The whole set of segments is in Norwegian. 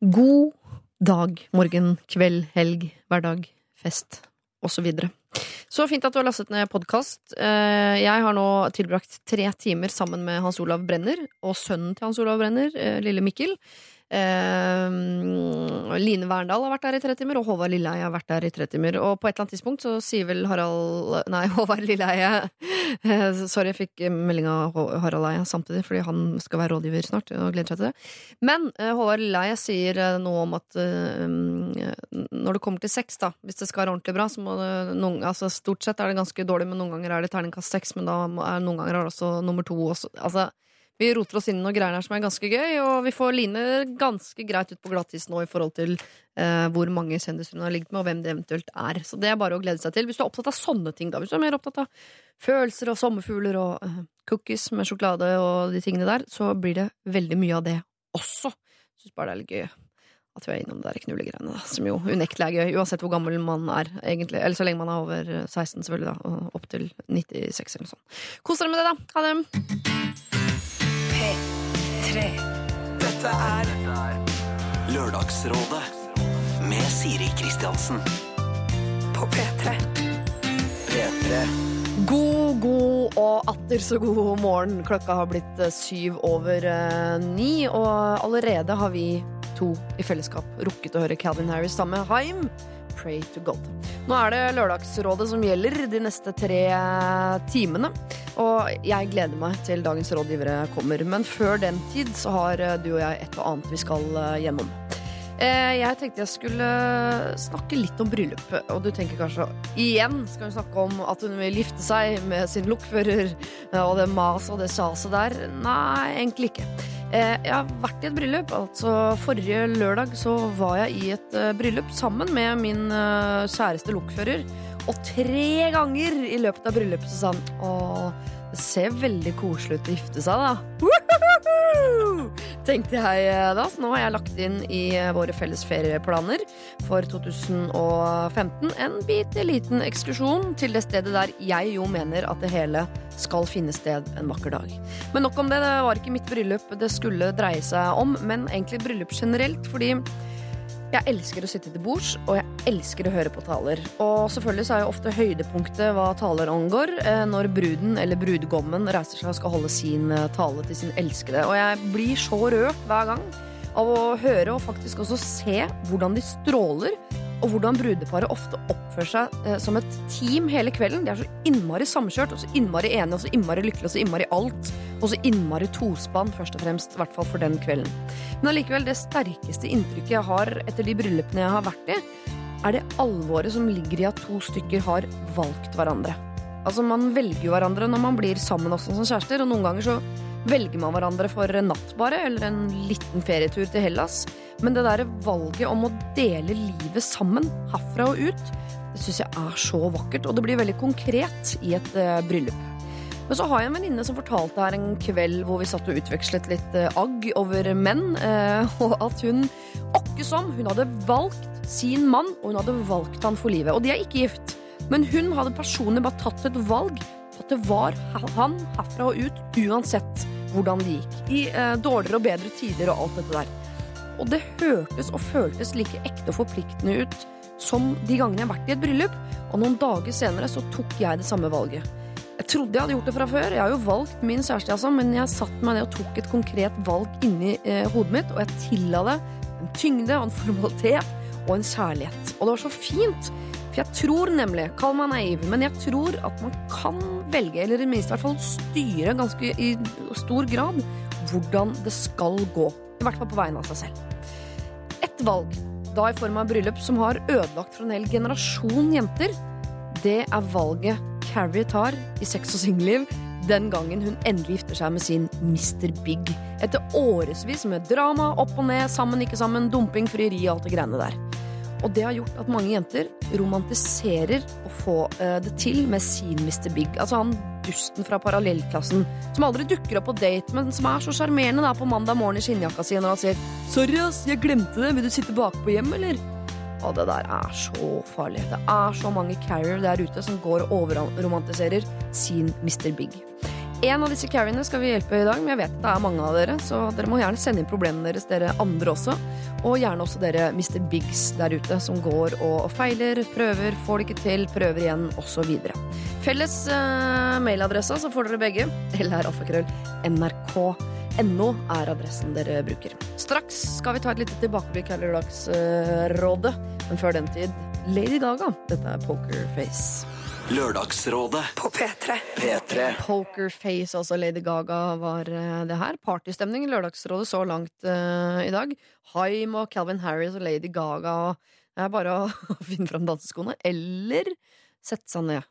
God dag, morgen, kveld, helg, hverdag, fest osv. Så, så fint at du har lastet ned podkast. Jeg har nå tilbrakt tre timer sammen med Hans Olav Brenner og sønnen til Hans Olav Brenner, eh, lille Mikkel. Eh, Line Verndal har vært der i tre timer, og Håvard Lilleheie har vært der i tre timer. Og på et eller annet tidspunkt så sier vel Harald Nei, Håvard Lilleheie eh, Sorry, jeg fikk melding av Harald Eie samtidig, fordi han skal være rådgiver snart. Og gleder seg til det. Men eh, Håvard Lilleheie sier eh, noe om at eh, når det kommer til sex, da, hvis det skal være ordentlig bra, så må det noen, altså Stort sett er det ganske dårlig, men noen ganger er det terningkast seks, men da er noen ganger er det også nummer to. Også, altså vi roter oss inn i noen greier her som er ganske gøy, og vi får Line ganske greit ut på glattis nå i forhold til eh, hvor mange kjendiser hun har ligget med, og hvem det eventuelt er. Så det er bare å glede seg til. Hvis du er opptatt av sånne ting, da, hvis du er mer opptatt av følelser og sommerfugler og eh, cookies med sjokolade og de tingene der, så blir det veldig mye av det også. Syns bare det er litt gøy at vi er innom det der knullegreiene, da, som jo unektelig er gøy, uansett hvor gammel man er, egentlig. Eller så lenge man er over 16, selvfølgelig, da, og opp til 96 eller noe sånt. Kos dere med det, da. Ha det. P3. Dette er Lørdagsrådet med Siri Kristiansen. på P3. P3. God, god og atter så god morgen. Klokka har blitt eh, syv over eh, ni, og allerede har vi to i fellesskap rukket å høre Calvin Harris sammen med Haim. Pray to God. Nå er det Lørdagsrådet som gjelder de neste tre eh, timene. Og jeg gleder meg til dagens rådgivere kommer. Men før den tid så har eh, du og jeg et og annet vi skal eh, gjennom. Eh, Jeg tenkte jeg skulle snakke litt om bryllup. Og du tenker kanskje igjen skal hun snakke om at hun vil gifte seg med sin lokfører eh, og det maset og det sjaset der. Nei, egentlig ikke. Eh, Jeg har vært i et bryllup. Altså Forrige lørdag så var jeg i et bryllup sammen med min kjæreste lokfører. Og tre ganger i løpet av bryllupet så sa han Å, det ser veldig koselig ut å gifte seg, da. Tenkte jeg eh, da. Så nå har jeg lagt inn i eh, våre felles ferieplaner for 2015 en bitte liten ekskursjon til det stedet der jeg jo mener at det hele skal finne sted en vakker dag. Men nok om det. Det var ikke mitt bryllup det skulle dreie seg om, men egentlig bryllup generelt, fordi jeg elsker å sitte til bords, og jeg elsker å høre på taler. Og selvfølgelig så er jo ofte høydepunktet hva taler angår, eh, når bruden eller brudgommen reiser seg og skal holde sin eh, tale til sin elskede. Og jeg blir så rørt hver gang av å høre og faktisk også se hvordan de stråler, og hvordan brudeparet ofte oppfører seg eh, som et team hele kvelden. De er så innmari samkjørt, og så innmari enige, og så innmari lykkelige, og så innmari alt. Og så innmari tospann, først og fremst, i hvert fall for den kvelden. Men allikevel, det sterkeste inntrykket jeg har etter de bryllupene jeg har vært i, er det alvoret som ligger i at to stykker har valgt hverandre. Altså, Man velger jo hverandre når man blir sammen også som kjærester, og noen ganger så velger man hverandre for en natt bare, eller en liten ferietur til Hellas. Men det derre valget om å dele livet sammen, herfra og ut, det syns jeg er så vakkert, og det blir veldig konkret i et uh, bryllup. Men så har jeg en venninne som fortalte her en kveld hvor vi satt og utvekslet litt uh, agg over menn, uh, og at hun åkke som hun hadde valgt sin mann, og hun hadde valgt han for livet. Og de er ikke gift, men hun hadde personlig bare tatt et valg at det var han herfra og ut, uansett hvordan det gikk. I eh, dårligere og bedre tider og alt dette der. Og det hørtes og føltes like ekte og forpliktende ut som de gangene jeg har vært i et bryllup, og noen dager senere så tok jeg det samme valget. Jeg trodde jeg hadde gjort det fra før, jeg har jo valgt min kjæreste, altså, men jeg satte meg ned og tok et konkret valg inni eh, hodet mitt, og jeg tilla det en tyngde og en formalitet og en kjærlighet. Og det var så fint, for jeg tror nemlig, kall meg naiv, men jeg tror at man kan velge, eller i minst hvert fall styre ganske i stor grad, hvordan det skal gå. I hvert fall på vegne av seg selv Et valg, da i form av bryllup, som har ødelagt for en hel generasjon jenter, det er valget Carrie tar i sex og singelliv den gangen hun endelig gifter seg med sin Mr. Big. Etter årevis med drama, opp og ned, sammen, ikke sammen, dumping, frieri og alt det greiene der. Og det har gjort at mange jenter romantiserer å få eh, det til med sin Mr. Big. Altså han dusten fra parallellklassen som aldri dukker opp på date, men som er så sjarmerende på mandag morgen i skinnjakka si når han sier 'Sorry, ass, jeg glemte det. Vil du sitte bakpå hjem, eller?' Og det der er så farlig. Det er så mange carrier der ute som går og overromantiserer sin Mr. Big. En av disse carriene skal vi hjelpe i dag, men jeg vet at det er mange av dere, så dere må gjerne sende inn problemene deres, dere andre også. Og gjerne også dere Mr. Biggs der ute, som går og feiler, prøver, får det ikke til, prøver igjen, osv. Felles eh, mailadresse, så får dere begge. Eller alfakrøll nrk.no er adressen dere bruker. Straks skal vi ta et lite tilbakeblikk her i Lørdagsrådet, men før den tid Lady Gaga. Dette er Pokerface. Lørdagsrådet På P3. P3 Pokerface, altså Lady Gaga, var eh, det her. Partystemning i Lørdagsrådet så langt uh, i dag. Haim og Calvin Harris og Lady Gaga. Det er bare å finne fram danseskoene. Eller sette seg ned.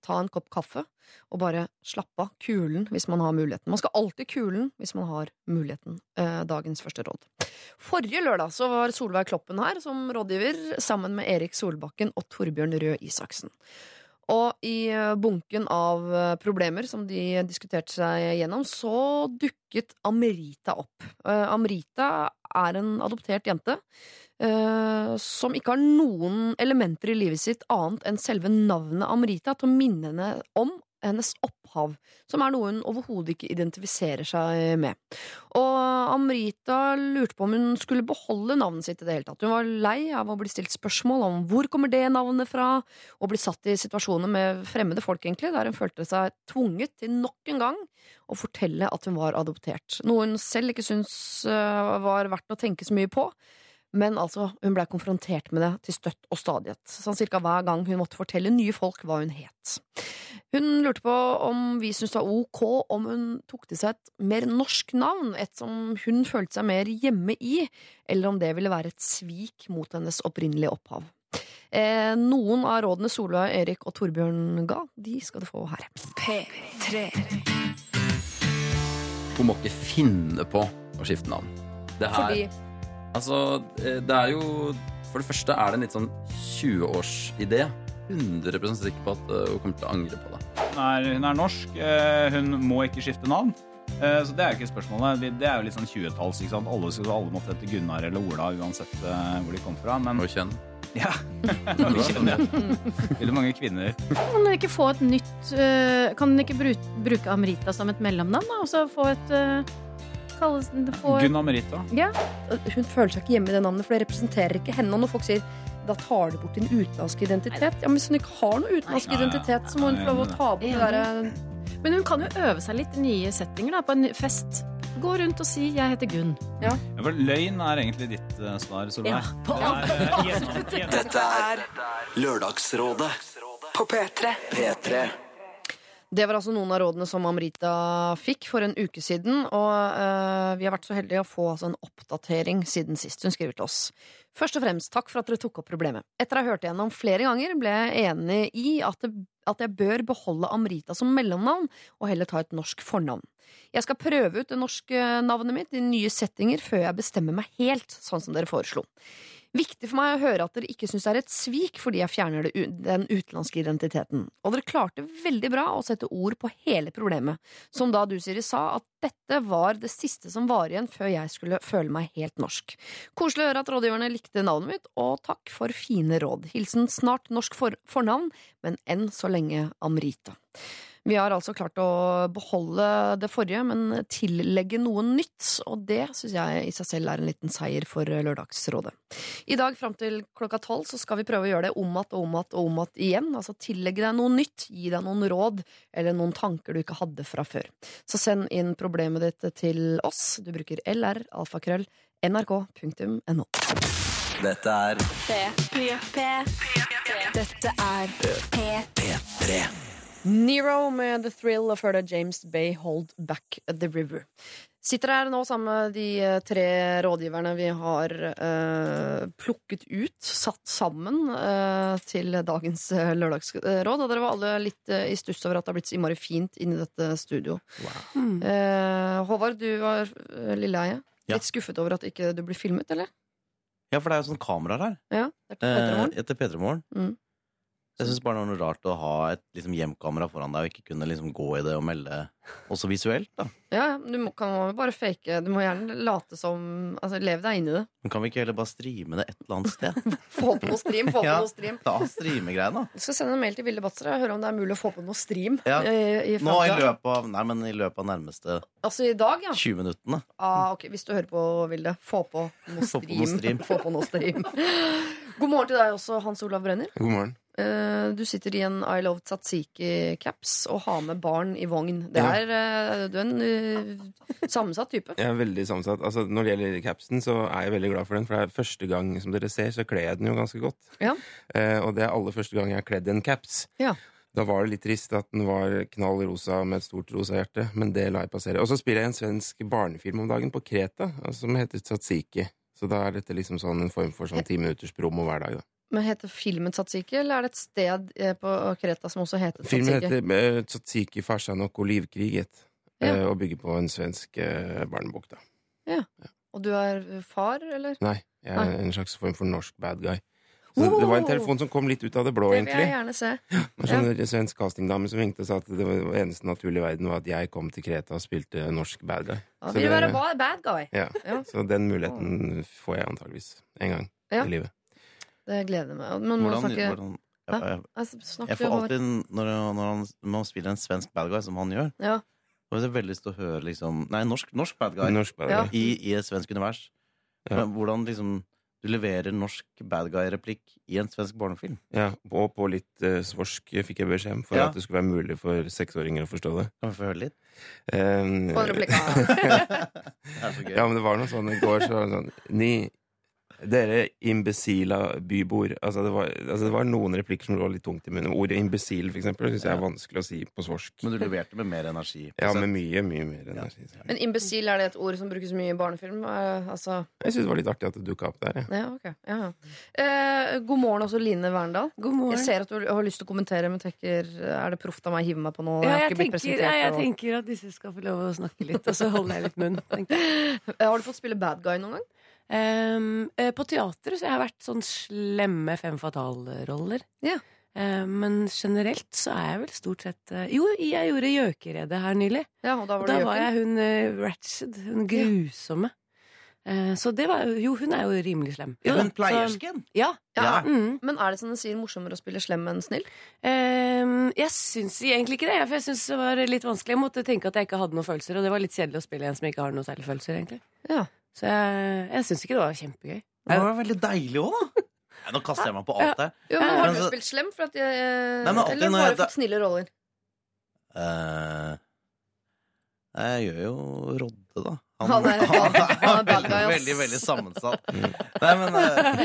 Ta en kopp kaffe og bare slappe av. Kulen hvis man har muligheten. Man skal alltid kulen hvis man har muligheten. Eh, dagens første råd. Forrige lørdag så var Solveig Kloppen her som rådgiver, sammen med Erik Solbakken og Torbjørn Røe Isaksen. Og i eh, bunken av eh, problemer som de diskuterte seg gjennom, så dukket Amrita opp. Eh, Amrita er en adoptert jente som ikke har noen elementer i livet sitt annet enn selve navnet Amrita til å minne henne om hennes opphav, som er noe hun overhodet ikke identifiserer seg med. Og Amrita lurte på om hun skulle beholde navnet sitt i det hele tatt. Hun var lei av å bli stilt spørsmål om hvor kommer det navnet fra, og bli satt i situasjoner med fremmede folk, egentlig, der hun følte seg tvunget til nok en gang å fortelle at hun var adoptert. Noe hun selv ikke syntes øh, var verdt å tenke så mye på. Men altså, hun blei konfrontert med det til støtt og stadighet, sånn cirka hver gang hun måtte fortelle nye folk hva hun het. Hun lurte på om vi syntes det var ok om hun tok til seg et mer norsk navn, et som hun følte seg mer hjemme i, eller om det ville være et svik mot hennes opprinnelige opphav. Eh, noen av rådene Solveig, Erik og Torbjørn ga, de skal du få her. P3. Hun må ikke finne på å skifte navn. Det her, Fordi altså, eh, det er jo For det første er det en litt sånn 20-årsidé. 100% sikker på at eh, hun kommer til å angre på det. Hun er, hun er norsk. eh, Hun må ikke skifte navn. Eh, Så det er jo ikke spørsmålet. Det- er jo litt sånn 20-talls. ikke sant? Alle, alle måtte hete Gunnar eller Ola uansett hvor de kom fra. Men Og kjønn. ja, vi kjenner veldig mange kvinner. Kan hun ikke få et nytt Kan hun ikke bruke, bruke Amrita som et mellomnavn? da? Og så få et øh, kalles, få et, Gunnar Merita. ja. hun føler seg ikke hjemme i det navnet, for det representerer ikke henne. Og når folk sier da tar du bort din utenlandske identitet Ja, men Hvis hun ikke har noen utenlandsk ja, ja. identitet, så må hun få lov å ta bort det derre Men hun kan jo øve seg litt i nye settinger da, på en fest. Gå rundt og si 'jeg heter Gunn'. Ja, for løgn er egentlig ditt uh, svar, Solveig. Ja, Det er, eh, gjennom- gjennom- Dette er Lørdagsrådet På P3. P3 Det var altså noen av rådene som Amrita fikk for en uke siden. Og uh, vi har vært så heldige å få altså, en oppdatering siden sist hun skriver til oss. Først og fremst, takk for at dere tok opp problemet. Etter å ha hørt igjennom flere ganger, ble jeg enig i at, det, at jeg bør beholde Amrita som mellomnavn, og heller ta et norsk fornavn. Jeg skal prøve ut det norske navnet mitt i nye settinger før jeg bestemmer meg helt, sånn som dere foreslo. Viktig for meg å høre at dere ikke syns det er et svik fordi jeg fjerner den utenlandske identiteten. Og dere klarte veldig bra å sette ord på hele problemet, som da du, Siri, sa at dette var det siste som var igjen før jeg skulle føle meg helt norsk. Koselig å høre at rådgiverne likte navnet mitt, og takk for fine råd. Hilsen snart norsk for fornavn, men enn så lenge Amrita. Vi har altså klart å beholde det forrige, men tillegge noe nytt, og det syns jeg i seg selv er en liten seier for Lørdagsrådet. I dag fram til klokka tolv så skal vi prøve å gjøre det om igjen og om igjen og om att igjen. Altså tillegge deg noe nytt, gi deg noen råd eller noen tanker du ikke hadde fra før. Så send inn problemet ditt til oss. Du bruker lr, alfakrøll, nrk.no. Dette er P3. Dette er P3 Nero med The Thrill og før det James Bay Hold Back The River. Sitter her nå sammen med de eh, tre rådgiverne vi har uh, plukket ut, satt sammen uh, til dagens lørdagsråd. Og dere var alle litt uh, i stuss over at det har blitt så innmari fint inni dette studio. Eh, Håvard, du var uh, lilleeie. Ja. Litt skuffet over at ikke du blir filmet, eller? Ja, for det er jo sånn kameraer her. Ja, etter P3 Morgen. Mm. Jeg syns bare det var noe rart å ha et liksom, hjemkamera foran deg og ikke kunne liksom, gå i det og melde også visuelt. da Ja, du må, kan jo bare fake. Du må gjerne late som Altså, Lev deg inn i det. Men kan vi ikke heller bare streame det et eller annet sted? Få på noe stream. Få på Ja. noe stream. Ta streamegreiene, da. Du skal sende en mail til Vilde Batzer og høre om det er mulig å få på noe stream. Ja. i, i Nå i løpet av Nei, men i løpet av nærmeste Altså i dag, ja. 20 minuttene. Ah, ok, Hvis du hører på, Vilde, få på noe Få stream. på noe stream. Få på noe stream. God morgen til deg også, Hans Olav Brenner. God morgen. Eh, Du sitter i en I Love Tzatziki-caps og har med barn i vogn. Det er, ja. du er en uh, sammensatt type. Jeg er veldig sammensatt. Altså, når det gjelder capsen, så er jeg veldig glad for den. For det er første gang, som dere ser, så kler jeg den jo ganske godt. Ja. Uh, og det er aller første gang jeg har kledd en caps. Ja. Da var det litt trist at den var knall rosa med et stort rosa hjerte, men det lar jeg passere. Og så spiller jeg en svensk barnefilm om dagen på Kreta, som heter Tzatziki. Så da er dette liksom sånn en form for sånn ti minutters promo hver dag. Da. Men Heter filmen Tzatziki, eller er det et sted eh, på Kreta som også heter Filmen Tzatziki? heter eh, Tzatziki, farsan og olivkriget. Ja. eh, Og bygger på en svensk barnebok, da. Ja, Og du er far, eller? Nei, jeg er Nei. en slags form for norsk bad guy. Så det var en telefon som kom litt ut av det blå, egentlig. Det vil jeg gjerne se. En sånn svensk castingdame som ringte og sa at det var eneste naturlige i verden var at jeg kom til Kreta og spilte norsk bad guy. Ja, vil du være bad guy. Ja. Ja. Så den muligheten får jeg antageligvis en gang Ja. i livet. Det gleder jeg meg. Men Hvordan, snakke hvordan ja, jeg, Altså, jeg får alltid, når, når, han, man spiller en svensk bad guy, som han gjør, Ja. Jeg har veldig lyst til å høre liksom Nei, norsk, norsk bad guy Norsk bad Ja. i, i et svensk univers. Ja. Men Hvordan liksom du leverer norsk bad guy-replikk i en svensk barnefilm. Ja, og på litt uh, svorsk fikk jeg beskjed om for Ja. at det skulle være mulig for seksåringer å forstå det. Kan vi få høre litt? Um, Få en replikk. Det er så gøy. Ja, men det var noe sånn i går så var det sånn Ni dere imbesila byboer. Altså det, var, altså det var noen replikker som lå litt tungt i munnen. Ordet imbesil, eksempel, syns jeg er vanskelig å si på svorsk. Men du leverte med mer energi. Ja, med mye, mye mer energi. Men imbesil, er det et ord som brukes mye i barnefilm? Eh, altså, Jeg syns det var litt artig at det dukka opp der. Ja. ja, okay. Ja, ja. Eh, god morgen også, Line Verndal. God morgen. Jeg ser at du har lyst til å kommentere, men tenker er det proft av meg å hive meg på noe? Ja, har jeg, ikke blitt tenker, presentert ja, jeg og- tenker at disse skal få lov å snakke litt, og så holder jeg litt munn. jeg. Har du fått spille bad guy noen gang? Ehm, eh, på teater så har jeg vært sånn slemme fem fatale-roller. Ja. Um, men generelt så er jeg vel stort sett uh, Jo, jeg gjorde Gjøkeredet her nylig. Ja, og da var, Og da var jeg hun uh, Ratched, hun grusomme. Eh, så det var Jo, hun er jo rimelig slem. Jo, Hun pleiersken? Ja. Ja. Mm. Men er det som du sier morsommere å spille slem enn snill? Um, jeg syns egentlig ikke det, for jeg syns det var litt vanskelig. Jeg måtte tenke at jeg ikke hadde noen følelser, og det var litt kjedelig å spille en som ikke har noen særlig følelser, egentlig. Ja. Så jeg, jeg syns ikke det var kjempegøy. Det var veldig deilig òg, da. Nei, nå kaster jeg meg på alt det. Jo, men Har du så- spilt slem? For at jeg, Nei, men alltid eller når bare jeg- fått snille roller? Eh, jeg gjør jo Rodde, da. Han er- han er bad guy, ass. veldig, veldig sammensatt. Nei, men, eh,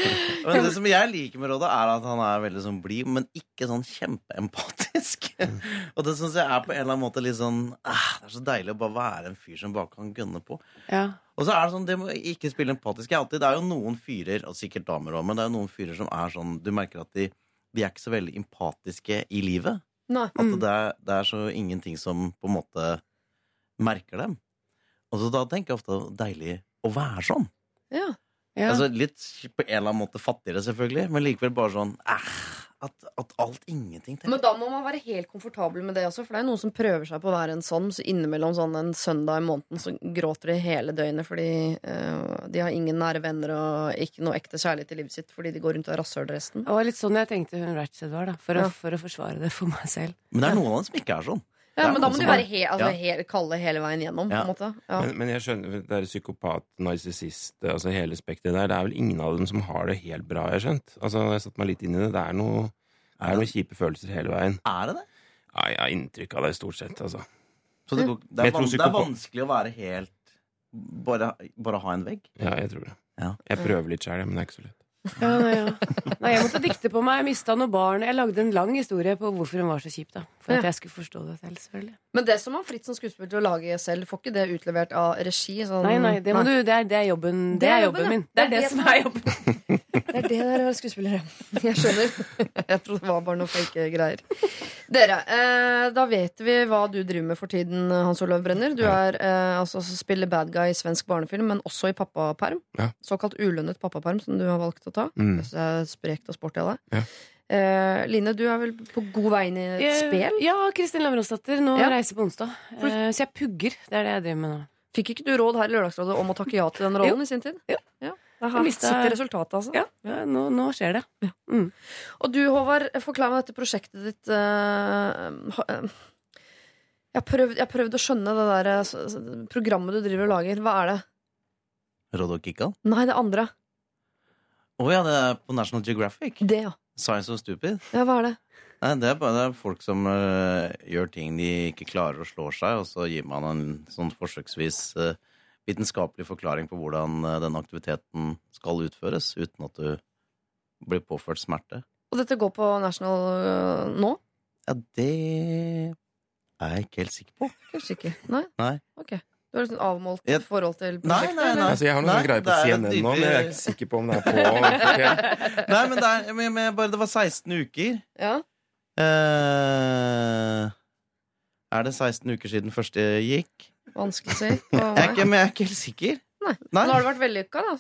men det som jeg liker med Rodde, er at han er veldig sånn blid, men ikke sånn kjempeempatisk. Og det syns jeg er på en eller annen måte litt sånn ah, Det er så deilig å bare være en fyr som bare kan gønne på. Ja. Og så er det sånn, det må ikke spille empatisk. Er alltid, det er jo noen fyrer, og sikkert damer òg, men det er jo noen fyrer som er sånn Du merker at de, de er ikke så veldig empatiske i livet. Nei. At det, er, det er så ingenting som på en måte merker dem. Og så da tenker jeg ofte deilig å være sånn. Ja. Ja. Altså Litt på en eller annen måte fattigere, selvfølgelig, men likevel bare sånn eh, at, at alt ingenting Men da må man være helt komfortabel med det også, for det er noen som prøver seg på å være en sånn, så innimellom sånn en søndag i måneden så gråter de hele døgnet fordi eh, de har ingen nære venner og ikke noe ekte kjærlighet i livet sitt fordi de går rundt og er rasshøl resten. Det var litt sånn jeg tenkte hun Ratched var, da. For, Ja. å, for å forsvare det for meg selv. Men det er noen av dem som ikke er sånn. Ja, men da må du være he altså, Ja. he kalde hele veien gjennom, på Ja. en måte. Ja. Men, men jeg skjønner, det er psykopat, narsissist, altså hele spekteret der. Det er vel ingen av dem som har det helt bra, jeg har skjønt. Altså, jeg satt meg litt inn i det. Det er noe, det er noen kjipe følelser hele veien. Er det det? Ja, jeg har inntrykk av det, stort sett. Altså. Så det, går, det, er, van, det er vanskelig å være helt Bare, bare ha en vegg? Ja, jeg tror det. Ja. Jeg prøver litt sjæl, men det er ikke så lett. Ja, nei, ja. nei, jeg måtte dikte på meg. Jeg mista noen barn. Jeg lagde en lang historie på hvorfor hun var så kjip. da For at jeg skulle forstå det selv, selvfølgelig. Men det som har fritt som skuespiller til å lage selv, får ikke det utlevert av regi? Sånn, Nei, nei, det, må Du, det, er, det er jobben Det er jobben min. Det er det som er jobben. Det er det der å være skuespiller. ja. Jeg skjønner. Jeg trodde det var bare noe fake greier. Dere, eh, da vet vi hva du driver med for tiden, Hans Olav Brenner. Du er eh, altså spiller bad guy i svensk barnefilm, men også i pappaperm. Ja. Såkalt ulønnet pappaperm, som du har valgt å ta. Mm. Det er sprekt og sporty av deg. Ja. Eh, Line, du er vel på god vei inn i et spel? Ja, Kristin Lavransdatter. Nå Ja. reiser på onsdag. Eh, Så jeg pugger. Det er det jeg driver med nå. Fikk ikke du råd her i Lørdagsrådet om å takke ja til den rollen i sin tid? Jo. Ja. Jeg mistet- sitter resultatet, altså. Ja, ja nå, nå skjer det. Mm. Og du, Håvard, forklar meg dette prosjektet ditt. Uh, eh, jeg har prøvd, prøvd å skjønne det der s- programmet du driver og lager. Hva er det? Roddo Kikkan? Nei, det andre. Å ja, det er på National Geographic. Det, ja. Science of Stupid. ja hva er det? Nei, det er bare det er folk som gjør ting de ikke klarer og slår seg, og så gir man en sånn forsøksvis eh, vitenskapelig forklaring på hvordan denne den aktiviteten skal utføres, uten at du blir påført smerte. Og dette går på National øh, nå? Ja, det er jeg ikke helt sikker på. Helt sikker. Nei? Nei. Ok. Du har et sånn avmålt Jeg- forhold til prosjektet? nei, nei. nei. Altså, jeg har noen Nei, sånn på CNN CNN nå, men jeg er ikke sikker på om det er på. Nei, men det, er, men, men bare, det var 16 uker. Ja. Eh, er det 16 uker siden første gikk? Vanskelig å si. Jeg er ikke, men jeg er ikke helt sikker. Nei. Nei. Nå har det vært vellykka, da.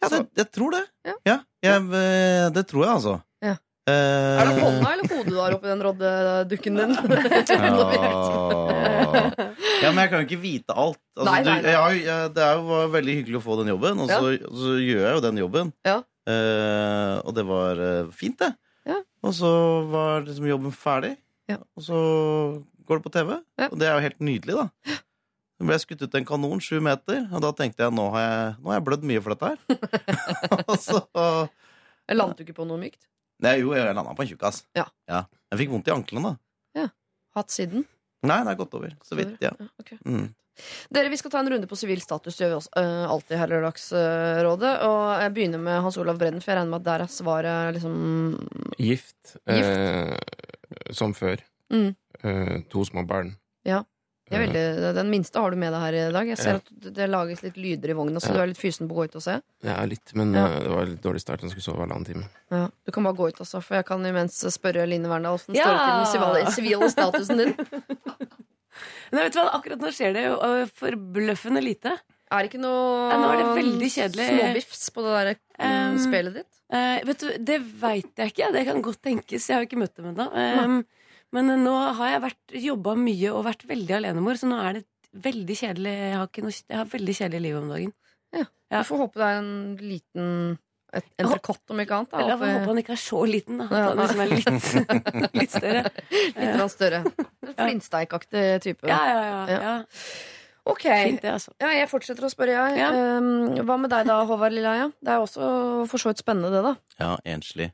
Ja, det, jeg tror det. Ja. jeg, eh, det tror jeg, altså. Ja. Uh, Er det hånda eller hodet du har oppi den roddedukken din? Ja, men jeg kan jo ikke vite alt. Altså, Nei, nei, nei. Du, jeg, det er jo var veldig hyggelig å få den jobben, og så, og så gjør jeg jo den jobben. Ja. Uh, og det var fint, det. Ja. Og så var liksom jobben ferdig, Ja. og så går det på TV. Ja. Og det er jo helt nydelig, da. Så ble jeg skutt ut en kanon sju meter, og da tenkte jeg nå har jeg, nå har jeg blødd mye for dette her. og så Landet du ikke på noe mykt? Nei, jo, jeg landa på en tjukkas. Ja. Jeg fikk vondt i anklene, da. Hatt siden? Nei, det er gått over. Så vidt, ja. ok. Mm. Dere, Vi skal ta en runde på sivil status. Det gjør vi også, uh, alltid her i Lørdagsrådet. Og jeg begynner med Hans Olav Brennen, for jeg regner med at der er svaret liksom Gift. Eh, som før. Mm. Eh, to små barn. Ja. Jeg veldig, den minste har du med deg her i dag. Jeg ser Ja. at det- lages litt lyder i vogna, så Ja. du er litt fysen på å gå ut og se. Ja, litt, men Ja. eh, det var litt dårlig start. Han skulle sove halvannen time. Ja. Du kan bare gå ut, altså, for jeg kan imens spørre Line Verndal åssen Ja. står det til den sivile- statusen din. Nei, vet du hva, akkurat nå skjer det jo øh, forbløffende lite. Er det ikke noe nå er det veldig kjedelig. småbiffs på det der Um, spelet ditt? Uh, vet du, Det veit jeg ikke. Det kan godt tenkes. Jeg har jo ikke møtt dem ennå. Um, men nå har jeg jobba mye og vært veldig alenemor, så nå er det veldig kjedelig. Jeg har, ikke noe, jeg har veldig kjedelig liv om dagen. Ja. Du får håpe det er en liten et entrecôte, om ikke annet. Da, Eller jeg får håpe han ikke er så liten, da. Ja, At han liksom er litt, litt større. Litt ja. større. Flintsteikaktig type. Ja, ja, ja. Ja. ja. Ok. Fint, det, altså. Ja, jeg fortsetter å spørre, jeg. Ja. Um, hva med deg da, Håvard Lilleheia? Det er også for så vidt spennende, det, da. Ja, enslig.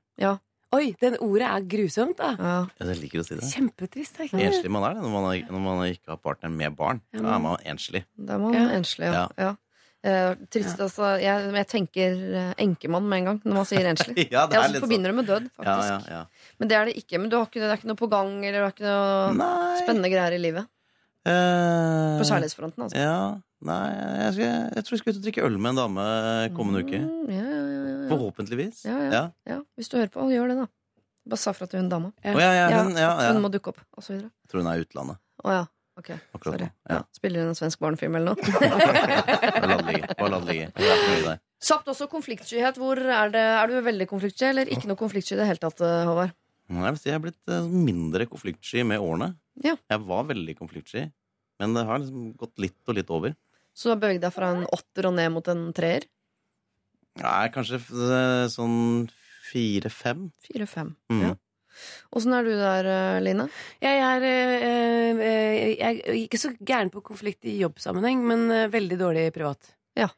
Oi, den ordet er grusomt, da. Ja. Jeg liker å si det. Kjempetrist. Ikke? Enslig man er det når man, er, når man ikke har partner med barn. Ja, Da er man enslig. Da er man Ja. enslig, ja. Ja. Uh, Eh, trist, altså. Jeg, jeg tenker eh, enkemann med en gang når man sier enslig. Ja, det Jeg er litt sånn. forbinder det med død, faktisk. Ja, ja, ja. Men det er det ikke. Men du har ikke, det er ikke noe på gang, eller du har ikke noe Nei. spennende greier i livet? Uh, På kjærlighetsfronten, altså. Ja. Nei, jeg, skal, jeg tror jeg skal ut og drikke øl med en dame kommende uke. Mm, ja, ja, ja, ja. Forhåpentligvis. Ja, ja. Ja. ja, Hvis du hører på, gjør det, da. Bare sa fra til hun dama. Oh, ja, ja, hun, ja, ja. Hun må dukke opp, og så videre. Jeg tror hun er i utlandet Å ja. Ok, akkurat sorry. Ja. Spiller hun en svensk barnefilm eller noe? Bare la det ligge. Kjapt også konfliktskyhet. Hvor er, det, er du veldig konfliktsky, eller ikke noe konfliktsky i det hele tatt, eh, Håvard? Jeg er blitt eh, mindre konfliktsky med årene. Ja. Jeg var veldig konfliktsky, men det har liksom gått litt og litt over. Så du har beveget deg fra en åtter og ned mot en treer? Nei, kanskje eh, sånn fire-fem. Fire-fem. Mm. Ja. Åssen er du der, eh, Line? Jeg er, eh, eh, jeg er ikke så gæren på konflikt i jobbsammenheng, men veldig dårlig privat. Ja.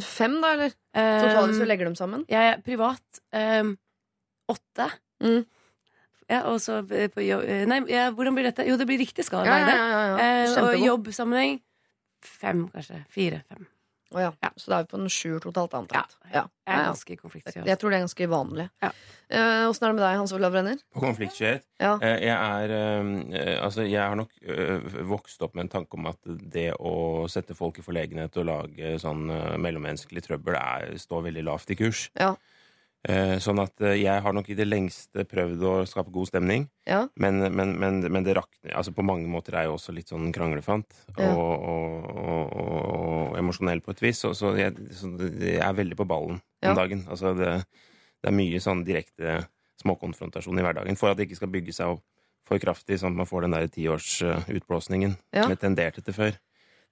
Fem, da, eller? Eh, Totalt hvis du legger dem sammen? Jeg er privat eh, åtte. Mm. Ja, og så på jobb Nei, ja, hvordan blir dette? Jo, det blir riktig skala. Ja, ja, det? ja, ja, ja. Eh, og jobbsammenheng fem, kanskje. Fire-fem. Å ja. Ja. Så da er vi på en sjuer totalt, antatt. Ja. Jeg er ganske konfliktsky. Jeg tror det er ganske vanlig. Ja. Eh, Åssen er det med deg, Hans Olav Brenner? På konfliktskyhet Ja. eh, Jeg er eh, Altså, jeg har nok eh, vokst opp med en tanke om at det å sette folk i forlegenhet og lage sånn eh, mellommenneskelig trøbbel er, står veldig lavt i kurs. Ja. Eh, sånn at eh, jeg har nok i det lengste prøvd å skape god stemning. Ja. Men, men, men, men det rakner altså På mange måter er jeg også litt sånn kranglefant. Ja. Og, og, og, og emosjonell på et vis. Så, så, jeg, så jeg er veldig på ballen Ja. om dagen. Altså det, det er mye sånn direkte småkonfrontasjon i hverdagen. For at det ikke skal bygge seg opp for kraftig, sånn at man får den der tiårsutblåsningen Ja. som jeg tenderte til før.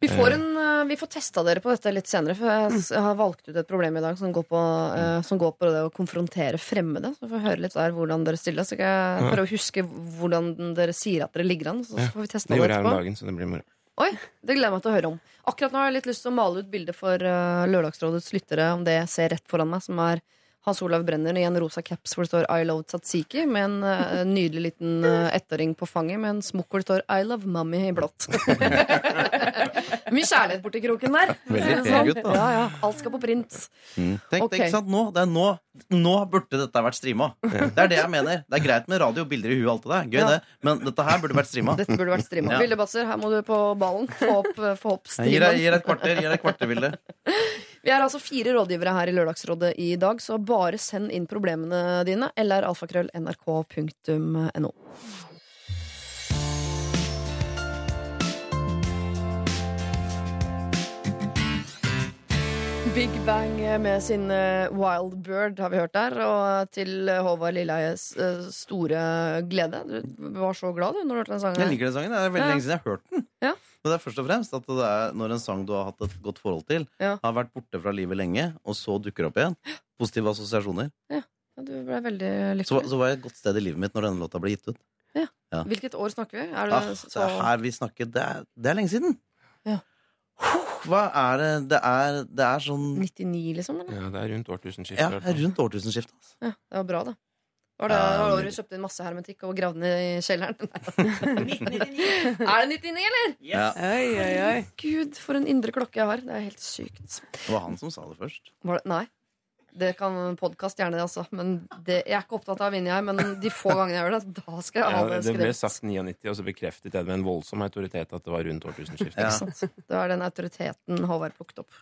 Vi får, en, eh, vi får testa dere på dette litt senere, for jeg, har valgt ut et problem i dag som går på, eh, som går på det å konfrontere fremmede. Så vi får høre litt der hvordan dere stiller. Så skal jeg prøve å huske hvordan dere sier at dere ligger an. Så får vi teste Det det gjorde jeg om dagen, så det blir moro. Oi, Det gleder jeg meg til å høre om. Akkurat nå har jeg litt lyst til å male ut bildet for eh, Lørdagsrådets lyttere, om det jeg ser rett foran meg, som er Hans Olav Brenner i en rosa caps hvor det står 'I love Tzatziki', med en uh, nydelig liten uh, ettåring på fanget med en smokk hvor det står 'I love mommy' i blått. Mye kjærlighet borti kroken der. Veldig sånn. gutt, da. Ja, ja, Alt skal på print. Mm. Tenk, okay. ikke sant? Nå, det er nå, nå burde dette vært streama. Det er det jeg mener. Det er greit med radio og bilder i huet, alt det der. Gøy det. Men dette her burde vært streama. Dette burde vært streama. Ja. Vilde Basser, her må du på ballen. Få opp, få opp streamen. Gi deg et kvarter, gi deg et kvarter, Vilde. Vi er altså fire rådgivere her i Lørdagsrådet i dag, så bare send inn problemene dine. Eller alfakrøll.nrk.no. Big Bang med sin eh, Wild Bird har vi hørt der. Og til Håvard Lilleeies eh, store glede. Du var så glad du når du hørte den sangen. Jeg liker den sangen. Det er veldig Ja. lenge siden jeg har hørt den. Ja. Men det er først og fremst at det er når en sang du har hatt et godt forhold til, Ja. har vært borte fra livet lenge, og så dukker opp igjen. Positive assosiasjoner. Ja, du ble veldig lykkelig. så var jeg et godt sted i livet mitt når denne låta ble gitt ut. ja. Hvilket år snakker vi? Er det Ah, så... her vi snakker Det er, det er lenge siden. Ja. Hva er det Det er, det er sånn 99, liksom? Eller? Ja, det er rundt årtusenskiftet. Ja, det er rundt årtusenskiftet. Altså. Ja, det var bra, det. Var det var året du kjøpte inn masse hermetikk og gravde ned i kjelleren? er det 99, eller? Ja. Oi, oi, oi. Gud, for en indre klokke jeg har. Det er helt sykt. Det var han som sa det først. Var det? Nei. Det kan podkast gjerne, altså. Men det, jeg er ikke opptatt av å vinne, jeg. Men de få gangene jeg gjør det, da skal jeg ha Ja, det det ble sagt 99, og så bekreftet jeg det med en voldsom autoritet at det var rundt årtusenskiftet. Ja. Det er den autoriteten Håvard plukket opp.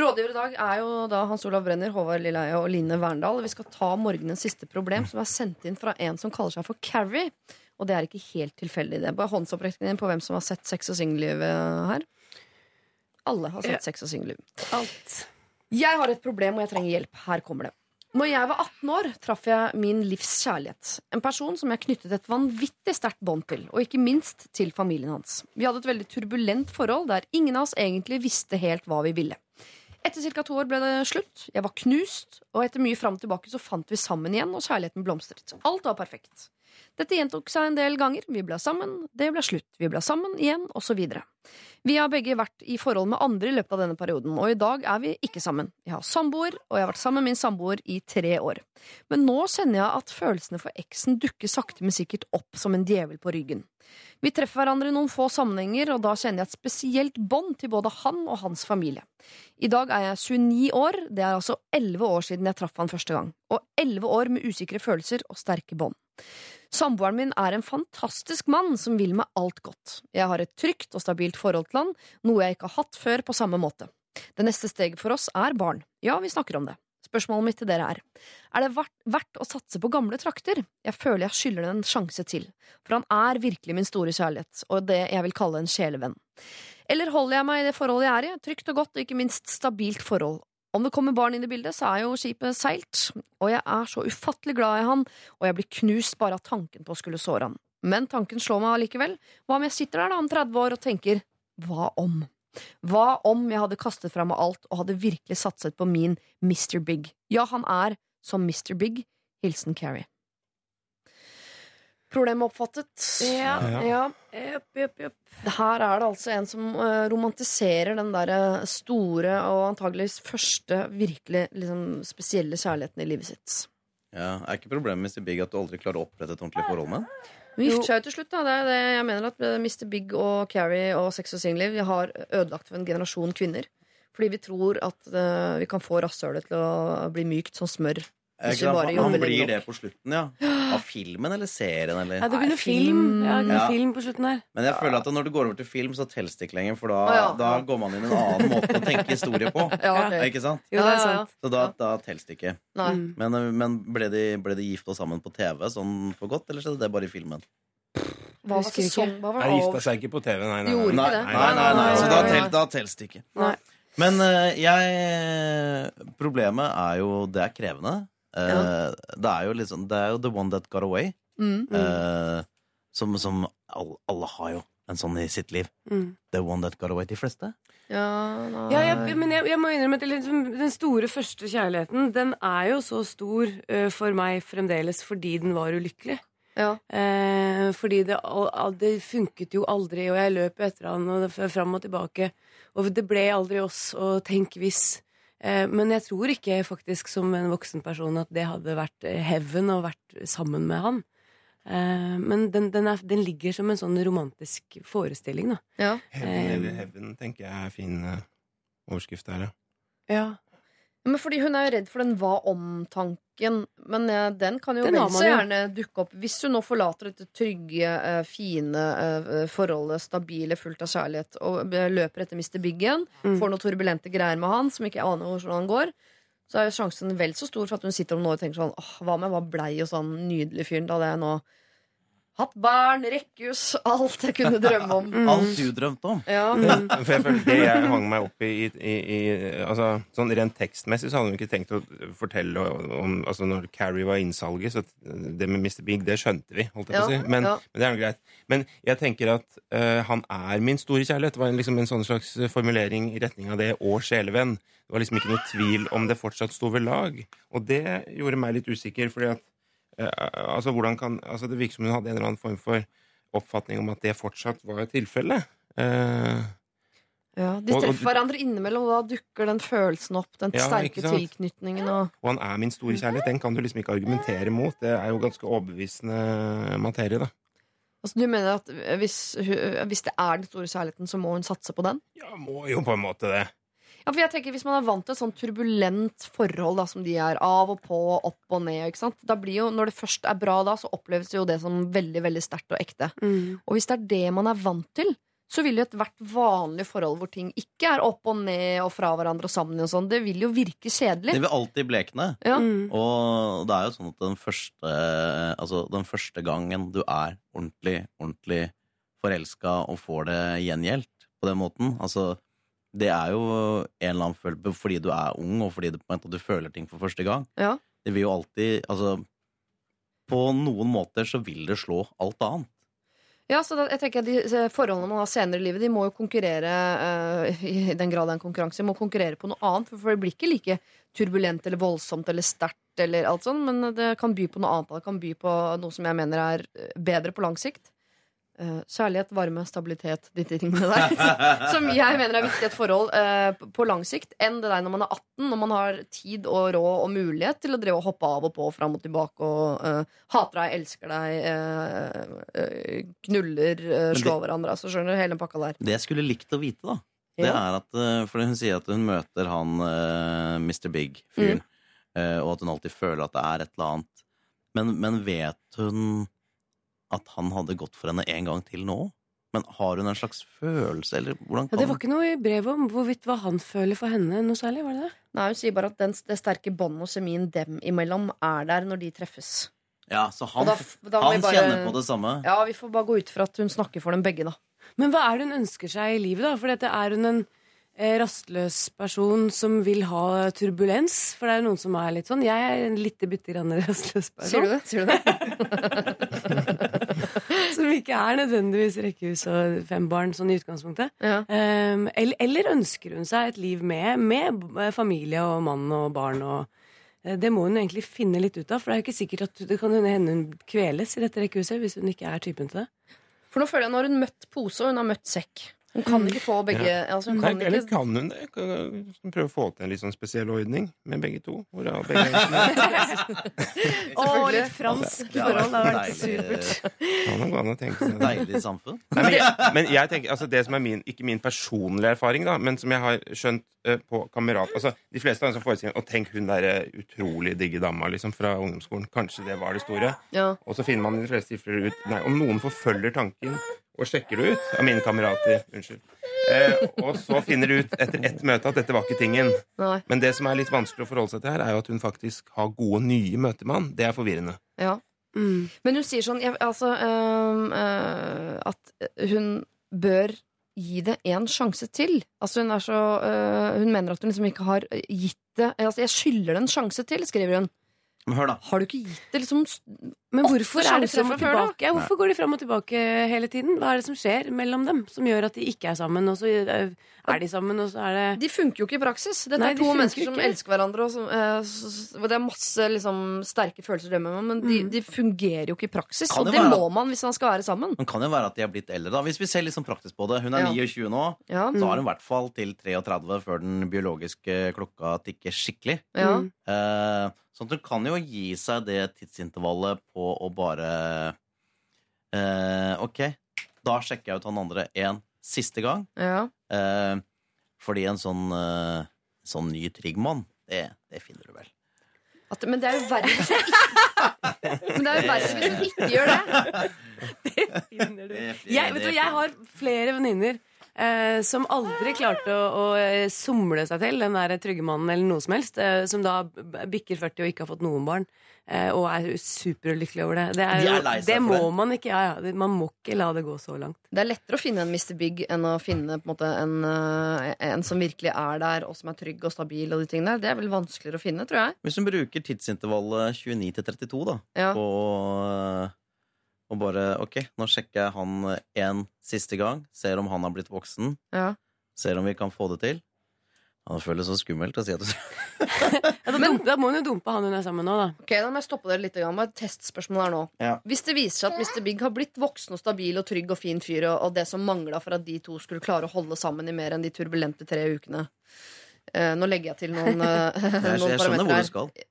Rådgiver i dag er jo da Hans Olav Brenner, Håvard Lilleheie og Line Verndal. Vi skal ta morgenens siste problem, som er sendt inn fra en som kaller seg for Carrie. Og det er ikke helt tilfeldig, det. Bare håndsopprekningen din på hvem som har sett Sex og singelliv eh, her. Alle har sett Ja. Sex og singelliv. Alt. Jeg har et problem, og jeg trenger hjelp. Her kommer det. Når jeg var 18 år, traff jeg min livs kjærlighet. En person som jeg knyttet et vanvittig sterkt bånd til, og ikke minst til familien hans. Vi hadde et veldig turbulent forhold der ingen av oss egentlig visste helt hva vi ville. Etter ca. to år ble det slutt. Jeg var knust, og etter mye fram og tilbake så fant vi sammen igjen, og kjærligheten blomstret. Alt var perfekt. Dette gjentok seg en del ganger. Vi ble sammen, det ble slutt. Vi ble sammen igjen, osv. Vi har begge vært i forhold med andre i løpet av denne perioden, og i dag er vi ikke sammen. Jeg har samboer, og jeg har vært sammen med min samboer i tre år. Men nå kjenner jeg at følelsene for eksen dukker sakte, men sikkert opp som en djevel på ryggen. Vi treffer hverandre i noen få sammenhenger, og da kjenner jeg et spesielt bånd til både han og hans familie. I dag er jeg 29 år, det er altså 11 år siden jeg traff han første gang, og 11 år med usikre følelser og sterke bånd. Samboeren min er en fantastisk mann som vil meg alt godt. Jeg har et trygt og stabilt forhold til han, noe jeg ikke har hatt før på samme måte. Det neste steget for oss er barn. Ja, vi snakker om det. Spørsmålet mitt til dere er Er det verdt, å satse på gamle trakter? Jeg føler jeg skylder det en sjanse til, for han er virkelig min store kjærlighet, og det jeg vil kalle en sjelevenn. Eller holder jeg meg i det forholdet jeg er i, trygt og godt og ikke minst stabilt forhold? Om det kommer barn inn i bildet, så er jo skipet seilt, og jeg er så ufattelig glad i han, og jeg blir knust bare av tanken på å skulle såre han. Men tanken slår meg allikevel. Hva om jeg sitter der da om 30 år og tenker hva om? Hva om jeg hadde kastet fra meg alt og hadde virkelig satset på min Mr. Big? Ja, han er som Mr. Big. Hilsen Carrie. Problemet oppfattet. Ja. ja. Jupp, jupp, jupp. Her er det altså en som eh, romantiserer den der eh, store og antageligvis første virkelig liksom, spesielle kjærligheten i livet sitt. Ja, Er ikke problemet med Mr. Big at du aldri klarer å opprette et ordentlig forhold med ham? Hun gifter seg jo til slutt. da Det er det jeg mener at eh, Mr. Big og Carrie og Sex og Singelliv Vi har ødelagt for en generasjon kvinner. Fordi vi tror at uh, vi kan få rasshølet til å bli mykt som smør. Ikke bare han blir det på slutten, ja. Av filmen eller serien, eller? Ja, det Nei, film. Ja, det Ja. film på slutten her. Men jeg føler at når du går over til film, så telles det ikke lenger. For da, ah, ja. da går man inn en annen måte å tenke historie på. Ja, ok. Ikke sant? Jo, det er Ja, ja, ja. sant. Så da, da telles det ikke. Nei. Mm. Men, men ble, de, ble de gifta sammen på TV sånn for godt, eller skjedde det bare i filmen? Hva var det sesong? Hva var Jeg det gifta seg ikke på TV, nei. nei, nei. Nei, nei, nei, så da, tel, da telles det ikke. Men eh, jeg Problemet er jo Det er krevende. Eh, Det er jo liksom Det er jo the one that got away. Mm. Eh, som som alle, alle har jo en sånn i sitt liv. Mm. The one that got away. De fleste. Ja, nei. Ja, jeg, men jeg, jeg må innrømme at liksom, den store første kjærligheten, den er jo så stor uh, for meg fremdeles fordi den var ulykkelig. Ja. Eh, fordi det, al- al- det funket jo aldri, og jeg løp etter han og fram og tilbake. Og det ble aldri oss, og tenk hvis. Eh, men jeg tror ikke faktisk som en voksen person at det hadde vært eh, heaven å vært sammen med han. Eh, men den, den, er, den ligger som en sånn romantisk forestilling, da. Ja. Heaven eller heaven, tenker jeg er fin overskrift der, ja. Ja. Men fordi hun er jo redd for den hva-om-tanken. Men eh, den kan jo Den vel man så jo. gjerne dukke opp. Hvis hun nå forlater dette trygge, eh, fine eh, forholdet, stabile, fullt av kjærlighet, og eh, løper etter Mr. Big igjen, Mm. får noen turbulente greier med han som ikke aner hvordan han går, så er jo sjansen vel så stor for at hun sitter om noe og tenker sånn Åh, hva om jeg var blei og sånn nydelig fyren? Da hadde jeg nå hatt barn, rekkehus, alt jeg kunne drømme om. Mm. Alt du drømte om. Ja. For jeg føler Det jeg hang meg opp i, i, i, i altså, sånn Rent tekstmessig så hadde hun ikke tenkt å fortelle om altså Når Carrie var innsalget, så det med Mr. Big, det skjønte vi. holdt jeg på å si. Men, ja. men det er noe greit. Men jeg tenker at uh, han er min store kjærlighet. Det var en- liksom en sånn slags formulering i retning av det, og sjelevenn. Det var liksom ikke noe tvil om det fortsatt sto ved lag. Og det gjorde meg litt usikker, fordi at altså, hvordan kan, altså, Det virker som hun hadde en eller annen form for oppfatning om at det fortsatt var tilfellet. Eh, Ja, de Og- og- treffer hverandre innimellom, og da dukker den følelsen opp. Den Ja, sterke tilknytningen og Og han er min store kjærlighet. Den kan du liksom ikke argumentere mot. Det er jo ganske overbevisende materie, da. Altså, du mener at hvis, hvis det er den store kjærligheten, så må hun satse på den? Ja, må jo på en måte det. Ja, for jeg tenker Hvis man er vant til et sånn turbulent forhold da, som de er, av og på, opp og ned ikke sant? Da blir jo, Når det først er bra, da, så oppleves jo det som veldig veldig sterkt og ekte. Mm. Og hvis det er det man er vant til, så vil jo ethvert vanlig forhold hvor ting ikke er opp og ned og fra hverandre og sammen, og sånn, det vil jo virke kjedelig. Det vil alltid blekne. Ja. Mm. Og det er jo sånn at den første, altså den første gangen du er ordentlig, ordentlig forelska og får det gjengjeldt på den måten Altså, det er jo en eller annen følelse fordi du er ung, og fordi du, du føler ting for første gang. Ja. Det vil jo alltid Altså, på noen måter så vil det slå alt annet. Ja, så da, jeg tenker at de Forholdene man har senere i livet, De må jo konkurrere uh, i den grad det er en konkurranse. Må konkurrere på noe annet, for det blir ikke like turbulent eller voldsomt eller sterkt. eller alt sånt, Men det kan by på noe annet. Det kan by på noe som jeg mener er eh, bedre på lang sikt. Eh, kjærlighet, varme, stabilitet, de tingene der. Som jeg mener er viktig i et forhold uh, på lang sikt, enn det der når man er 18, når man har tid og råd og mulighet til å drive og hoppe av og på, fram og tilbake og uh, hater deg, elsker deg, knuller, slår hverandre. Altså, skjønner du, hele den pakka der. Det jeg skulle likt å vite, da, det Ja. er at For hun sier at hun møter han Mr. Big-fyren, eh, og at hun alltid føler at det er et eller annet. Men, men vet hun at han hadde gått for henne en gang til nå? Men har hun en slags følelse, eller hvordan Ja, det var ikke noe i brevet om hvorvidt hva han føler for henne noe særlig, var det det? Nei, Hun sier bare at den, det sterke båndet og semien dem imellom er der når de treffes. Ja, så han, da da han bare- kjenner på det samme? Ja, Vi får bare gå ut fra at hun snakker for dem begge, da. Men hva er det hun ønsker seg i livet, da? For dette er hun en rastløs person som vil ha turbulens? For det er noen som er litt sånn. Jeg er en lite bitte grann rastløs person. Sier du det? Sier du det? Som ikke er nødvendigvis rekkehus og fem barn sånn i utgangspunktet. Ja. Um, eller, eller ønsker hun seg et liv med, med familie og mann og barn og eh, det må hun egentlig finne litt ut av, for det er jo ikke sikkert at det kan hende hun kveles i dette rekkehuset hvis hun ikke er typen til det. For nå føler jeg nå har hun møtt pose, og hun har møtt sekk. Hun kan ikke få begge. Altså, hun Nei, eller ikke kan hun det? Hun prøver å få til en litt sånn spesiell ordning med begge to? Hvor er begge Å, litt fransk Ja, forhold. Det har vært supert. kan gå an å tenke seg det. Deilig samfunn. Nei, men, jeg, men jeg tenker, altså det som er min, ikke min personlige erfaring, da, men som jeg har skjønt uh, på kamerat altså De fleste har en sånn forestilling Og tenk hun derre utrolig digge dama liksom, fra ungdomsskolen. Kanskje det var det store. ja. Og så finner man i de fleste tilfeller ut Nei, om noen forfølger tanken og sjekker det ut av mine kamerater Unnskyld. Eh, og så finner de ut etter ett møte at dette var ikke tingen. Nei. Men det som er litt vanskelig å forholde seg til her, er jo at hun faktisk har gode, nye møter med han. Det er forvirrende. ja. Mm. Men hun sier sånn jeg, altså, øh, øh, at hun bør gi det en sjanse til. Altså Hun er så øh, Hun mener at hun liksom ikke har gitt det altså, Jeg skylder det en sjanse til, skriver hun. Men hør, da. Har du ikke gitt det liksom Men hvorfor er det frem fram og tilbake? før, da? Hvorfor går de fram og tilbake hele tiden? Hva er det som skjer mellom dem som gjør at de ikke er sammen, og så eh, er de sammen, og så er det De funker jo ikke i praksis. Dette Nei, er to mennesker som elsker hverandre, og, som, eh, og det er masse liksom, sterke følelser der med meg, men de, de fungerer jo ikke i praksis. Kan Og det det være- må man hvis man skal være sammen. Men kan jo være at de er blitt eldre. da Hvis vi ser sånn praktisk på det. Hun er Ja. 29 nå. Ja. Så har hun i hvert fall til 33 før den biologiske klokka tikker skikkelig. Ja. Mm. Eh, sånn at hun kan jo gi seg det tidsintervallet på å bare eh, Ok, da sjekker jeg ut han andre en siste gang. Ja. Eh, fordi en sånn, eh, sånn ny Triggmann, det, det finner du vel. At, men det er jo verre hvis ikke Men det er jo verre hvis ikke gjør det. finner du. Det- Jeg, vet du, jeg har flere venninner eh, som aldri klarte å, å eh, somle seg til den der trygge mannen eller noe som helst. Eh, som da bikker 40 og ikke har fått noen barn. Eh, og er superlykkelig over det. Det, er, De er lei seg det for må det. man ikke. Ja, ja. Det- Man må ikke la det gå så langt. Det er lettere å finne en Mr. Big enn å finne på en, måte, en, eh, en som virkelig er der, og som er trygg og stabil. og de tingene der. Det er vel vanskeligere å finne, tror jeg. Hvis hun bruker tidsintervallet 29 til 32, da, Ja. på og bare OK, nå sjekker jeg han en siste gang. Ser om han har blitt voksen. Ja. Ser om vi kan få det til. Ja, Det føles så skummelt å si at du Ja, da, Men, da må hun jo dumpe han hun er sammen med nå, da. Ok, Da må jeg stoppe dere litt. grann, med et testspørsmål her nå. Ja. Hvis det viser seg at Mr. Big har blitt voksen og stabil og trygg og fin fyr, og, og det som mangla for at de to skulle klare å holde sammen i mer enn de turbulente tre ukene Eh, Nå legger jeg til noen, eh, Jeg, noen jeg skjønner hvor du skal. Eh,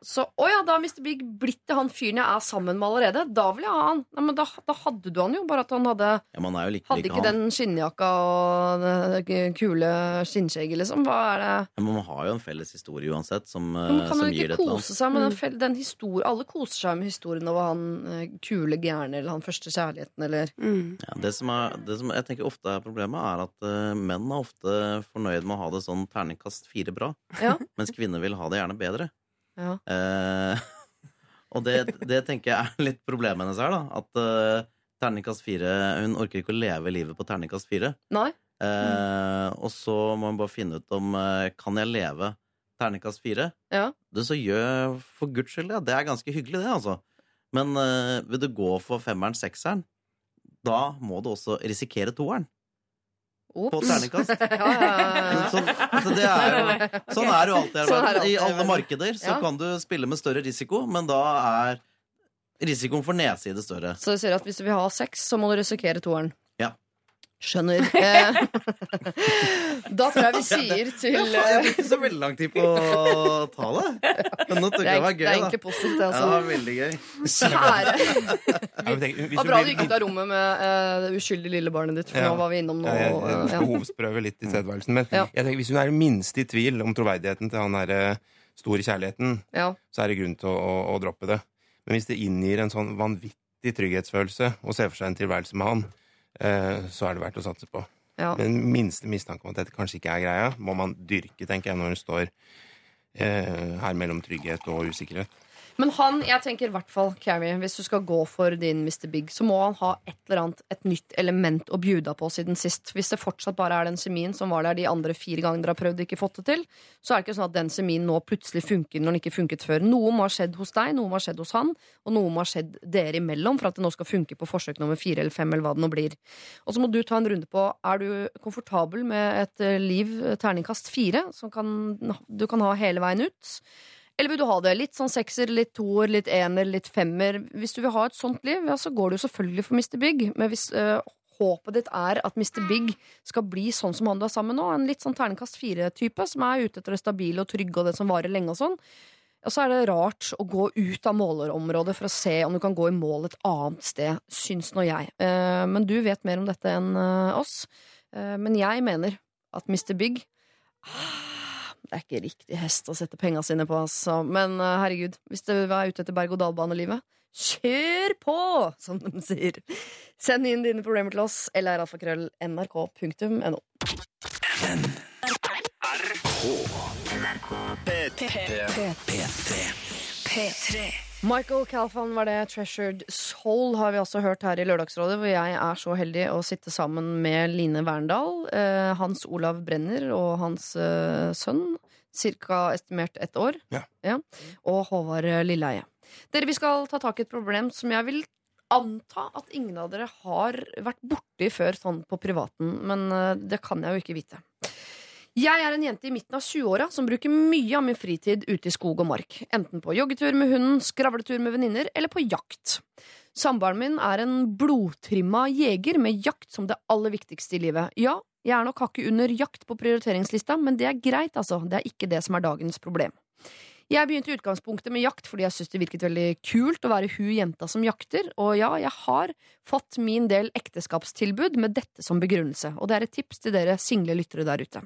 så å ja, da har Mr. Big blitt til han fyren jeg er sammen med allerede. Da vil jeg ha han. Nei, men da, da hadde du han jo, bare at han hadde Ja, man er jo like Hadde ikke han. den skinnjakka og det kule skinnskjegget, liksom. Hva er det Men man har jo en felles historie uansett, som, eh, Men kan som man ikke det et eller annet. kose seg med den, den historien Alle koser seg med historien over han eh, kule gærne eller han første kjærligheten eller Mm. Ja, det som, er, det som jeg tenker ofte er problemet, er at uh, menn er ofte fornøyd med å ha det sånn terningkast fire bra, Ja. mens kvinner vil ha det gjerne bedre. Ja. Eh, og det, det tenker jeg er litt problemet hennes her, da. At eh, terningkast fire Hun orker ikke å leve livet på terningkast fire. Nei? Eh, og så må hun bare finne ut om eh, Kan jeg leve terningkast fire. Ja. Det så gjør for guds skyld det. Det er ganske hyggelig, det, altså. Men eh, vil du gå for femmeren, sekseren, da må du også risikere toeren på terningkast. ja, ja. Sånn, altså det er jo, sånn er det jo alltid. i Sånn. I alltid i alle markeder så kan du spille med større risiko, men da er risikoen for nedside større. Så du sier at hvis du vil ha sex, så må du risikere toeren. Ja. Skjønner. Eh, da tror jeg vi sier til Jeg eh, brukte så veldig lang tid på å ta det. Men nå tror jeg det var det er egentlig positivt, det, Ja, altså. veldig gøy. Kjære. Ja, Det var bra du gikk ut av rommet med eh, det uskyldige lille barnet ditt, for Ja. nå var vi innom noe Ja, jeg, jeg ja. behovsprøver litt tilstedeværelsen. Men Ja. jeg tenker, hvis hun er minst i tvil om troverdigheten til han derre store kjærligheten, så er det grunn til å, å, å droppe det. Men hvis det inngir en sånn vanvittig trygghetsfølelse å se for seg en tilværelse med han, eh, så er det verdt å satse på. Ja. Men minste mistanke om at dette kanskje ikke er greia, må man dyrke, tenker jeg, når hun står eh, her mellom trygghet og usikkerhet. Men han, jeg tenker i hvert fall, Carrie, hvis du skal gå for din Mr. Big, så må han ha et eller annet, et nytt element å bjuda på siden sist. Hvis det fortsatt bare er den semien som var der de andre fire gangene dere har prøvd og ikke fått det til, så er det ikke sånn at den semien nå plutselig funker når den ikke funket før. Noe må ha skjedd hos deg, noe må ha skjedd hos han, og noe må ha skjedd dere imellom for at det nå skal funke på forsøk nummer fire eller fem, eller hva det nå blir. Og så må du ta en runde på er du komfortabel med et eh, liv eh, terningkast fire, som kan, du kan ha hele veien ut. Eller vil du ha det litt sånn sekser, litt toer, litt ener, litt femmer? Hvis du vil ha et sånt liv, ja, så går du selvfølgelig for Mr. Big. Men hvis øh, håpet ditt er at Mr. Big skal bli sånn som han du er sammen med nå, en litt sånn ternekast fire-type, som er ute etter det stabile og trygge og det som varer lenge og sånn, og så er det rart å gå ut av målerområdet for å se om du kan gå i mål et annet sted, syns nå jeg. Eh, men du vet mer om dette enn eh, oss. Eh, men jeg mener at Mr. Big ah, det er ikke riktig hest å sette penga sine på, altså. Men eh, herregud, hvis du er ute etter berg-og-dal-banelivet, kjør på, som de sier. Send inn dine problemer til oss, eller alfakrøll nrk.no. P3. Michael Calfan var det. Treasured Soul har vi også hørt her i Lørdagsrådet, hvor jeg er så heldig å sitte sammen med Line Verndal, eh, Hans Olav Brenner og hans eh, sønn, Cirka estimert ett år. Ja. Og Håvard Lilleheie. Dere, vi skal ta tak i et problem som jeg vil anta at ingen av dere har vært borti før sånn på privaten, men eh, det kan jeg jo ikke vite. Jeg er en jente i midten av 20-åra som bruker mye av min fritid ute i skog og mark. Enten på joggetur med hunden, skravletur med venninner eller på jakt. Samboeren min er en blodtrimma jeger med jakt som det aller viktigste i livet. Ja, jeg er nok hakket under jakt på prioriteringslista, men det er greit, altså. Det er ikke det som er dagens problem. Jeg begynte i utgangspunktet med jakt fordi jeg syntes det virket veldig kult å være hun jenta som jakter, og ja, jeg har fått min del ekteskapstilbud med dette som begrunnelse, og det er et tips til dere single lyttere der ute.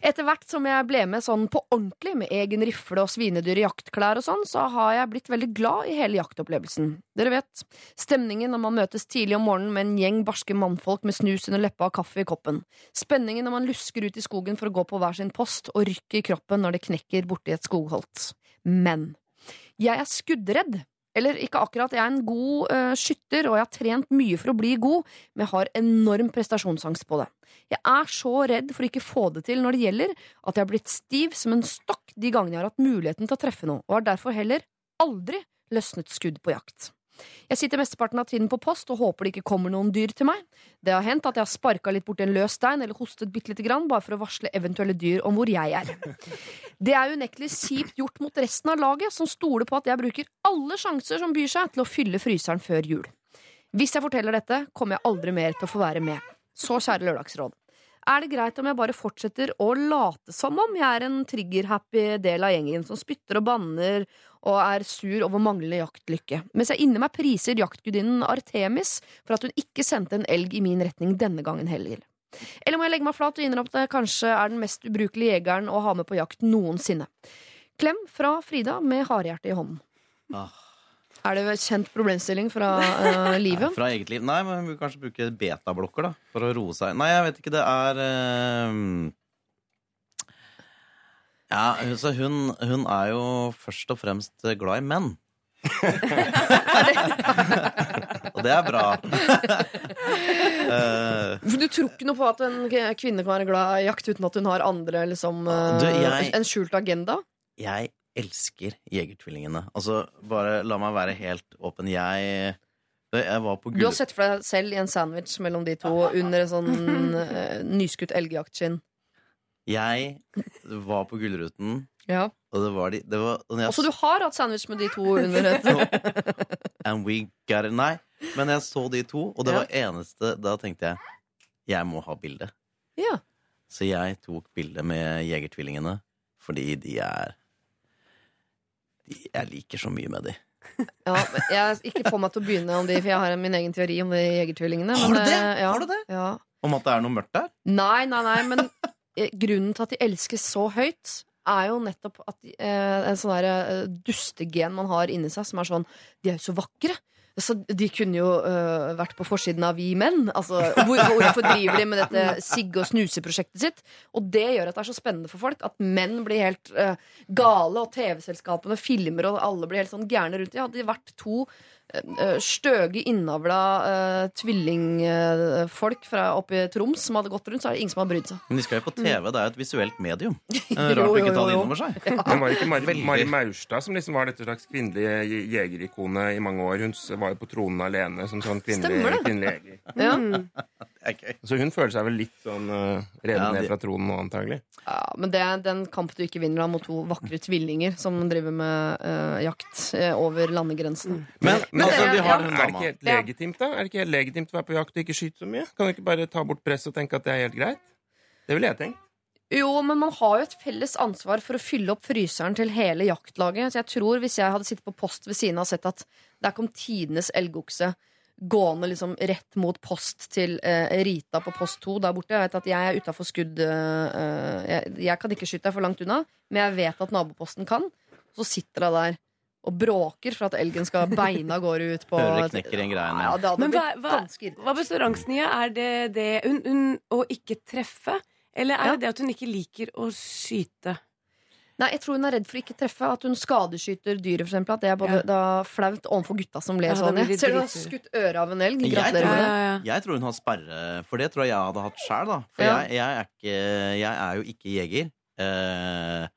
Etter hvert som jeg ble med sånn på ordentlig, med egen rifle og svinedyr i jaktklær og sånn, så har jeg blitt veldig glad i hele jaktopplevelsen. Dere vet, stemningen når man møtes tidlig om morgenen med en gjeng barske mannfolk med snus under leppa og kaffe i koppen. Spenningen når man lusker ut i skogen for å gå på hver sin post, og rykket i kroppen når det knekker borti et skogholt. Men jeg er skuddredd. Eller ikke akkurat, jeg er en god uh, skytter, og jeg har trent mye for å bli god, men jeg har enorm prestasjonsangst på det. Jeg er så redd for å ikke få det til når det gjelder, at jeg har blitt stiv som en stokk de gangene jeg har hatt muligheten til å treffe noe, og har derfor heller aldri løsnet skudd på jakt. Jeg sitter mesteparten av tiden på post og håper det ikke kommer noen dyr til meg. Det har hendt at jeg har sparka litt borti en løs stein eller hostet bitte lite grann, bare for å varsle eventuelle dyr om hvor jeg er. Det er unektelig kjipt gjort mot resten av laget, som stoler på at jeg bruker alle sjanser som byr seg til å fylle fryseren før jul. Hvis jeg forteller dette, kommer jeg aldri mer til å få være med. Så kjære Lørdagsråd. Er det greit om jeg bare fortsetter å late som om jeg er en trigger-happy del av gjengen som spytter og banner og er sur over manglende jaktlykke, mens jeg inni meg priser jaktgudinnen Artemis for at hun ikke sendte en elg i min retning denne gangen heller? Eller må jeg legge meg flat og innrømme at jeg kanskje er den mest ubrukelige jegeren å ha med på jakt noensinne? Klem fra Frida med harehjerte i hånden. Ah. Er det en kjent problemstilling fra uh, livet? Fra eget liv? Nei, men vi vil kanskje bruke betablokker da, for å roe seg. Nei, jeg vet ikke. Det er uh... Ja, så hun, hun er jo først og fremst glad i menn. og det er bra. Eh, du tror ikke noe på at en kvinne kan være glad i jakt uten at hun har andre liksom, eh, Du, jeg- en skjult agenda? jeg elsker Jegertvillingene. Altså, bare la meg være helt åpen. Jeg, jeg var på Du har sett for deg selv i en sandwich mellom de to under en sånn uh, nyskutt elgjaktskinn. Jeg var på Gullruten, Ja. og det var de det var, og jeg Også du har hatt sandwich med de to under et And we got it. Nei, men jeg så de to, og det Ja. var eneste Da tenkte jeg jeg må ha bilde. Ja. Så jeg tok bilde med Jegertvillingene fordi de er Jeg liker så mye med de. Ja, jeg ikke få meg til å begynne om de, for jeg har min egen teori om de jegertvillingene. Har du det? eh, Ja, Har du det? Ja. Om at det er noe mørkt der? Nei, nei, nei, men eh, grunnen til at de elskes så høyt, er jo nettopp at eh, en sånn der eh, dustegen man har inni seg, som er sånn De er jo så vakre. Så de kunne jo uh, vært på forsiden av Vi menn. Altså, hvor, hvorfor driver de med dette sigge- og snuseprosjektet sitt? Og det gjør at det er så spennende for folk at menn blir helt uh, gale, og TV-selskapene filmer, og alle blir helt sånn gærne rundt dem. Hadde de vært to støge, innavla uh, tvillingfolk fra oppe i Troms som hadde gått rundt, så er det ingen som har brydd seg. Men de skal jo på TV. Det er jo et visuelt medium. Det er Jo, Rart å jo, ikke ta det innover seg. Men var det ikke Mari. Mari Maurstad som liksom var dette slags kvinnelige jegerikone i mange år? Hun var jo på tronen alene som sånn kvinnelig, kvinnelig jeger. Ja. Er. Så hun føler seg vel litt sånn uh, revet Ja, ned fra tronen nå, antagelig. Ja, men det er den kamp du ikke vinner da mot to vakre tvillinger som driver med uh, jakt uh, over landegrensen. Men, Men altså, det- de har ja. den Er det ikke helt legitimt, da? Er det ikke helt legitimt å være på jakt og ikke skyte så mye? Kan du ikke bare ta bort presset og tenke at det er helt greit? Det ville jeg tenkt. Jo, men man har jo et felles ansvar for å fylle opp fryseren til hele jaktlaget. Så jeg tror hvis jeg hadde sittet på post ved siden av og sett at der kom tidenes elgokse gående liksom rett mot post til eh, Rita på post 2 der borte. Jeg vet at jeg er utafor skudd eh, jeg, jeg kan ikke skyte deg for langt unna, men jeg vet at naboposten kan. Så sitter hun der og bråker for at elgen skal beina av gårde ut på Hører det knekker en grein. Ja, det hadde Men hva, blitt hva, hva består angsten i? Er det det hun, hun, å ikke treffe? Eller er Ja. det det at hun ikke liker å skyte? Nei, jeg tror hun er redd for å ikke treffe. At hun skadeskyter dyret, for eksempel. At det er både Ja. da flaut overfor gutta som ler Ja, sånn. Jeg ser du har skutt øret av en elg. Gratulerer tror- med det. Jeg tror hun har sperre, for det tror jeg jeg hadde hatt sjæl, da. For Ja. jeg, jeg, er ikke, jeg er jo ikke jeger. Eh,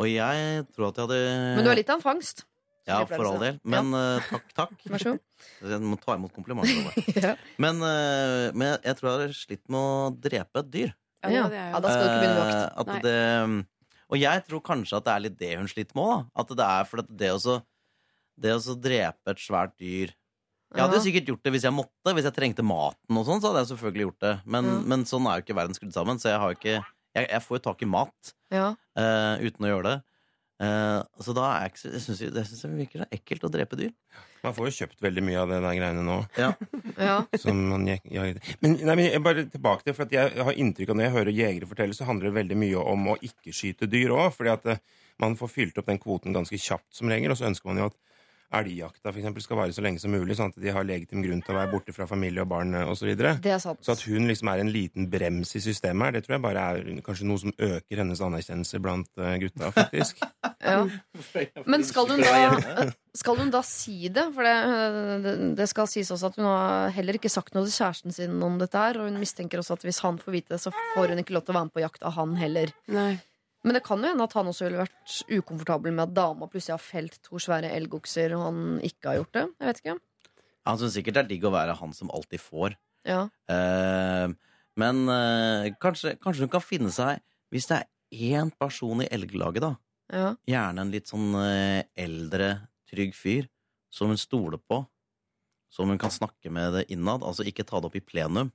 og jeg tror at jeg hadde Men du er litt av en fangst. Ja, for all del. Men uh, takk, takk. Vær så god. Jeg må ta imot komplimenter. Ja. Men, uh, men jeg- tror jeg hadde slitt med å drepe et dyr. Ja, Ja. er Ja, da skal du ikke begynne vakt. Uh, at Nei. det, og jeg tror kanskje at det er litt det hun sliter med òg. At det er for at det å så- det å så drepe et svært dyr Jeg hadde jo sikkert gjort det hvis jeg måtte. Hvis jeg trengte maten og sånn, så hadde jeg selvfølgelig gjort det. Men, Ja. men sånn er jo ikke verden skrudd sammen, så jeg har ikke Jeg, jeg får jo tak i mat Ja. uh, uten å gjøre det. Eh, så da er jeg ikke Jeg syns det synes jeg virker så ekkelt å drepe dyr. Man får jo kjøpt veldig mye av det der greiene nå. Ja. ja. Som man, jeg, men, nei, men jeg bare tilbake til, for at jeg har inntrykk av Når jeg hører jegere fortelle, så handler det veldig mye om å ikke skyte dyr òg. Fordi at eh, man får fylt opp den kvoten ganske kjapt som regel. Og så ønsker man jo at elgjakta for skal vare så lenge som mulig, sånn at de har legitim grunn til å være borte fra familie og barn osv. Så, er så at hun liksom er en liten brems i systemet her, det tror jeg bare er kanskje noe som øker hennes anerkjennelse blant eh, gutta, faktisk. Ja. Men skal hun, da, skal hun da si det? For det, det- det skal sies også at hun har heller ikke sagt noe til kjæresten sin om dette her. Og hun mistenker også at hvis han får vite det, så får hun ikke lov til å være med på jakt av han heller. Nei. Men det kan jo hende at han også ville vært ukomfortabel med at dama plutselig har felt to svære elgokser, og han ikke har gjort det. Jeg vet ikke. Han syns sikkert det er digg å være han som alltid får. Ja. Uh, men uh, kanskje, kanskje hun kan finne seg Hvis det er én person i elglaget, da, Ja. gjerne en litt sånn uh, eldre, trygg fyr, som hun stoler på, som hun kan snakke med det innad, altså ikke ta det opp i plenum.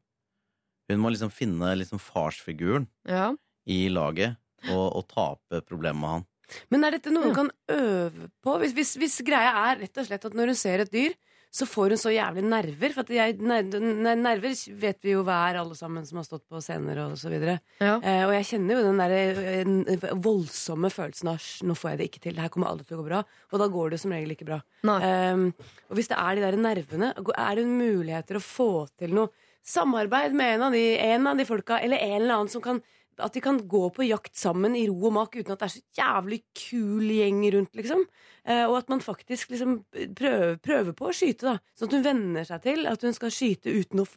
Hun må liksom finne liksom farsfiguren ja. i laget og, og tape problemet med han. Men er dette noe hun Ja. kan øve på? Hvis, hvis, hvis greia er rett og slett at når hun ser et dyr, så får hun så jævlig nerver. For at jeg, ner, ner- nerver vet vi jo hva er, alle sammen som har stått på scener og så videre. Ja. Eh, og jeg kjenner jo den der eh, voldsomme følelsen av «Sj, nå får jeg det ikke til, det her kommer aldri til å gå bra. Og da går det som regel ikke bra. Um, og hvis det er de der nervene, er det muligheter å få til noe samarbeid med en av de, en av de folka, eller en eller annen som kan at de kan gå på jakt sammen i ro og mak uten at det er så jævlig kul gjeng rundt, liksom. Eh, og at man faktisk liksom prøver, prøver på å skyte, da. Sånn at hun venner seg til at hun skal skyte uten å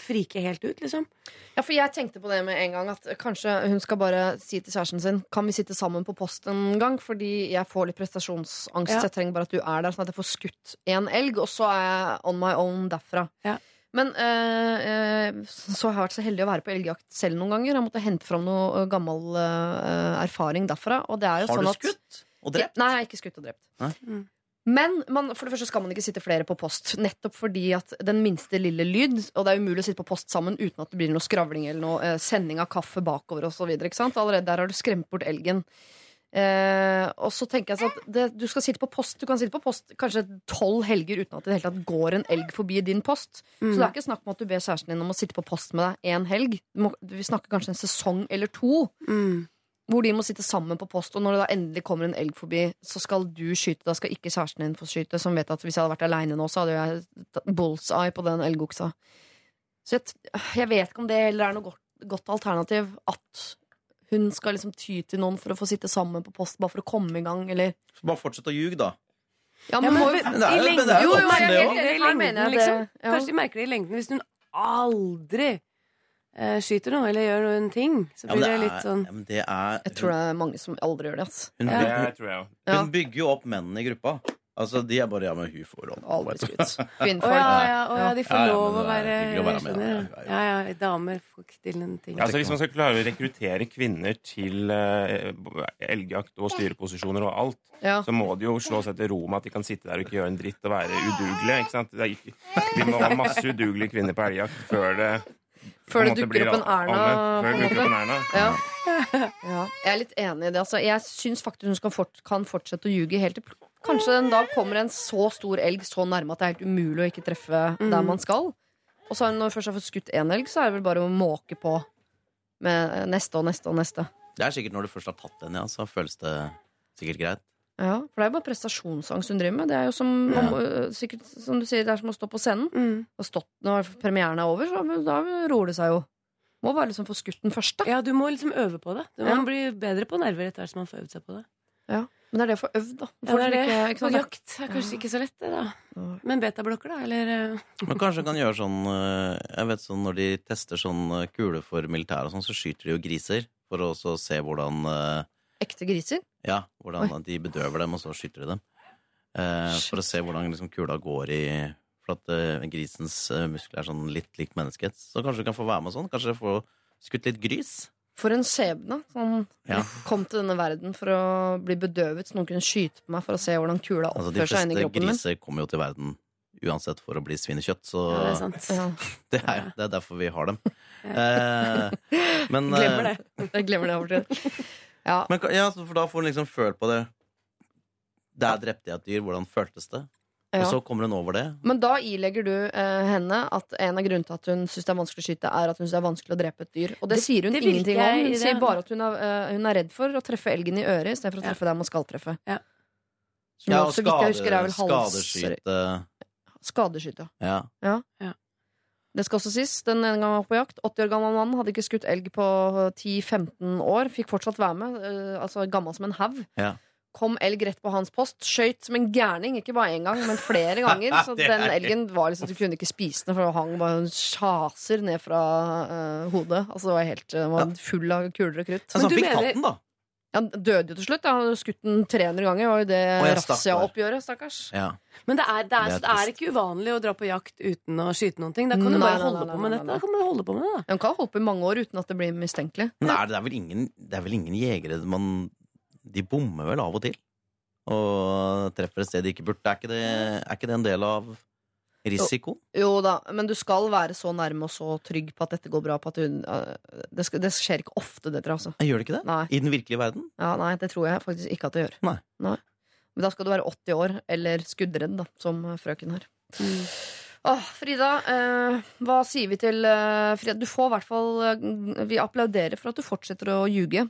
frike helt ut, liksom. Ja, for jeg tenkte på det med en gang At kanskje hun skal bare si til kjæresten sin Kan vi sitte sammen på post en gang Fordi jeg får litt prestasjonsangst Ja. Jeg trenger bare at du er der Sånn at jeg får skutt en elg Og så er jeg on my own derfra Ja. Men eh, eh, så har jeg vært så heldig å være på elgjakt selv noen ganger Jeg måtte hente fram noe eh, gammel eh, erfaring derfra Og det er jo Har sånn du skutt og drept? Nei, jeg har ikke skutt og drept. Mm. Men man, for det første skal man ikke sitte flere på post. Nettopp fordi at den minste lille lyd Og det er umulig å sitte på post sammen uten at det blir noe skravling eller noe eh, sending av kaffe bakover osv. Allerede der har du skremt bort elgen. Eh, og så tenker jeg sånn at det, Du skal sitte på post Du kan sitte på post kanskje tolv helger uten at det hele tatt går en elg forbi din post. Så det er ikke snakk om at du ber kjæresten din om å sitte på post med deg én helg. Må, vi snakker kanskje en sesong eller to Mm. hvor de må sitte sammen på post. Og når det da endelig kommer en elg forbi, så skal du skyte. Da skal ikke kjæresten din få skyte, som vet at hvis jeg hadde vært aleine nå, så hadde jeg bullseye på den elgoksa. Så jeg, jeg vet ikke om det heller er noe godt, godt alternativ. At hun skal liksom ty til noen for å få sitte sammen på post, bare for å komme i gang, eller Så bare fortsett å ljuge, da. Ja, Ja, men, må, Men det er jo- det er jo jo, jo, det. I lengden, det. Kanskje de merker det i lengden hvis hun aldri eh, skyter noe eller gjør noen ting. Så Ja, blir det det er, litt sånn ja, men det er Jeg tror det er mange som aldri gjør det. Altså. hun, Ja. bygger, Det. Ja. hun bygger jo opp mennene i gruppa. Altså, De er bare ja, men hun får råd. Aldri skutt. Å Kvinnfolk. ja, ja, å, ja, de får Ja, ja, lov men å er være hyggelig å være med, skjønner. ja, Ja, ja, damer får ikke til en ting. Altså, hvis man skal klare å rekruttere kvinner til eh, elgjakt og styreposisjoner og alt, Ja. så må de jo slå seg til ro med at de kan sitte der og ikke gjøre en dritt og være udugelige. Ikke sant? Det er ikke, vi må ha masse udugelige kvinner på elgjakt før det Før en det måte dukker opp en Erna. Før på det en dukker opp en Erna. Ja. ja. Jeg er litt enig i det. Altså, jeg syns faktisk hun skal fort, kan fortsette å ljuge helt til Kanskje en dag kommer en så stor elg så nærme at det er helt umulig å ikke treffe der man skal. Og så når vi først har fått skutt én elg, så er det vel bare å måke på med neste og neste og neste. Det er sikkert når du først har tatt den, ja, så føles det sikkert greit. Ja, For det er jo bare prestasjonsangst hun driver med. Det er jo som, Ja. om, sikkert, som du sier, det er som å stå på scenen. Mm. Og stått, når premieren er over, så da roer det seg jo. Må bare liksom få skutt den først, da. Ja, du må liksom øve på det. Du Ja. bli bedre på nerver etter hvert som man får øvd seg på det. Men det er det å få øvd, da. Ja, det er det. ikke- ikke jakt er kanskje ikke så lett, det, da. Men betablokker, da? Eller eh, Men kanskje du kan gjøre sånn eh, Jeg vet sånn Når de tester sånn kule for militæret og sånn, så skyter de jo griser for å også se hvordan eh, Ekte griser? Ja, hvordan de bedøver dem, og så skyter de dem. Eh, for å se hvordan liksom, kula går i For at eh, grisens eh, muskler er sånn litt lik menneskets. Så kanskje du kan få være med sånn? Kanskje få skutt litt grys? For en skjebne. Sånn, Ja. Kom til denne verden for å bli bedøvet, så noen kunne skyte på meg for å se hvordan kula Altså, oppfører seg inni fleste kroppen min. griser kommer jo til verden uansett for å bli svinekjøtt, så Ja, det er sant. Ja. det, er, det er derfor vi har dem. Eh, men, Glemmer eh, det. Jeg glemmer det over tid. Ja. Men, ja, for da får hun liksom følt på det. Der drepte jeg et dyr. Hvordan føltes det? Og så kommer hun over det. Men da ilegger du eh, henne at en av grunnene til at hun syns det er vanskelig å skyte, er at hun syns det er vanskelig å drepe et dyr. Og det, Det- sier hun det ingenting om. Hun sier bare at hun er, uh, hun er redd for å treffe elgen i øret istedenfor å Ja. treffe der man skal treffe. Ja. Som Ja, og så vidt jeg husker, er vel hals... skadeskyte Skadeskyte. Ja. Det skal også sies. Den ene gangen jeg var på jakt, 80 år gammel mann, hadde ikke skutt elg på 10-15 år. Fikk fortsatt være med. eh, altså gammel som en haug. Ja. Kom elg rett på hans post. Skøyt som en gærning. Ikke bare én gang, men flere ganger. Så den elgen var liksom Du kunne ikke spise den, for den hang bare en sjaser ned fra uh, hodet. Altså det var helt den var full av kuler og krutt. Så han du fikk mener- tatt den, da. Ja, Han døde jo til slutt. Han hadde skutt den 300 ganger. Var jo det razzia-oppgjøret, stakkars. Ja. Men det er, det, er, Det er det er ikke uvanlig å dra på jakt uten å skyte noen ting. Da kan du bare holde på med dette. nei. Da kan du holde på med det, da. De kan holde på i mange år uten at det blir mistenkelig. Men er det, det, er vel ingen, det er vel ingen jegere man De bommer vel av og til? Og treffer et sted de ikke burde. Er ikke det, er ikke det en del av risikoen? Jo da, men du skal være så nærme og så trygg på at dette går bra. På at du, øh, det, skal, det skjer ikke ofte, dette. Altså. Gjør det ikke det? Nei. I den virkelige verden? Ja, nei, det tror jeg faktisk ikke at det gjør. Nei. Men da skal du være 80 år, eller skuddredd, da, som frøken her. Åh, Frida, eh, hva sier vi til eh, Frida? Du får i hvert fall Vi applauderer for at du fortsetter å ljuge.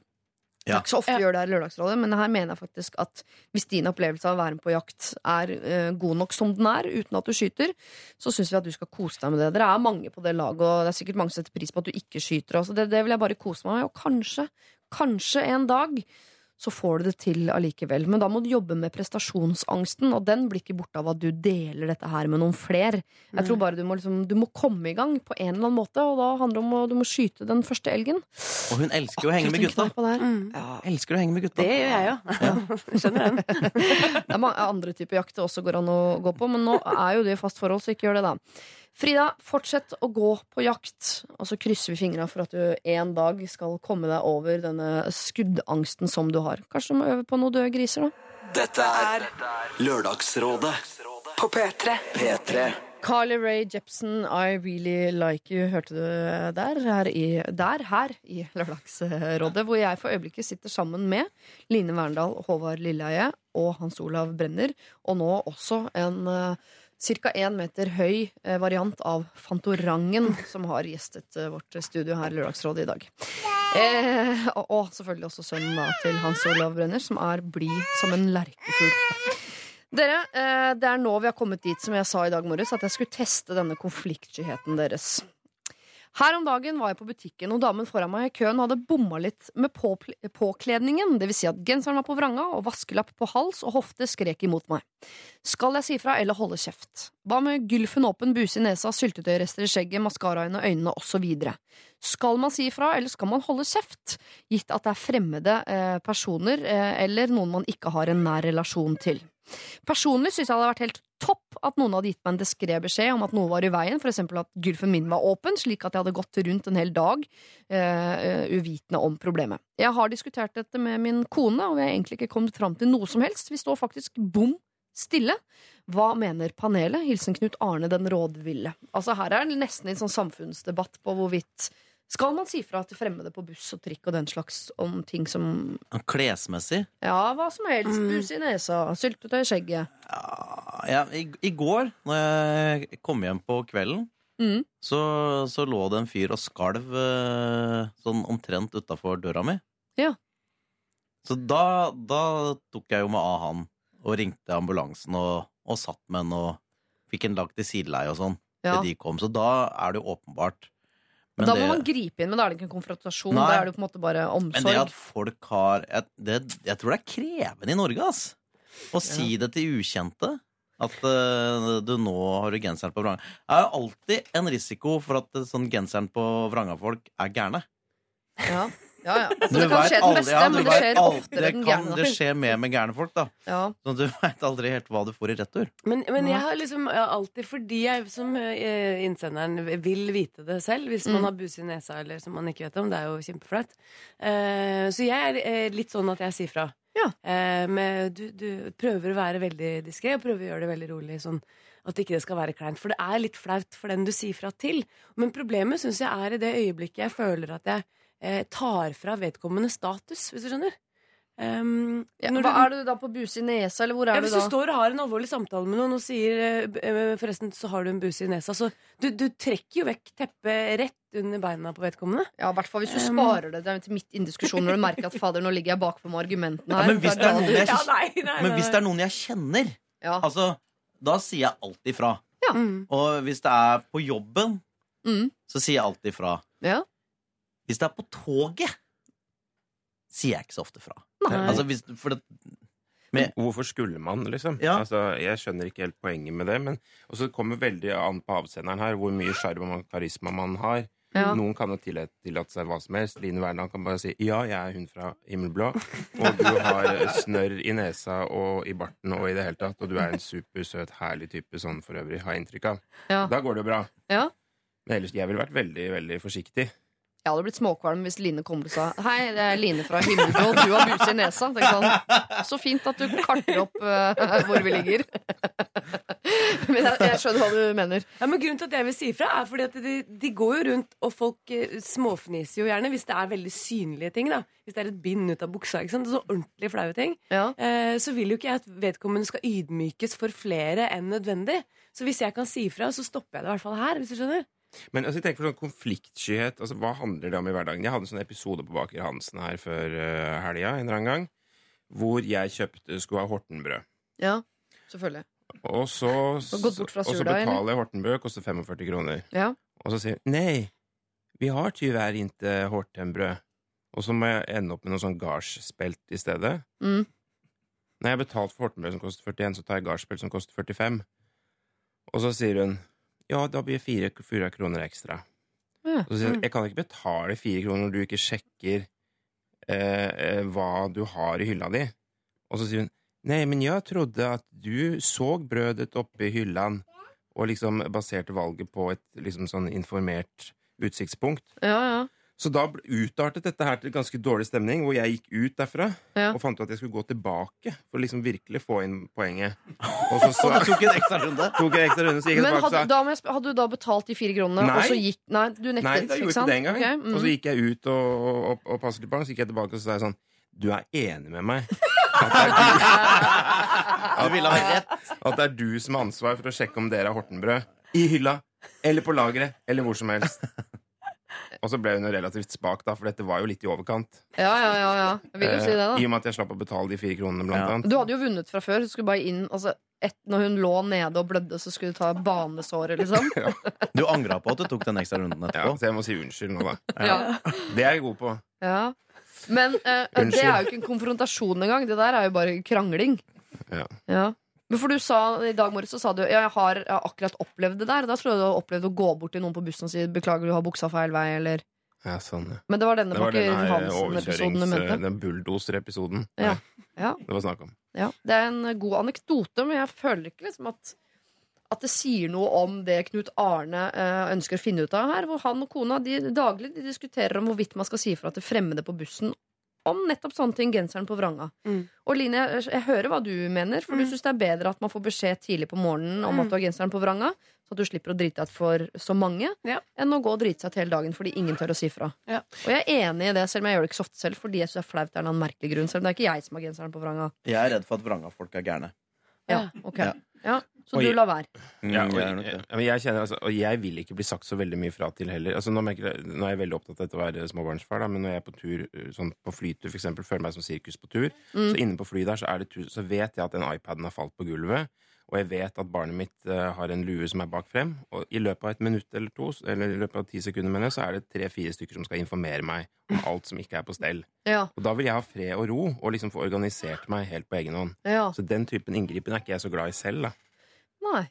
Det er ikke så ofte vi gjør det her i Lørdagsrådet, men her mener jeg faktisk at hvis din opplevelse av å være med på jakt er uh, god nok som den er, uten at du skyter, så syns vi at du skal kose deg med det. Dere er mange på det laget, og det er sikkert mange som setter pris på at du ikke skyter. Altså. Det, det vil jeg bare kose meg med. Og kanskje, kanskje en dag så får du det til allikevel. Men da må du jobbe med prestasjonsangsten, og den blir ikke borte av at du deler dette her med noen fler. Jeg tror bare du må, liksom, du må komme i gang på en eller annen måte, og da handler det om at du må skyte den første elgen. Og hun elsker jo å henge med gutta. Mm. Ja. Elsker å henge med gutta. Det gjør jeg jo. Skjønner den. Det er mange andre typer jakt det også går an å gå på, men nå er jo det i fast forhold, så ikke gjør det, da. Frida, fortsett å gå på jakt, og så krysser vi fingra for at du en dag skal komme deg over denne skuddangsten som du har. Kanskje du må øve på noen døde griser, da? Dette er Lørdagsrådet På P3. P3. Carly Rae Jepsen, I Really Like You, hørte du der, her i, der, her i Lørdagsrådet, hvor jeg for øyeblikket sitter sammen med Line Verndal, Håvard Lilleheie og Hans Olav Brenner, og nå også en uh, ca. én meter høy eh, variant av Fantorangen, som har gjestet eh, vårt studio her i Lørdagsrådet i dag. Eh, og, og selvfølgelig også sønnen til Hans Olav Brenner, som er blid som en lerkefugl. Dere, eh, det er nå vi har kommet dit som jeg sa i dag morges, at jeg skulle teste denne konfliktskyheten deres. Her om dagen var jeg på butikken, og damen foran meg i køen hadde bomma litt med på påkledningen. Vil si at genseren var på vranga, og vaskelapp på hals og hofte skrek imot meg. Skal jeg si fra eller holde kjeft? Hva med gylfen åpen, buse i nesa, syltetøyrester i skjegget, maskara under øynene osv.? Skal man si fra, eller skal man holde kjeft? Gitt at det er fremmede eh, personer, eh, eller noen man ikke har en nær relasjon til. Personlig syns jeg det hadde vært helt topp at noen hadde gitt meg en diskré beskjed om at noe var i veien, f.eks. at gulfen min var åpen, slik at jeg hadde gått rundt en hel dag uh, uvitende om problemet. Jeg har diskutert dette med min kone, og vi har egentlig ikke kommet fram til noe som helst. Vi står faktisk bom stille. Hva mener panelet? Hilsen Knut Arne den rådville. Altså Her er det nesten en sånn samfunnsdebatt på hvorvidt skal man si fra til fremmede på buss og trikk og den slags om ting som Klesmessig. Ja, hva som helst. Bus i nesa, syltetøy i skjegget. Ja, ja, i, I går, når jeg kom hjem på kvelden, Mm. så, så lå det en fyr og skalv eh, sånn omtrent utafor døra mi. Ja. Så da, da tok jeg jo meg av han og ringte ambulansen og, og satt med han og fikk en lagt i sideleie og sånn Ja. til de kom. Så da er det jo åpenbart. Men da det- må man gripe inn, men da er det ikke en konfrontasjon. Nei. Da er det på en måte bare omsorg. Men det at folk har Jeg, det, jeg tror det er krevende i Norge, ass. Å si det til ukjente. At uh, du nå har du genseren på vranga. Det er jo alltid en risiko for at eh, sånn genseren på vranga-folk er gærne. Ja. Ja, ja. Altså, det kan skje den aldri- beste, ja, men det skjer oftere det den kan gærne. det skje mer med gærne folk, da. Ja. Så du veit aldri helt hva du får i retur. Men, men jeg har liksom jeg har alltid, fordi jeg som eh, innsenderen vil vite det selv, hvis man Mm. har buse i nesa eller som man ikke vet om, det er jo kjempeflaut. Eh, så jeg er eh, litt sånn at jeg sier fra. Ja. Eh, med, du, du prøver å være veldig diskré og prøver å gjøre det veldig rolig. Sånn at ikke det skal være kleint. For det er litt flaut for den du sier fra til. Men problemet syns jeg er i det øyeblikket jeg føler at jeg tar fra vedkommende status, hvis du skjønner. Um, Ja, hva du- er du da på buse i nesa, eller hvor ja, du da? hvis du står og har en alvorlig samtale med noen og sier eh, eh, Forresten, så har du en buse i nesa. Så du, du trekker jo vekk teppet rett under beina på vedkommende. Ja, i hvert fall hvis du Um. sparer det til midt i en diskusjon når du merker at fader, nå ligger jeg bakpå med argumentene Ja, men hvis er det er noen jeg, Ja, nei, nei, men hvis det er noen jeg kjenner, Ja. altså, da sier jeg alltid fra. Mm. Og hvis det er på jobben, Mm. så sier jeg alltid fra. Ja. Hvis det er på toget, sier jeg ikke så ofte fra. Nei. Altså, hvis, for det, med, Hvorfor skulle man, liksom? Ja. Altså, jeg skjønner ikke helt poenget med det. Men og så kommer veldig an på avsenderen her, hvor mye sjarm og karisma man har. Ja. Noen kan jo tillate, tillate seg hva som helst. Line Verland kan bare si 'ja, jeg er hun fra Himmelblå', og du har snørr i nesa og i barten og i det hele tatt, og du er en supersøt, herlig type sånn for øvrig, har jeg inntrykk av. Ja. Da går det jo bra. Ja. Men ellers, jeg ville vært veldig, veldig forsiktig. Jeg hadde blitt småkvalm hvis Line kom og sa Hei, det er Line fra Himmelblå, du har buse i nesa. Sånn, Så fint at du karter opp uh, hvor vi ligger. Men jeg, jeg skjønner hva du mener. Ja, men Grunnen til at jeg vil si ifra, er fordi at de, de går jo rundt, og folk eh, småfniser jo gjerne hvis det er veldig synlige ting. da Hvis det er et bind ut av buksa, ikke sant? så ordentlig flaue ting. Ja. Uh, så vil jo ikke jeg at vedkommende skal ydmykes for flere enn nødvendig. Så hvis jeg kan si ifra, så stopper jeg det i hvert fall her. hvis du skjønner Men altså, jeg tenker for sånn konfliktskyhet altså, Hva handler det om i hverdagen? Jeg hadde en sånn episode på Baker Hansen her før uh, helga en eller annen gang. Hvor jeg kjøpte skulle ha Hortenbrød. Ja, selvfølgelig. Og så, og så betaler jeg Hortenbrød, koster 45 kroner. Ja. Og så sier hun nei, vi har tyvärr ikke Hortenbrød. Og så må jeg ende opp med noe sånn gardsspelt i stedet. Mm. Når jeg har betalt for Hortenbrød som koster 41, så tar jeg gardsspelt som koster 45. Og så sier hun ja, da blir det fire, fire kroner ekstra. Ja. Så sier jeg jeg kan ikke betale fire kroner når du ikke sjekker eh, eh, hva du har i hylla di. Og så sier hun nei, men jeg trodde at du så brødet oppe i hyllan, og liksom baserte valget på et liksom sånn informert utsiktspunkt. Ja, ja. Så da utartet dette her til ganske dårlig stemning, hvor jeg gikk ut derfra Ja. og fant ut at jeg skulle gå tilbake for å liksom virkelig få inn poenget. Og så, så og du tok en ekstra runde. tok jeg ekstra runde, så gikk jeg Men tilbake hadde, da, jeg hadde du da betalt de fire kronene, Nei. og så gikk Nei, du nektet, Nei, da gjorde ikke det engang. Okay. mm. Og så gikk jeg ut og, og, og, og passet til barn, så gikk jeg tilbake og så sa jeg sånn Du er enig med meg? At det er du, at det er du som har ansvar for å sjekke om dere har Hortenbrød i hylla, eller på lageret, eller hvor som helst. Og så ble hun jo relativt spak, da, for dette var jo litt i overkant. Ja, ja, ja, ja. Jeg vil jo si det, da I og med at jeg slapp å betale de fire kronene, blant Ja. annet. Du hadde jo vunnet fra før. Du skulle bare inn altså, et, Når hun lå nede og blødde, så skulle du ta banesåret, liksom. Du angra på at du tok den ekstra runden Ja, så jeg må si unnskyld nå, da. Ja. Det er jeg god på. Ja. Men eh, det er jo ikke en konfrontasjon engang. Det der er jo bare krangling. Ja. Men for du sa, I dag morges sa du ja, jeg har, jeg har akkurat opplevd det der. Da tror jeg du har opplevd å gå bort til noen på bussen og si 'beklager, du har buksa feil vei', eller Ja, sånn, ja. Men det var denne her Hansen-episoden du mente. Den bulldoser-episoden Ja. Ja. det var snakk om. Ja, det er en god anekdote, men jeg føler ikke liksom at at det sier noe om det Knut Arne eh, ønsker å finne ut av her. Hvor han og kona de, daglig de diskuterer om hvorvidt man skal si ifra til fremmede på bussen om nettopp sånne ting. Genseren på vranga. Mm. Og Line, jeg, jeg hører hva du mener, for du Mm. syns det er bedre at man får beskjed tidlig på morgenen om Mm. at du har genseren på vranga, så at du slipper å drite deg ut for så mange, Ja. enn å gå og drite seg ut hele dagen fordi ingen tør å si fra. Ja. Og jeg er enig i det, selv om jeg gjør det ikke så ofte selv, fordi jeg syns det er flaut av en merkelig grunn. Selv om det er ikke jeg som har genseren på vranga. Jeg er redd for at vranga-folk er gærne. Ja, ok. Ja. Ja, så du lar være. Ja, og, jeg jeg kjenner, altså, og jeg vil ikke bli sagt så veldig mye fra til heller. Altså, nå, merker jeg, nå er jeg veldig opptatt av dette å være småbarnsfar, da, men når jeg er på tur, uh, sånn på flytur, for eksempel, føler meg som sirkus på tur, Mm. så inne på flyet der så, er det så vet jeg at den iPaden har falt på gulvet, og jeg vet at barnet mitt uh, har en lue som er bak frem, og i løpet av et minutt eller to, eller i løpet av ti sekunder, mener jeg, så er det tre-fire stykker som skal informere meg om alt som ikke er på stell. Ja, Og da vil jeg ha fred og ro, og liksom få organisert meg helt på egen hånd. ja. Så den typen inngripen er ikke jeg så glad i selv, da. Nei.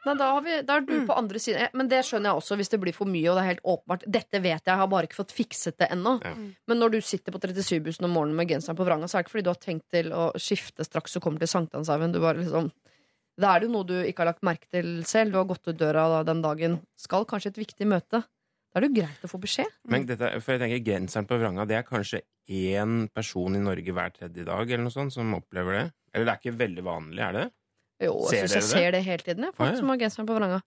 Nei, da, har vi, da er du på andre siden. Eh, Men det skjønner jeg også hvis det blir for mye. Og det er helt åpenbart Dette vet jeg, jeg har bare ikke fått fikset det ennå. Ja. Men når du sitter på 37-bussen om morgenen med genseren på vranga, så er det ikke fordi du har tenkt til å skifte straks du kommer til Sankthanshaugen. Du bare liksom Da er det jo noe du ikke har lagt merke til selv. Du har gått ut døra den dagen. Skal kanskje et viktig møte. Da er det jo greit å få beskjed. Men dette, for jeg tenker Genseren på vranga, det er kanskje én person i Norge hver tredje dag eller noe sånt som opplever det? Eller det er ikke veldig vanlig, er det? Jo, Ser jeg synes jeg det? ser det hele tiden. Jeg, folk Ah, ja. som har genseren på vranga.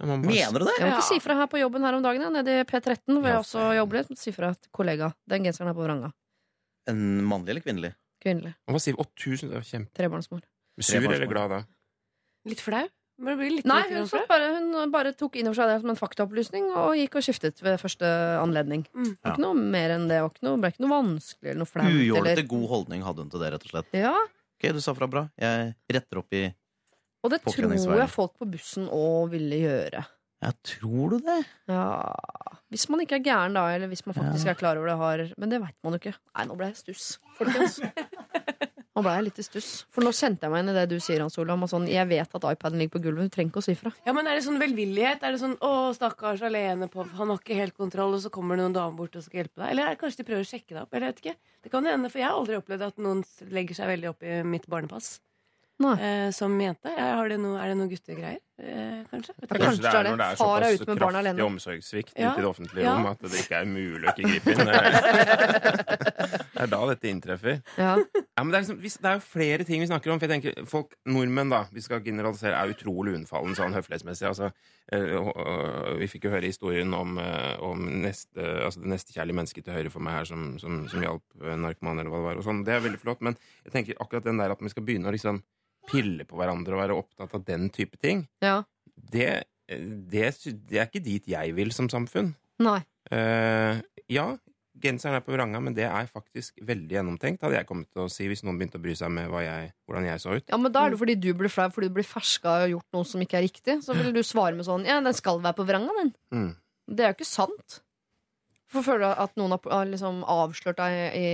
Ja, bare- Mener du det? Jeg måtte si fra her på jobben her om dagen, ja, nede i P13, hvor jeg Ja, også jobber litt. Si fra til kollega. Den genseren er på vranga. En mannlig eller kvinnelig? Kvinnelig. Man bare sier 8000, er kjempe... Trebarnsmor. Sur eller glad da? Litt flau? Men det blir litt Nei, hun, bare, hun bare tok inn over seg det som en faktaopplysning og gikk og skiftet ved første anledning. Mm. Det var Ikke noe mer enn det. Det var ikke noe, ble ikke noe vanskelig eller noe flaut. Ujålete Eller. god holdning hadde hun til det, rett og slett. Ja, Ok, du sa fra bra. Jeg retter opp i og det tror jeg folk på bussen òg ville gjøre. Ja, tror du det? Ja, Hvis man ikke er gæren, da, eller hvis man faktisk Ja. er klar over det. Har, men det veit man jo ikke. Nei, nå ble jeg stuss, folkens. Nå ble jeg litt i stuss. For nå kjente jeg meg inn i det du sier, Hans Olav. Sånn, jeg vet at iPaden ligger på gulvet. Du trenger ikke å si fra. Ja, men Er det sånn velvillighet? Er det sånn 'Å, stakkars alene på Han har ikke helt kontroll', og så kommer det noen damer bort og skal hjelpe deg? Eller er det kanskje de prøver å sjekke deg opp? Eller jeg vet ikke. Det kan hende, for jeg har aldri opplevd at noen legger seg veldig opp i mitt barnepass. Eh, som jente. Det er det noe guttegreier? Eh, kanskje? Vet kanskje det er når det er såpass kraftig omsorgssvikt Ja. ute i det offentlige rom at det ikke er mulig å ikke gripe inn. Det er, da dette inntreffer. Ja. Ja, men det, er liksom, det er jo flere ting vi snakker om. For jeg tenker, folk, Nordmenn da, vi skal generalisere, er utrolig unnfallen sånn høflighetsmessig. Altså, eh, vi fikk jo høre historien om, eh, om neste, altså det nestekjærlige mennesket til høyre for meg her som, som, som hjalp narkomane, eller hva det var. Og sånn. Det er veldig flott. Men jeg tenker akkurat den der at vi skal begynne å liksom pille på hverandre og være opptatt av den type ting, ja. det, det, det er ikke dit jeg vil som samfunn. Nei. Uh, ja, genseren er på vranga, men det er faktisk veldig gjennomtenkt, hadde jeg kommet til å si hvis noen begynte å bry seg med jeg, hvordan jeg så ut. Ja, men Da er det fordi du blir flau fordi du blir ferska og gjort noe som ikke er riktig. Så vil du svare med sånn Ja, den skal være på vranga, den. Mm. Det er jo ikke sant. Hvorfor føler du at noen har liksom avslørt deg i,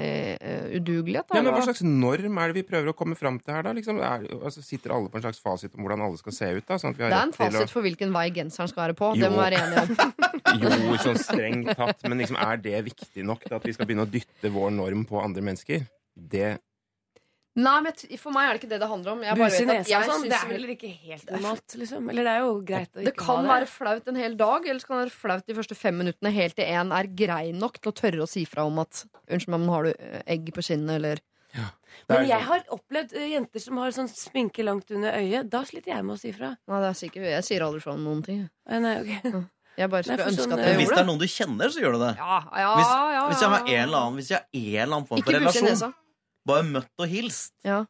i, i udugelighet? da, Ja, men Hva slags norm er det vi prøver å komme fram til her, da? Liksom, er, altså, sitter alle på en slags fasit om hvordan alle skal se ut? da? Sånn at vi har Det er en til å- fasit for hvilken vei genseren skal være på. Jo. Det må være enig om. Jo, sånn strengt tatt, men liksom, er det viktig nok til at vi skal begynne å dytte vår norm på andre mennesker? Det Nei, men For meg er det ikke det det handler om. Jeg bare Buse i vet at nesa jeg og sånn. Det er heller ikke helt normalt, liksom. Eller det er jo greit å Det ikke kan ha være flaut en hel dag, eller så kan det være flaut de første fem minuttene helt til en er grei nok til å tørre å si fra om at Unnskyld meg, men har du eh, egg på kinnet, eller ja, Men jeg har opplevd eh, jenter som har sånn sminke langt under øyet. Da sliter jeg med å si fra. Nei, det er sikkert Jeg sier aldri fra om noen ting. Eh, Nei, ok. Jeg bare skulle ønske sånn, at jeg Hvis det er noen du kjenner, så gjør du det. Ja, ja, Hvis, ja, hvis jeg har en eller annen Hvis jeg har en eller annen form for relasjon, nesa. Bare møtt og hilst, Ja.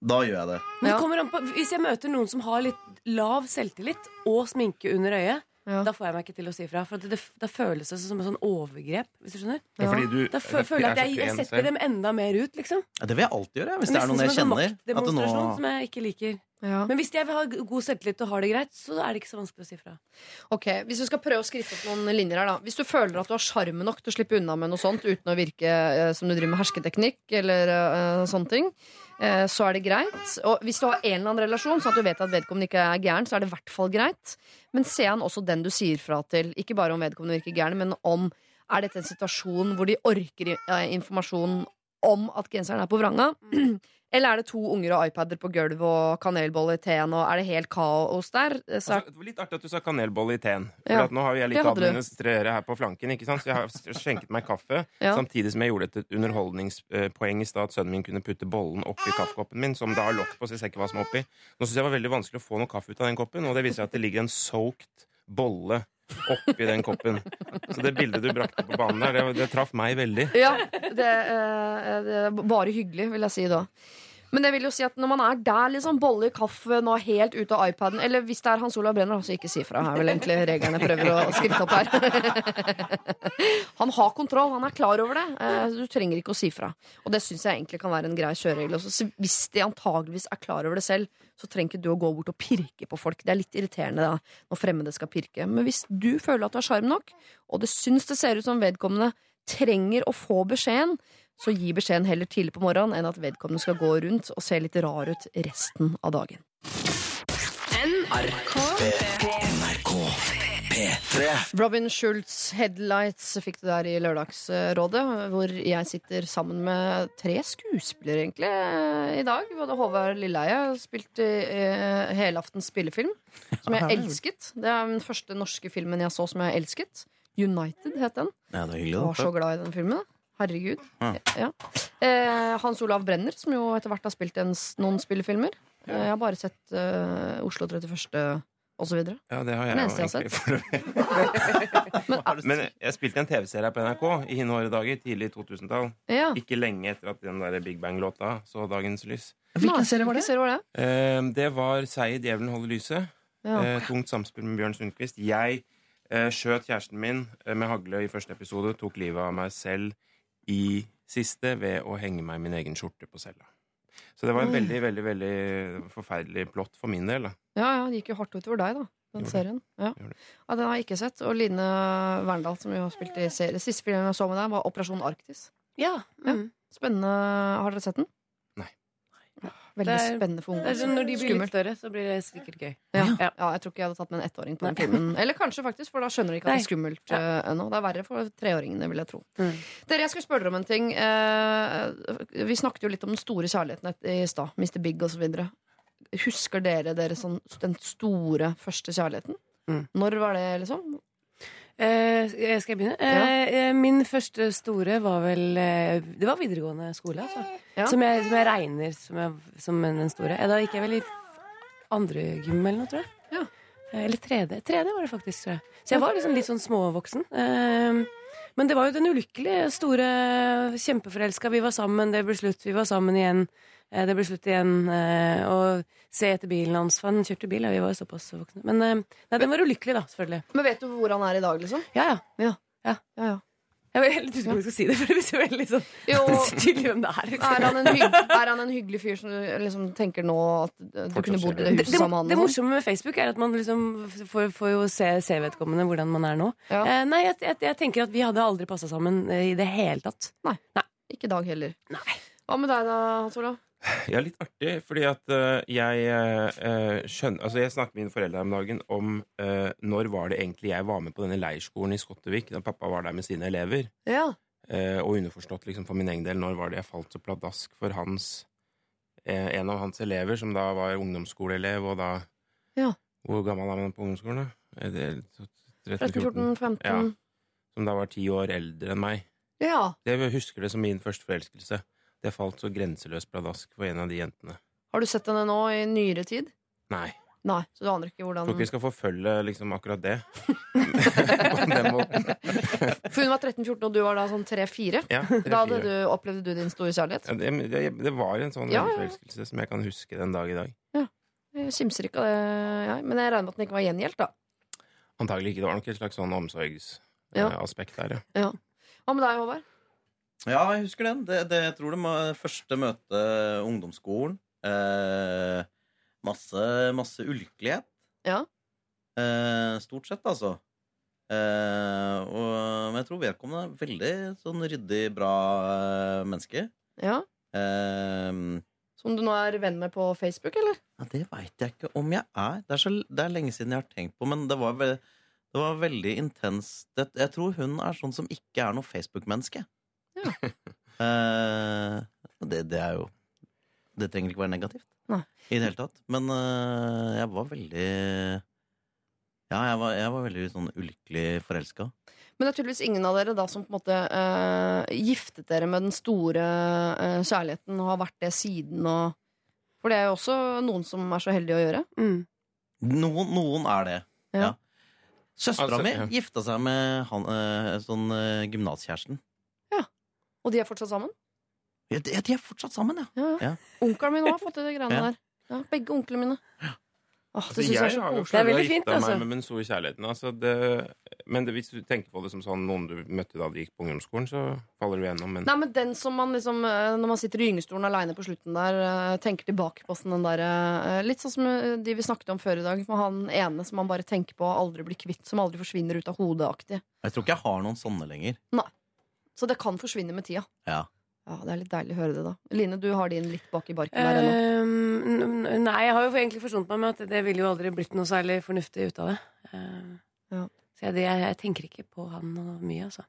da gjør jeg det. Men Ja. det kommer an på, hvis jeg møter noen som har litt lav selvtillit og sminke under øyet, Ja. da får jeg meg ikke til å si fra. For det, det, da føles det som en sånn overgrep. Hvis du skjønner Ja, fordi du Da fø, føler jeg at jeg, jeg setter dem enda mer ut, liksom. Ja, det vil jeg alltid gjøre, hvis det er noen jeg kjenner. At det nå som jeg ikke liker. Ja. Men hvis jeg vil ha god selvtillit og har det greit, så er det ikke så vanskelig å si fra. Ok, Hvis du skal prøve å skrive opp noen linjer her, da. Hvis du føler at du har sjarm nok til å slippe unna med noe sånt uten å virke eh, som du driver med hersketeknikk eller eh, sånne ting, så er det greit. Og hvis du har en eller annen relasjon, sånn at du vet at vedkommende ikke er gæren, så er det i hvert fall greit. Men se han også den du sier fra til. Ikke bare om vedkommende virker gæren, men om er dette en situasjon hvor de orker eh, informasjon om at genseren er på vranga? Eller er det to unger og iPader på gulvet og kanelbolle i teen, og er det helt kaos der? Så er Altså, det var litt artig at du sa kanelbolle i teen. For Ja, at nå har jeg litt administrere her på flanken. ikke sant? Så jeg har skjenket meg kaffe, Ja. samtidig som jeg gjorde et underholdningspoeng i stad at sønnen min kunne putte bollen oppi kaffekoppen min, som da har lokk på, så jeg ser ikke hva som er oppi. Nå syns jeg det var veldig vanskelig å få noe kaffe ut av den koppen, og det viser seg at det ligger en soaked bolle oppi den koppen. Så det bildet du brakte på banen der, det, det traff meg veldig. Ja, det, eh, det er bare hyggelig, vil jeg si da. Men det vil jo si at når man er der, liksom bolle i kaffe, nå helt ute av iPaden Eller hvis det er Hans Olav Brenner, så ikke si fra. er vel egentlig reglene prøver å skrive opp her. Han har kontroll, han er klar over det. Eh, Du trenger ikke å si fra. Og det syns jeg egentlig kan være en grei kjøreregel. Hvis de antageligvis er klar over det selv, så trenger ikke du å gå bort og pirke på folk. Det er litt irriterende da, når fremmede skal pirke. Men hvis du føler at du har sjarm nok, og det syns det ser ut som vedkommende trenger å få beskjeden, så gi beskjeden heller tidlig på morgenen enn at vedkommende skal gå rundt og se litt rar ut resten av dagen. NRK P3. Robin Schultz, 'Headlights', fikk du der i Lørdagsrådet, hvor jeg sitter sammen med tre skuespillere, egentlig, i dag. Både Håvard Lilleheie spilte eh, helaftens spillefilm, som jeg elsket. Det er den første norske filmen jeg så som jeg elsket. 'United' het den. Ja, det var hyggelig. Jeg var så glad i den filmen. Herregud. Ja. Ja. Eh, Hans Olav Brenner, som jo etter hvert har spilt en, noen spillefilmer. Eh, jeg har bare sett eh, Oslo 31. og så videre. Ja, det har jeg jeg har jo. Men, Men jeg spilte en TV-serie på NRK i hine hårde dager, tidlig 2000-tall. ja. Ikke lenge etter at den der Big Bang-låta så dagens lys. Hvilken serie var det? Serie var det? Eh, det var Sei djevelen holder lyset. Ja. Eh, tungt samspill med Bjørn Sundquist. Jeg eh, skjøt kjæresten min med hagle i første episode. Tok livet av meg selv i siste ved å henge meg i min egen skjorte på cella. Så det var en veldig, veldig veldig forferdelig plott for min del. Da. Ja, ja, det gikk jo hardt utover deg, da. Den Gjorde serien. Ja. Ja, Den har jeg ikke sett. Og Line Verndal, som jo har spilt i serie. Siste filmen jeg så med deg, var Operasjon Arktis. Ja. Mm. Spennende. Har dere sett den? Veldig er- spennende for Det unge. er sånn, når de blir litt større, så blir det sikkert gøy. Ja. Ja. ja, jeg tror ikke jeg hadde tatt med en ettåring på den filmen. Eller kanskje, faktisk, for da skjønner de ikke at det er skummelt ja. ennå. Det er verre for treåringene, vil jeg tro. Mm. Dere, jeg skulle spørre dere om en ting. Eh, vi snakket jo litt om den store kjærligheten i stad. Mr. Big osv. Husker dere, dere sånn, den store første kjærligheten? Mm. Når var det, liksom? Eh, skal jeg begynne? Eh, eh, min første store var vel eh, Det var videregående skole, altså. Ja. Som, jeg, som jeg regner som, jeg, som den store. Eh, Da gikk jeg vel i andre gym eller noe, tror jeg. Ja. Eh, Eller tredje. Tredje var det faktisk, tror jeg. Så jeg var liksom litt sånn småvoksen. Eh, Men det var jo den ulykkelige, store, kjempeforelska. Vi var sammen, det ble slutt. Vi var sammen igjen. Eh, Det ble slutt igjen. å se etter bilen hans. For han kjørte bil, og Vi var jo såpass voksne. Men eh, nei, den var ulykkelig, da, selvfølgelig. Men vet du hvor han er i dag, liksom? Ja, ja. Ja, ja. Jeg var helt usikker på om jeg skulle si det, for det blir veldig sånn Jo, tydelig hvem det er. er han, en er han en hyggelig fyr som liksom tenker nå at du kunne bodd i det huset sammen med han? det sånn? morsomme med Facebook er at man liksom får, får jo se, se vedkommende hvordan man er nå. Ja. Eh, nei, jeg, jeg, jeg tenker at vi hadde aldri passa sammen eh, i det hele tatt. Ikke i dag heller. Nei. Hva med deg da, Hans Olav? Ja, litt artig, fordi at uh, jeg uh, skjønner Altså, jeg snakket med mine foreldre om dagen om uh, når var det egentlig jeg var med på denne leirskolen i Skottevik, da pappa var der med sine elever. Ja. Eh, og underforstått liksom for min egen del, når var det jeg falt så pladask for hans eh, En av hans elever, som da var ungdomsskoleelev, og da Ja. Hvor gammel er man på ungdomsskolen, da? Er 13, 13, 14, 15 Ja. Som da var ti år eldre enn meg. Ja. Jeg husker det som min første forelskelse. Det falt så grenseløst pladask for en av de jentene. Har du sett henne nå i nyere tid? Nei. Nei, så du aner ikke hvordan Tror ikke vi skal forfølge liksom akkurat det. på den måten. For hun var 13-14, og du var da sånn 3-4? Ja, Da du, opplevde du din store kjærlighet? Ja, det, det, det var en sånn Ja, ja. forelskelse som jeg kan huske den dag i dag. Jeg kimser ikke av det, jeg. Men jeg regner med at den ikke var gjengjeldt, da. Antagelig ikke. Det var nok et slags sånn Ja. omsorgsaspekt der, ja. Hva med deg, Håvard? Ja, jeg husker den. Det, det, jeg tror det var første møte ungdomsskolen. Eh, masse, masse ulkelighet. Ja. Eh, stort sett, altså. Eh, og, men jeg tror vedkommende er veldig sånn ryddig, bra eh, menneske. Ja. Eh, Som du nå er venn med på Facebook, eller? ja, det veit jeg ikke om jeg er. Det er, så, det er lenge siden jeg har tenkt på, men det var, ve det var veldig intenst. Jeg tror hun er sånn som ikke er noe Facebook-menneske. Ja. uh, det, det er jo Det trenger ikke være negativt Nei. i det hele tatt. Men uh, jeg var veldig Ja, jeg var, jeg var veldig sånn ulykkelig forelska. Men det er tydeligvis ingen av dere da som på en måte uh, giftet dere med den store uh, kjærligheten og har vært det siden og For det er jo også noen som er så heldige å gjøre. Mm. Noen, noen er det. Ja. Ja. Søstera Altså, mi ja. gifta seg med han, uh, sånn uh, gymnaskjæresten. Og de er fortsatt sammen? Ja, de, de er fortsatt sammen, ja. Ja. Ja. Onkelen min òg har fått til de greiene Ja. der. Ja, begge onklene mine. Åh, det Altså, syns jeg er så koselig. Det er veldig fint, altså. meg med den store kjærligheten. Altså, det, men det, hvis du tenker på det som sånn noen du møtte da du gikk på ungdomsskolen, så faller du gjennom. Men Nei, men den som man liksom eh, Når man sitter i gyngestolen aleine på slutten der, eh, tenker tilbake på sånn den der eh, Litt sånn som de vi snakket om før i dag, med han ene som man bare tenker på og aldri blir kvitt, som aldri forsvinner ut av hodet-aktig. Jeg tror ikke jeg har noen sånne lenger. Så det kan forsvinne med tida. Ja. Ja, Det er litt deilig å høre det, da. Line, du har din litt bak i barken der ennå. Uh, Nei, jeg har jo egentlig forsont meg med at det ville jo aldri blitt noe særlig fornuftig ut av det. Uh, Ja. Så jeg, det, jeg, jeg tenker ikke på han mye, altså.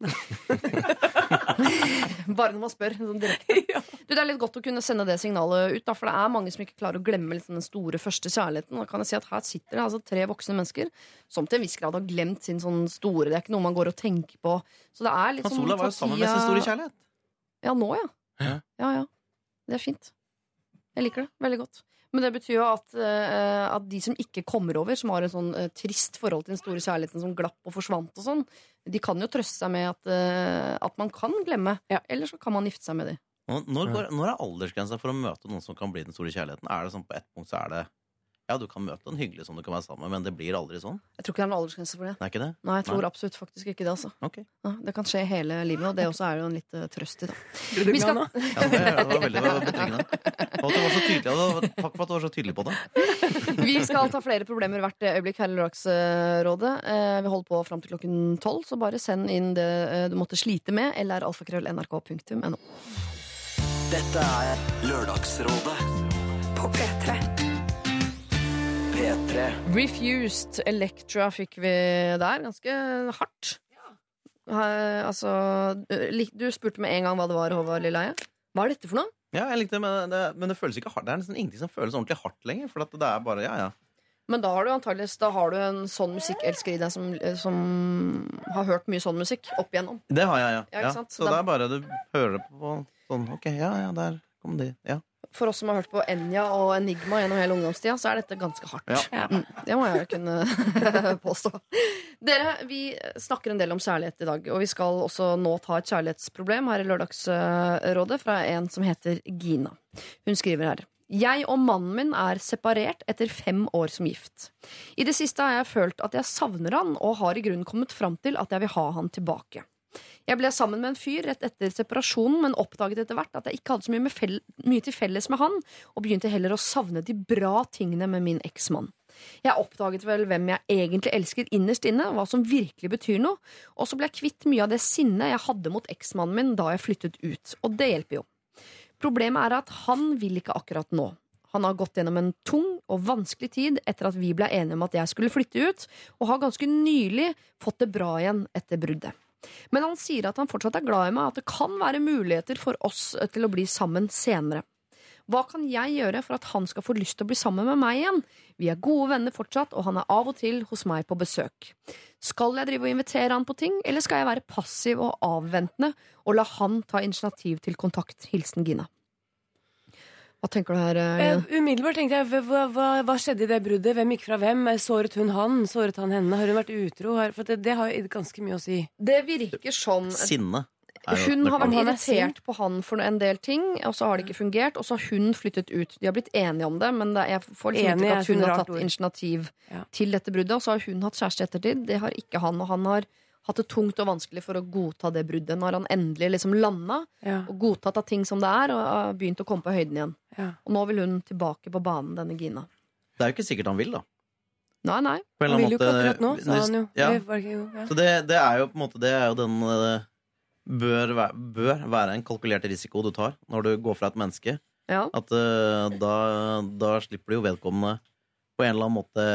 Bare når man spør. Sånn direkte. Du, det er litt godt å kunne sende det signalet ut, da, for det er mange som ikke klarer å glemme liksom, den store første kjærligheten. Da kan jeg si at Her sitter det altså tre voksne mennesker som til en viss grad har glemt sin sånn store Det er ikke noe man går og tenker på. Så det er litt Hans sånn Olav var jo sammen med sin store kjærlighet. Ja, nå, ja. Ja. Ja, ja. Det er fint. Jeg liker det veldig godt. Men det betyr jo at, eh, at de som ikke kommer over, som har en sånn eh, trist forhold til den store kjærligheten som glapp og forsvant og sånn, de kan jo trøste seg med at, eh, at man kan glemme. Ja. Eller så kan man gifte seg med dem. Når, når, går, når er aldersgrensa for å møte noen som kan bli den store kjærligheten? Er det sånn På ett punkt så er det Ja, du kan møte en hyggelig som du kan være sammen med, men det blir aldri sånn? Jeg tror ikke det er noen aldersgrense for det. Det er ikke det? Nei, jeg tror absolutt faktisk ikke det. altså Okay. ja, Det kan skje hele livet, og det også er jo en litt eh, trøst i. da Vi skal- Ja, det, det var veldig betryggende. Og at var så tydelig, og takk for at du var så tydelig på det. Vi skal ta flere problemer hvert øyeblikk her i Lørdagsrådet. Eh, Vi holder på fram til klokken tolv, så bare send inn det eh, du måtte slite med, eller alfakrøll.nrk.no. Dette er Lørdagsrådet På P3. P3. Refused Electra fikk vi der. Ganske hardt. Eh, altså Du spurte med en gang hva det var, Håvard Lilleheie. Hva er dette for noe? Ja, jeg likte det, men det, men det føles ikke hardt. Det er nesten ingenting som føles ordentlig hardt lenger. For at det er bare, ja, ja. Men da har du antageligvis Da har du en sånn musikkelsker i deg som, som har hørt mye sånn musikk opp igjennom. Det har jeg, ja. Ja, ikke sant? Så, Så det er bare du hører det på sånn Ok, ja, ja, der kom de. Ja. For oss som har hørt på Enja og Enigma gjennom hele ungdomstida, så er dette ganske hardt. Ja. Mm, det må jeg kunne påstå. Dere, vi snakker en del om kjærlighet i dag, og vi skal også nå ta et kjærlighetsproblem her i Lørdagsrådet fra en som heter Gina. Hun skriver her. Jeg og mannen min er separert etter fem år som gift. I det siste har jeg følt at jeg savner han, og har i grunnen kommet fram til at jeg vil ha han tilbake. Jeg ble sammen med en fyr rett etter separasjonen, men oppdaget etter hvert at jeg ikke hadde så mye, mye til felles med han, og begynte heller å savne de bra tingene med min eksmann. Jeg oppdaget vel hvem jeg egentlig elsker innerst inne, hva som virkelig betyr noe, og så ble jeg kvitt mye av det sinnet jeg hadde mot eksmannen min da jeg flyttet ut, og det hjelper jo. Problemet er at han vil ikke akkurat nå. Han har gått gjennom en tung og vanskelig tid etter at vi ble enige om at jeg skulle flytte ut, og har ganske nylig fått det bra igjen etter bruddet. Men han sier at han fortsatt er glad i meg, at det kan være muligheter for oss til å bli sammen senere. Hva kan jeg gjøre for at han skal få lyst til å bli sammen med meg igjen? Vi er gode venner fortsatt, og han er av og til hos meg på besøk. Skal jeg drive og invitere han på ting, eller skal jeg være passiv og avventende og la han ta initiativ til kontakt? Hilsen Gina. Hva tenker du her, Uh, umiddelbart tenkte jeg hva, hva, hva skjedde i det bruddet? Hvem gikk fra hvem? Såret hun han? Såret han henne? Har hun vært utro? For det, det har jo ganske mye å si. Det virker sånn. Sinne. Hun har vært er irritert på han for en del ting, og så har det ikke fungert. Og så har hun flyttet ut. De har blitt enige om det, men det, jeg får liksom Enig at hun har tatt initiativ Ja. til dette bruddet. Og så har hun hatt kjæreste i ettertid. Det har ikke han. Og han har hatt det tungt og vanskelig for å godta det bruddet. Nå har han endelig liksom landa Ja, og godtatt av ting som det er, og har begynt å komme på høyden igjen. ja. Og nå vil hun tilbake på banen, denne Gina. Det er jo ikke sikkert han vil, da. Nei, nei. Han vil jo ikke akkurat nå, sa han jo. Ja. Det ikke ja. Så det, det er jo på en måte Det er jo den eh, bør, bør være en kalkulert risiko du tar når du går fra et menneske. Ja. At uh, da, da slipper du jo vedkommende på en eller annen måte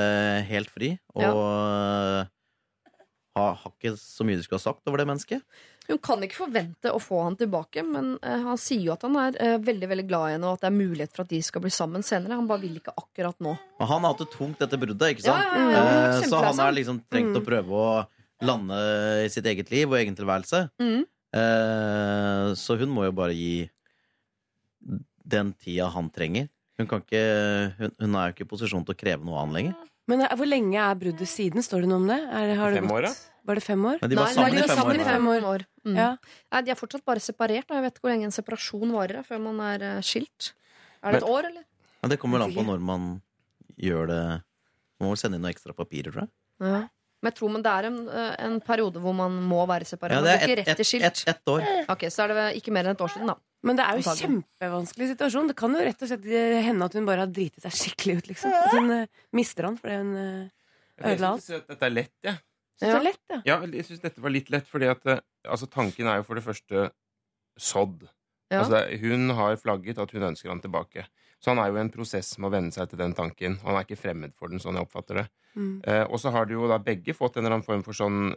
helt fri. Og har har ikke så mye du skulle ha sagt over det mennesket. Hun kan ikke forvente å få han tilbake, men eh, han sier jo at han er eh, veldig veldig glad i henne, og at det er mulighet for at de skal bli sammen senere. Han bare vil ikke akkurat nå. Men han har hatt det tungt etter bruddet, ikke sant? Ja, ja, ja, ja. Eh, så han har liksom trengt å prøve å lande i sitt eget liv og egen tilværelse. Mm. Eh, så hun må jo bare gi den tida han trenger. Hun, kan ikke, hun, hun er jo ikke i posisjon til å kreve noe annet lenger. Men eh, hvor lenge er bruddet siden? Står det noe om det? Er, har det Fem gått- år, da? Var det fem år? Nei, de var Nei, sammen nei, de var fem sammen år. i fem år. Mm. Ja. Nei, de er fortsatt bare separert. Da. Jeg vet ikke hvor lenge en separasjon varer før man er eh, skilt. Er det et år, eller? Ja, det kommer vel an på når man gjør det Man må sende inn noe ekstra papirer, tror jeg. Ja. Men jeg tror men det er en, eh, en periode hvor man må være separert. Ja, det er ikke ett rett til et, skilt. et, år. Ok, Så er det ikke mer enn et år siden, da. Men det er jo en kjempevanskelig situasjon. Det kan jo rett og slett eh, hende at hun bare har driti seg skikkelig ut, liksom. At hun uh, mister han fordi hun uh, Jeg ødela alt. synes at dette er lett, jeg. Syns det er lett, ja. Ja, jeg syns dette var litt lett, fordi at eh, altså, tanken er jo for det første sådd. Ja. Altså, hun har flagget at hun ønsker han tilbake. Så han er jo i en prosess med å venne seg til den tanken. Han er ikke fremmed for den, sånn jeg oppfatter det. Mm. Eh, og så har de jo da begge fått en eller annen form for sånn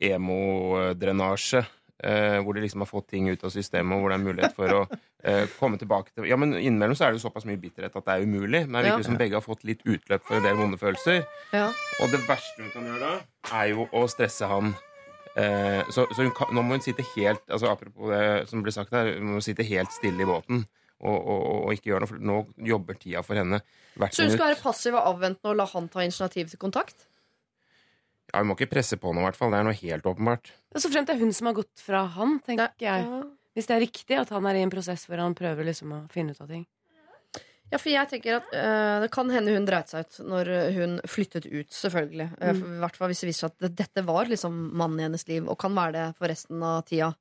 emodrenasje. Eh, hvor de liksom har fått ting ut av systemet, og hvor det er mulighet for å eh, komme tilbake til Ja, men innimellom så er det jo såpass mye bitterhet at det er umulig. Men det Ja. virker som begge har fått litt utløp for en del vonde følelser. Ja. Og det verste hun kan gjøre da, er jo å stresse han. Eh, så så kan, nå må hun sitte helt altså Apropos det som ble sagt her, hun må sitte helt stille i båten og, og, og ikke gjøre noe, for nå jobber tida for henne. Hvert Så hun skal være passiv og avventende og la han ta initiativ til kontakt? Ja, Hun må ikke presse på noe, i hvert fall. Det er noe helt åpenbart. Så fremt det er hun som har gått fra han, tenker jeg. Hvis det er riktig at han er i en prosess hvor han prøver liksom å finne ut av ting. Ja, for jeg tenker at øh, Det kan hende hun dreit seg ut når hun flyttet ut, selvfølgelig. Mm. I hvert fall hvis det viser seg at dette var liksom mannen i hennes liv, og kan være det for resten av tida.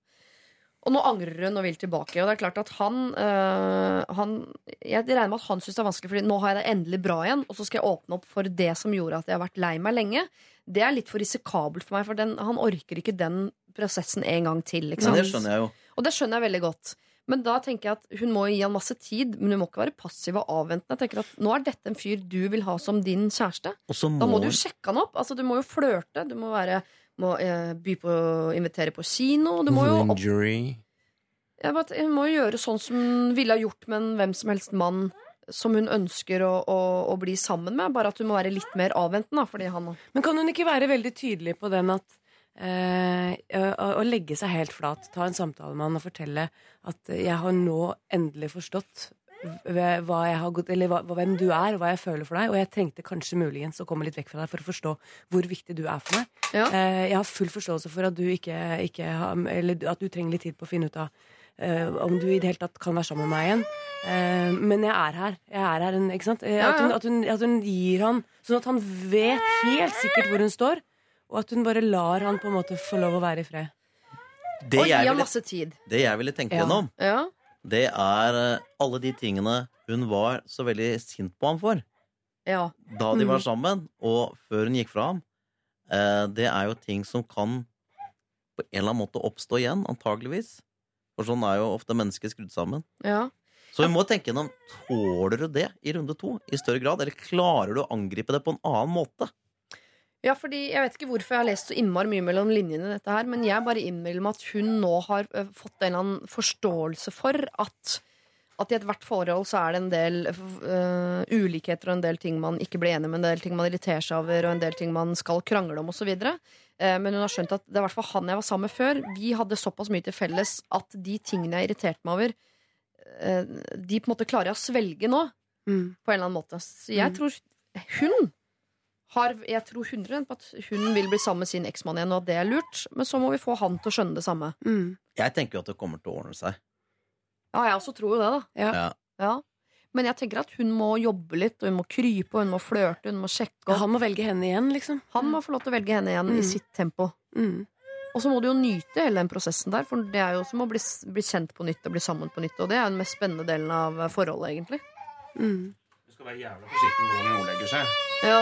Og nå angrer hun og vil tilbake. Og det er klart at han, øh, han Jeg regner med at han syns det er vanskelig, Fordi nå har jeg det endelig bra igjen, og så skal jeg åpne opp for det som gjorde at jeg har vært lei meg lenge. Det er litt for risikabelt for meg, for den, han orker ikke den prosessen en gang til. Ikke sant? det skjønner jeg jo. Og det skjønner jeg veldig godt. Men da tenker jeg at hun må gi han masse tid, men hun må ikke være passiv og avventende. Jeg tenker at Nå er dette en fyr du vil ha som din kjæreste. Må... Da må må du jo sjekke han opp. Altså, du må jo flørte. Du må, være, må eh, by på å invitere på kino. Du må jo opp, jeg vet, hun må jo gjøre sånn som hun ville ha gjort med en hvem som helst mann som hun ønsker å, å, å bli sammen med. Bare at hun må være litt mer avventende. han Men kan hun ikke være veldig tydelig på den at eh, å, å legge seg helt flat, ta en samtale med han og fortelle at jeg har nå endelig forstått hva jeg har gått, eller hva, hvem du er, og hva jeg føler for deg. Og jeg trengte kanskje muligens å komme litt vekk fra deg for å forstå hvor viktig du er for meg. Ja. Eh, jeg har full forståelse for at du ikke, ikke har, Eller at du trenger litt tid på å finne ut av eh, om du i det hele tatt kan være sammen med meg igjen. Eh, men jeg er her. Jeg er her, ikke sant? Eh, Ja, At, hun, at, hun, at hun gir han Sånn at han vet helt sikkert hvor hun står. Og at hun bare lar han på en måte få lov å være i fred. Det Og gi ham masse tid. det jeg ville tenke Ja. gjennom, Ja. Det er eh, alle de tingene hun var så veldig sint på ham for ja. da de Mm. var sammen, og før hun gikk fra ham. Eh, Det er jo ting som kan på en eller annen måte oppstå igjen, antageligvis. For sånn er jo ofte mennesker skrudd sammen. ja. Så vi må tenke gjennom tåler du det i runde to i større grad, eller klarer du å angripe det på en annen måte? Ja, fordi Jeg vet ikke hvorfor jeg har lest så innmari mye mellom linjene, dette her men jeg bare innbiller meg at hun nå har fått en eller annen forståelse for at at i ethvert forhold så er det en del uh, ulikheter og en del ting man ikke blir enig med, en del ting man irriterer seg over, og en del ting man skal krangle om osv. Men hun har skjønt at det er i hvert fall han jeg var sammen med før. Vi hadde såpass mye til felles at de tingene jeg irriterte meg over, uh, de på en måte klarer jeg å svelge nå. Mm. På en eller annen måte. Så jeg Mm. tror hun har Jeg tror 100 på at hun vil bli sammen med sin eksmann igjen, og at det er lurt. Men så må vi få han til å skjønne det samme. Mm. Jeg tenker jo at det kommer til å ordne seg. Ja, jeg også tror jo det, da. Ja. Ja. Ja. Men jeg tenker at hun må jobbe litt, og hun må krype, og hun må flørte, hun må sjekke. Ja, han må velge henne igjen, liksom. Han må få lov til å velge henne igjen Mm. i sitt tempo. Mm. Og så må du jo nyte hele den prosessen der, for det er jo som å bli, bli kjent på nytt og bli sammen på nytt. Og det er den mest spennende delen av forholdet, egentlig. Mm. Du skal være jævla forsiktig med hvordan hun ordlegger seg. Ja.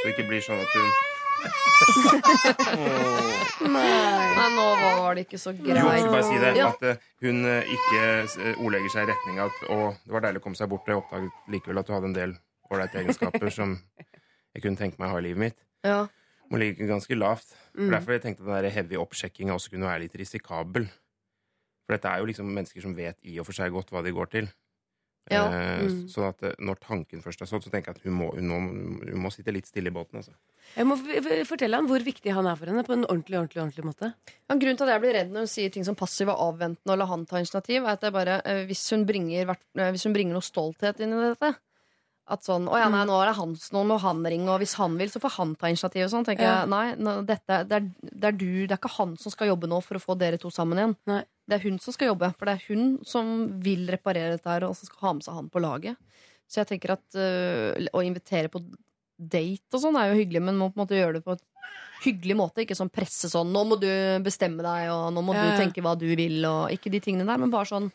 Så det ikke blir sånn at hun Nei, nå var det ikke så Jo, jeg greit. skal bare si det. Ja. At eh, hun eh, ikke eh, ordlegger seg i retning av at å, det var deilig å komme seg bort, og jeg oppdaget likevel at du hadde en del ålreite egenskaper som jeg kunne tenke meg å ha i livet mitt. Ja. Må ligge ganske lavt. For Mm. Derfor jeg tenkte at den heavy oppsjekkinga også kunne være litt risikabel. For dette er jo liksom mennesker som vet i og for seg godt hva de går til. Ja. Eh, Mm. Sånn at eh, når tanken først er sånn, så tenker jeg at hun må, hun må, hun må sitte litt stille i båten. Altså. Jeg må fortelle han hvor viktig han er for henne, på en ordentlig ordentlig, ordentlig måte. Ja, grunnen til at jeg blir redd når hun sier ting som passiv og avventende og la han ta initiativ, er at jeg bare, eh, hvis, hun bringer, hvis hun bringer noe stolthet inn i dette At sånn Å ja, nei, nå er det hans, nå må han ringe, og hvis han vil, så får han ta initiativ og sånn. tenker Ja. jeg, Nei, nå, dette, det, er, det er du, det er ikke han som skal jobbe nå for å få dere to sammen igjen. Nei. Det er hun som skal jobbe, for det er hun som vil reparere dette her, og som skal ha med seg han på laget. Så jeg tenker at øh, å invitere på date og sånn er jo hyggelig, men må på en måte gjøre det på et hyggelig måte. Ikke sånn presse sånn 'nå må du bestemme deg', og 'nå må Ja, du tenke hva du vil', og ikke de tingene der, men bare sånn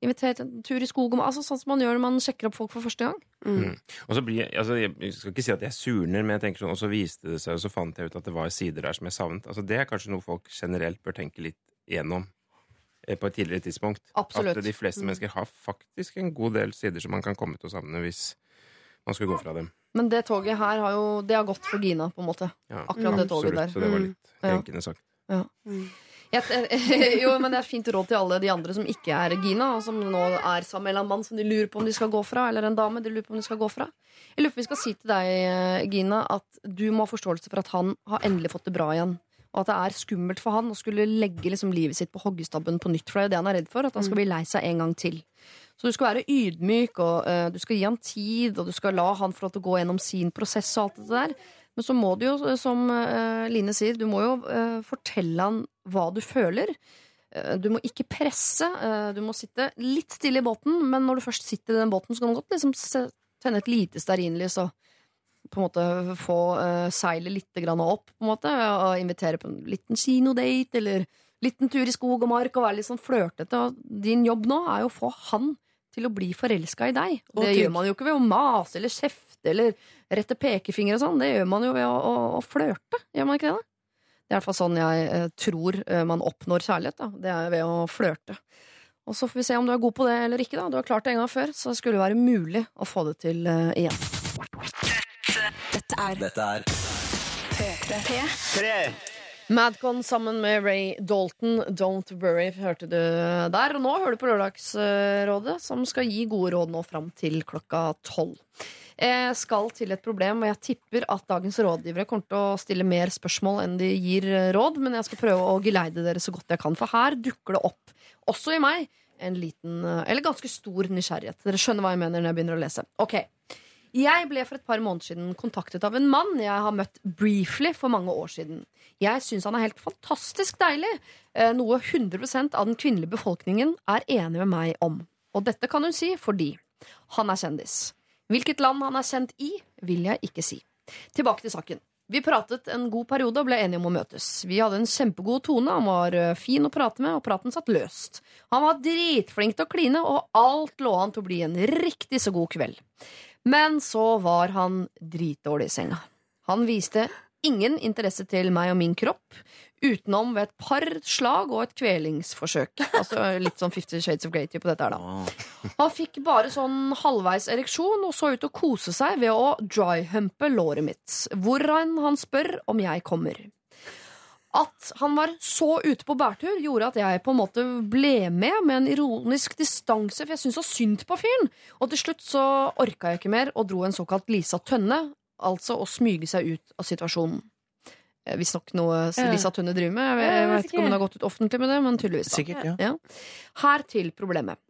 Invitere til en tur i skogen. Altså sånn som man gjør når man sjekker opp folk for første gang. Mm. Og så blir, jeg- altså, jeg skal ikke si at jeg surner, men jeg tenker sånn, og så viste det seg, og så fant jeg ut at det var sider der som jeg savnet. Altså, det er kanskje noe folk generelt bør tenke litt igjennom. Eh, på et tidligere tidspunkt. Absolutt. At de fleste mennesker har faktisk en god del sider som man kan komme til å savne hvis man skulle gå fra dem. Men det toget her har jo Det har gått for Gina, på en måte. Ja, Akkurat det toget der. Så det var litt Ja. krenkende sagt. Ja. jo, men det er fint råd til alle de andre som ikke er Gina, og som nå er sammen med en mann som de lurer på om de skal gå fra, eller en dame de lurer på om de skal gå fra. Jeg lurer på om vi skal si til deg, eh, Gina, at du må ha forståelse for at han har endelig fått det bra igjen. Og at det er skummelt for han å skulle legge liksom livet sitt på hoggestabben på nytt. For det er jo det han er redd for, at han skal bli lei seg en gang til. Så du skal være ydmyk, og uh, du skal gi han tid, og du skal la han få lov til å gå gjennom sin prosess og alt det der. Men så må du jo, som uh, Line sier, du må jo uh, fortelle han hva du føler. Eh, Du må ikke presse. eh, Du må sitte litt stille i båten, men når du først sitter i den båten, så kan du godt liksom tenne et lite stearinlys og på en måte få uh, seilet litt grann opp, på en måte, og invitere på en liten kinodate eller liten tur i skog og mark og være litt sånn flørtete. Og din jobb nå er jo å få han til å bli forelska i deg. Og det gjør man jo ikke ved å mase eller kjefte eller rette pekefinger og sånn. Det gjør man jo ved å, å, å flørte. Gjør man ikke det? Det er i hvert fall sånn jeg eh, tror eh, man oppnår kjærlighet. Da. Det er ved å flørte. Og så får vi se om du er god på det eller ikke. Da. Du har klart det en gang før, så det skulle være mulig å få det til eh, igjen. Dette er Dette er P3. Madcon sammen med Ray Dalton, Don't Worry, hørte du der. Og nå hører du på Lørdagsrådet, som skal gi gode råd nå fram til klokka tolv. Jeg skal til et problem, og jeg tipper at dagens rådgivere kommer til å stille mer spørsmål enn de gir råd, men jeg skal prøve å geleide dere så godt jeg kan, for her dukker det opp, også i meg, en liten, eller ganske stor nysgjerrighet. Dere skjønner hva jeg mener når jeg begynner å lese. Ok, jeg ble for et par måneder siden kontaktet av en mann jeg har møtt briefly for mange år siden. Jeg syns han er helt fantastisk deilig, eh, noe 100 av den kvinnelige befolkningen er enig med meg om. Og dette kan hun si fordi han er kjendis. Hvilket land han er kjent i, vil jeg ikke si. Tilbake til saken. Vi pratet en god periode og ble enige om å møtes. Vi hadde en kjempegod tone, han var eh, fin å prate med, og praten satt løst. Han var dritflink til å kline, og alt lå an til å bli en riktig så god kveld. Men så var han dritdårlig i senga. Han viste ingen interesse til meg og min kropp, utenom ved et par slag og et kvelingsforsøk. Altså Litt sånn Fifty Shades of Grey på dette her, da. Han fikk bare sånn halvveis ereksjon og så ut til å kose seg ved å dryhumpe låret mitt, hvoran han spør om jeg kommer. At han var så ute på bærtur, gjorde at jeg på en måte ble med med en ironisk distanse, for jeg syntes så synd på fyren. Og til slutt så orka jeg ikke mer og dro en såkalt Lisa Tønne, altså å smyge seg ut av situasjonen. Eh, Visstnok noe Lisa Tønne driver med. Jeg, vet ikke om hun har gått ut offentlig med det, men tydeligvis. Sikkert, ja. Ja. Her til problemet.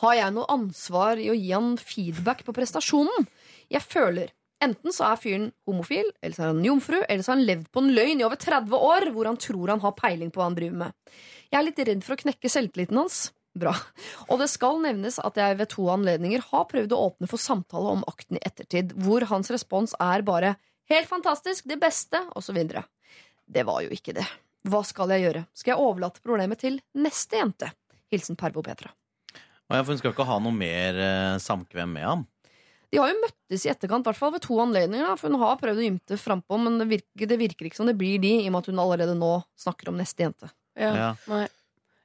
Har jeg noe ansvar i å gi han feedback på prestasjonen? Jeg føler enten så er fyren homofil, eller så er han jomfru, eller så har han levd på en løgn i over 30 år hvor han tror han har peiling på hva han driver med. Jeg er litt redd for å knekke selvtilliten hans. Bra. Og det skal nevnes at jeg ved to anledninger har prøvd å åpne for samtale om akten i ettertid, hvor hans respons er bare 'helt fantastisk', 'det beste', osv. Det var jo ikke det. Hva skal jeg gjøre? Skal jeg overlate problemet til neste jente? Hilsen Pervo Petra. Og jeg, for hun skal ikke ha noe mer eh, samkvem med ham. De har jo møttes i etterkant, i hvert fall ved to anledninger. Da, for hun har prøvd å ymte frampå, men det virker, det virker ikke som det blir de, i og med at hun allerede nå snakker om neste jente. Ja, Ja. Nei.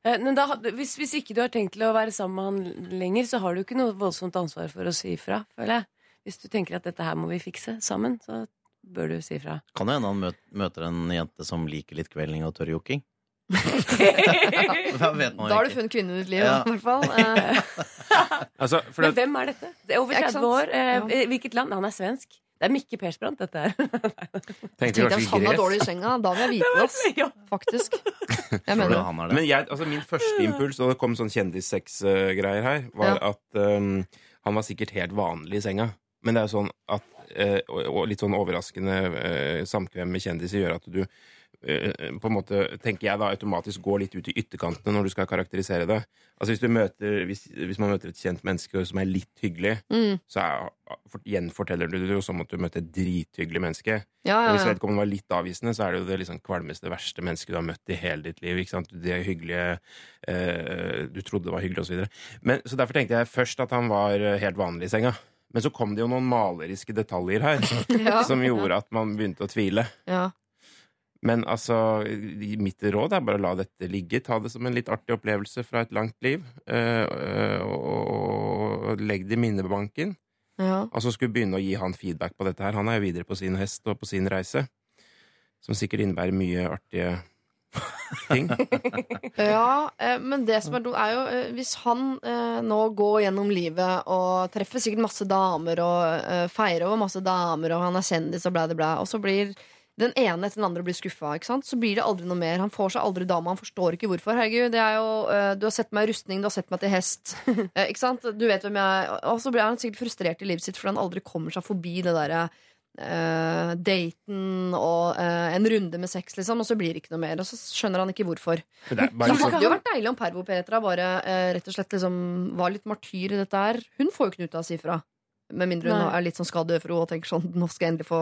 Eh, Men da, hvis, hvis ikke du har tenkt til å være sammen med han lenger, så har du ikke noe voldsomt ansvar for å si ifra, føler jeg. Hvis du tenker at dette her må vi fikse sammen, så bør du si ifra. Kan det hende han møter en jente som liker litt kvelding og tørr jokking? Vet man Da har du funnet kvinnen i ditt liv, Ja. i hvert fall. Altså, for Men hvem er dette? Det er over Ja, ikke 30 år. Eh, Hvilket land? Han er svensk. Det er Mikke Persbrandt, dette her. tenkte jeg hvis han var dårlig i senga. Da vil jeg vite det, ass. Faktisk. Jeg mener det. det? Men jeg, altså min første impuls, og det kom sånn kjendissex-greier her, var Ja. at um, han var sikkert helt vanlig i senga. Men det er jo sånn at uh, og, litt sånn overraskende uh, samkvem med kjendiser gjør at du på en måte, tenker jeg da, automatisk går litt ut i ytterkantene når du skal karakterisere det. Altså Hvis, du møter, hvis, hvis man møter et kjent menneske som er litt hyggelig, Mm. så er, for, gjenforteller du det jo som at du møtte et drithyggelig menneske. Ja, ja, ja, hvis vedkommende var litt avvisende, så er det jo det liksom kvalmeste, verste mennesket du har møtt i hele ditt liv. Det hyggelige eh, Du trodde var hyggelig, osv. Så, så derfor tenkte jeg først at han var eh, helt vanlig i senga. Men så kom det jo noen maleriske detaljer her som gjorde at man begynte å tvile. ja. Men altså, mitt råd er bare å la dette ligge. Ta det som en litt artig opplevelse fra et langt liv. eh, og, legg det i minnebanken. Ja. Og så skulle begynne å gi han feedback på dette her. Han er jo videre på sin hest og på sin reise. Som sikkert innebærer mye artige ting. Ja, eh, men det som er dumt, er jo eh, hvis han nå går gjennom livet og treffer sikkert masse damer og feirer over masse damer, og han er kjendis og blæ, blæ, blæ, og så blir den ene etter den andre blir skuffa, så blir det aldri noe mer. Han får seg aldri dame, han forstår ikke hvorfor. Herregud, det er jo, uh, du har sett meg i rustning, du har sett meg til hest. uh, ikke sant? Du vet hvem jeg er. Og så blir han sikkert frustrert i livet sitt fordi han aldri kommer seg forbi det derre uh, daten og en runde med sex, liksom, og så blir det ikke noe mer. Og så skjønner han ikke hvorfor. Det er Det hadde jo vært deilig om Pervo-Petra bare eh, rett og slett liksom var litt martyr i dette her. Hun får jo ikke noe ut av å si fra. Med mindre hun Nei. er litt sånn skadefro og tenker sånn Nå skal jeg endelig få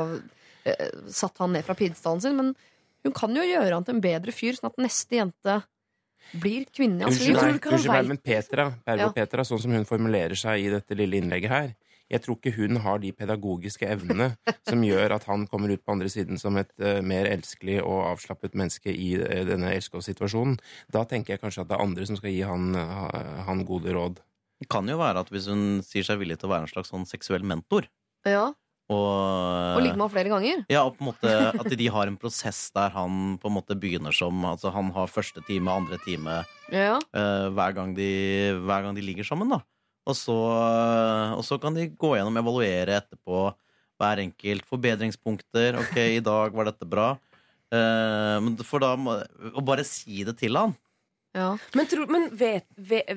satt han ned fra pidestallen sin. Men hun kan jo gjøre han til en bedre fyr, sånn at neste jente blir kvinnen i hans Unnskyld liv. unnskyld meg, men Petra, Pervo Ja. Petra, sånn som hun formulerer seg i dette lille innlegget her Jeg tror ikke hun har de pedagogiske evnene som gjør at han kommer ut på andre siden som et uh, mer elskelig og avslappet menneske i uh, denne elskovssituasjonen. Da tenker jeg kanskje at det er andre som skal gi han, uh, han gode råd. Det kan jo være at hvis hun sier seg villig til å være en slags sånn seksuell mentor Ja, og, Og ligge med ham flere ganger. Ja, og på en måte at de har en prosess der han på en måte begynner som Altså han har første time, andre time Ja. uh, hver, gang de, hver gang de ligger sammen, da. Og så, og så kan de gå gjennom, evaluere etterpå hver enkelt. Forbedringspunkter. Ok, i dag var dette bra. Uh, men for da Å bare si det til han. ja. Men, tror, men vet, vet,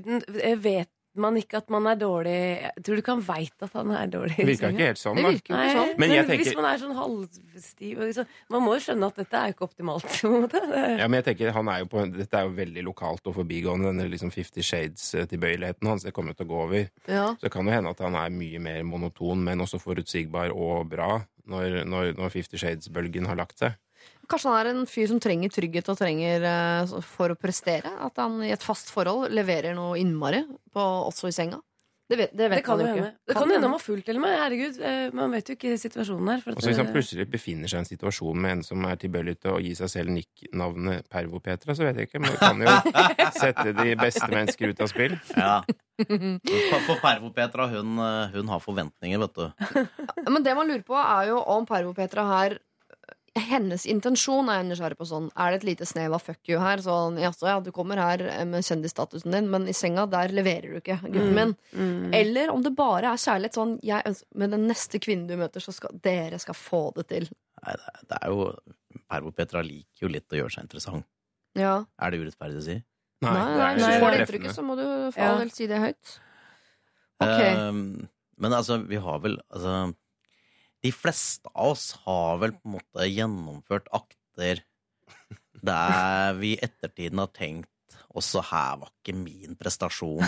vet man ikke at man er dårlig Tror du ikke han veit at han er dårlig? Det virka ikke helt sånn, da. virker Nei, ikke sånn. Men men, jeg tenker- hvis man er sånn halvstiv og liksom, Man må jo skjønne at dette er jo ikke optimalt. Det- Ja, men jeg tenker, han er jo på, Dette er jo veldig lokalt og forbigående, denne liksom Fifty Shades-tilbøyeligheten hans. Det kommer jo til å gå over. Ja. Så det kan jo hende at han er mye mer monoton, men også forutsigbar og bra når, når, når Fifty Shades-bølgen har lagt seg. Kanskje han er en fyr som trenger trygghet og trenger eh, for å prestere. At han i et fast forhold leverer noe innmari, på, også i senga. Det vet, det vet Det kan man jo hende. Det kan hende han var full til og med. Herregud, eh, man vet jo ikke situasjonen her. For at, Og Hvis han plutselig befinner seg i en situasjon med en som er tilbøyelig til å gi seg selv nikknavnet Pervo-Petra, så vet jeg ikke. Men det kan jo sette de beste mennesker ut av spill. Ja. For, Pervo-Petra, hun, hun har forventninger, vet du. Men det man lurer på, er jo om Pervo-Petra her hennes intensjon er jeg nysgjerrig på sånn Er det et lite snev av fuck you her? Sånn, jaså, ja, du kommer her med kjendisstatusen din, men i senga, der leverer du ikke, gutten min. mm. Eller om det bare er kjærlighet sånn jeg ønsker, Med den neste kvinnen du møter, så skal dere skal få det til. Nei, det, er- det er jo Pervo-Petra liker jo litt å gjøre seg interessant. Ja. Er det urettferdig å si? Nei, nei, du nei, får det treffende. inntrykket, så må du for Ja. del si det høyt. Ok. Um, men altså, vi har vel altså, De fleste av oss har vel på en måte gjennomført akter der vi i ettertiden har tenkt også her var ikke min prestasjon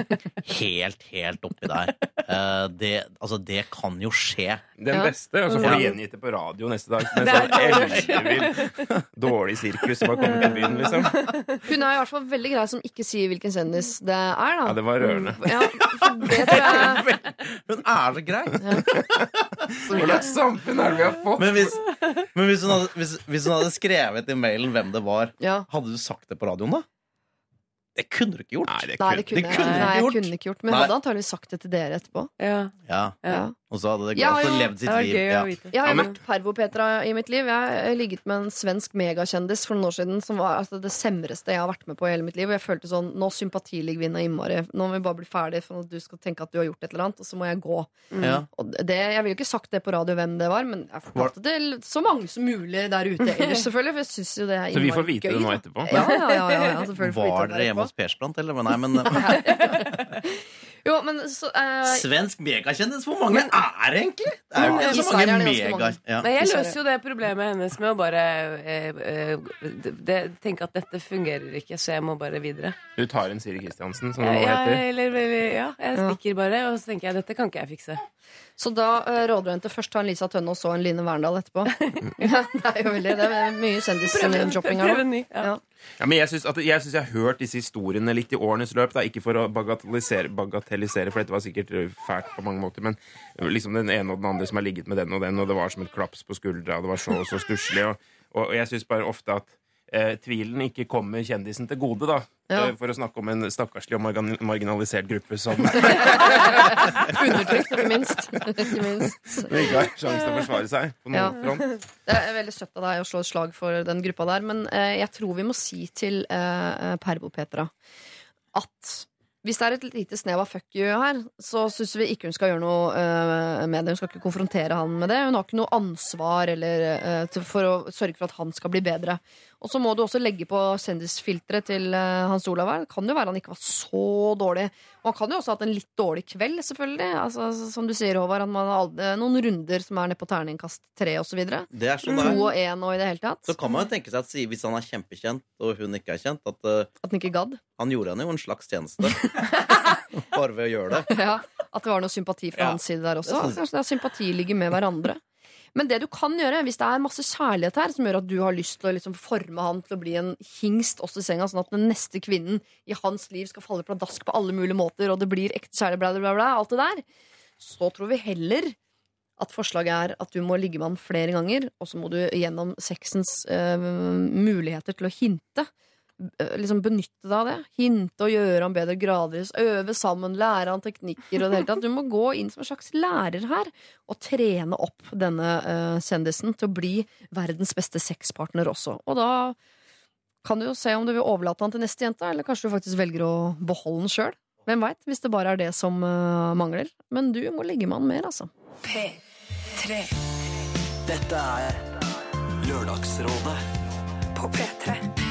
helt, helt oppi der. Uh, det, altså, det kan jo skje. Den beste, og så får du gjengitt det på radio neste dag. Med Det er sånn ellevill, dårlig sirkus som har kommet til byen, liksom. Hun er i hvert fall veldig grei som ikke sier hvilken kjendis det er. Da. Ja, det var rørende. Ja, det jeg Hun er så grei! Hva slags samfunn er det vi har fått? Men hvis, men hvis, hun hadde, hvis, hvis hun hadde skrevet i mailen hvem det var, ja. hadde du sagt det på radioen da? Det kunne du ikke gjort. Nei, det Nei, det kunne kunne, det kunne jeg- ikke jeg gjort. kunne ikke gjort. Men jeg Nei. hadde antakeligvis sagt det til dere etterpå. ja, Ja, ja. Ja. Og så hadde det Ja, altså ja. levd sitt liv. gøy Ja. å vite. Jeg har vært Pervo-Petra i mitt liv. Jeg har ligget med en svensk megakjendis for noen år siden som var altså, det semreste jeg har vært med på i hele mitt liv. Og jeg følte sånn Nå sympatiligger vi innmari. Nå må vi bare bli ferdig, for at du skal tenke at du har gjort et eller annet, og så må jeg gå. Ja. Og det, jeg ville jo ikke sagt det på radio hvem det var, men jeg fortalte det til så mange som mulig der ute ellers, selvfølgelig. For jeg syns jo det er innmari gøy. Så vi får vite gøy, det nå etterpå. Ja, ja, ja, Var dere hjemme hos Persbrandt, eller? Men Nei, men Jo, men så uh, Svensk megakjendis, hvor mange er det egentlig? Det er jo så mange mega... Ja. Men jeg løser jo det problemet hennes med å bare det, tenke at dette fungerer ikke, så jeg må bare videre. Du tar en Siri Kristiansen, som det nå Ja, heter. eller, eller, ja, jeg Ja. stikker bare, og så tenker jeg dette kan ikke jeg fikse. Så da uh, råder du henne til først ta en Lisa Tønne og så en Line Verndal etterpå. ja, det er jo veldig Det er mye kjendis-shopping her Prøve en nå. ny. Ja. Ja. Ja, men jeg syns jeg, jeg, har hørt disse historiene litt i årenes løp. Da. Ikke for å bagatellisere, bagatellisere, for dette var sikkert fælt på mange måter, men liksom den ene og den andre som har ligget med den og den, og det var som et klaps på skuldra, det var så og så stusslig. Og, og jeg syns bare ofte at eh, tvilen ikke kommer kjendisen til gode, da. Ja. Eh, For å snakke om en stakkarslig og marginalisert gruppe som Undertrykt, ikke minst. ikke minst. ikke har sjanse til å forsvare seg på noen front. Det er veldig søtt av deg å slå et slag for den gruppa der, men eh, jeg tror vi må si til eh, Pervo-Petra at hvis det er et lite snev av fuck you her, så syns vi ikke hun skal gjøre noe uh, med det. Hun skal ikke konfrontere han med det. Hun har ikke noe ansvar eller, uh, for å sørge for at han skal bli bedre. Og så må du også legge på kjendisfilteret til eh, Hans Olav her. Det kan jo være han ikke var så dårlig. Og han kan jo også ha hatt en litt dårlig kveld, selvfølgelig. Altså, som du sier, Håvard, han har aldri noen runder som er nede på terningkast tre osv. Det sånn To og én og i det hele tatt. Så kan man jo tenke seg at hvis han er kjempekjent, og hun ikke er kjent, at eh, At han ikke gadd. han gjorde henne jo en slags tjeneste. Bare ved å gjøre det. Ja, at det var noe sympati fra Ja, hans side der også. det synes jeg. Kanskje det er sympati ligger med hverandre. Men det du kan gjøre, hvis det er masse kjærlighet her som gjør at du har lyst til å liksom forme han til å bli en hingst også i senga, sånn at den neste kvinnen i hans liv skal falle pladask på alle mulige måter, og det blir ekte kjærlighet, bla, bla, bla, alt det der, så tror vi heller at forslaget er at du må ligge med han flere ganger, og så må du gjennom sexens øh, muligheter til å hinte liksom benytte deg av det. Hinte og gjøre ham bedre gradvis. Øve sammen, lære han teknikker og det hele tatt. Du må gå inn som en slags lærer her og trene opp denne uh, kjendisen til å bli verdens beste sexpartner også. Og da kan du jo se om du vil overlate han til neste jente, eller kanskje du faktisk velger å beholde han sjøl. Hvem veit, hvis det bare er det som uh, mangler. Men du må ligge med han mer, altså. P3 Dette er Lørdagsrådet på P3.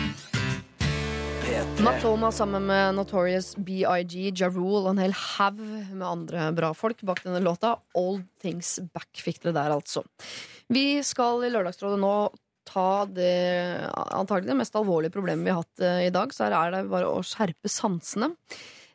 P3 Matoma sammen med Notorious BIG, Ja Rule og en hel haug med andre bra folk bak denne låta. Old Things Back fikk dere der, altså. Vi skal i Lørdagsrådet nå ta det antagelig det mest alvorlige problemet vi har hatt eh, i dag. Så her er det bare å skjerpe sansene.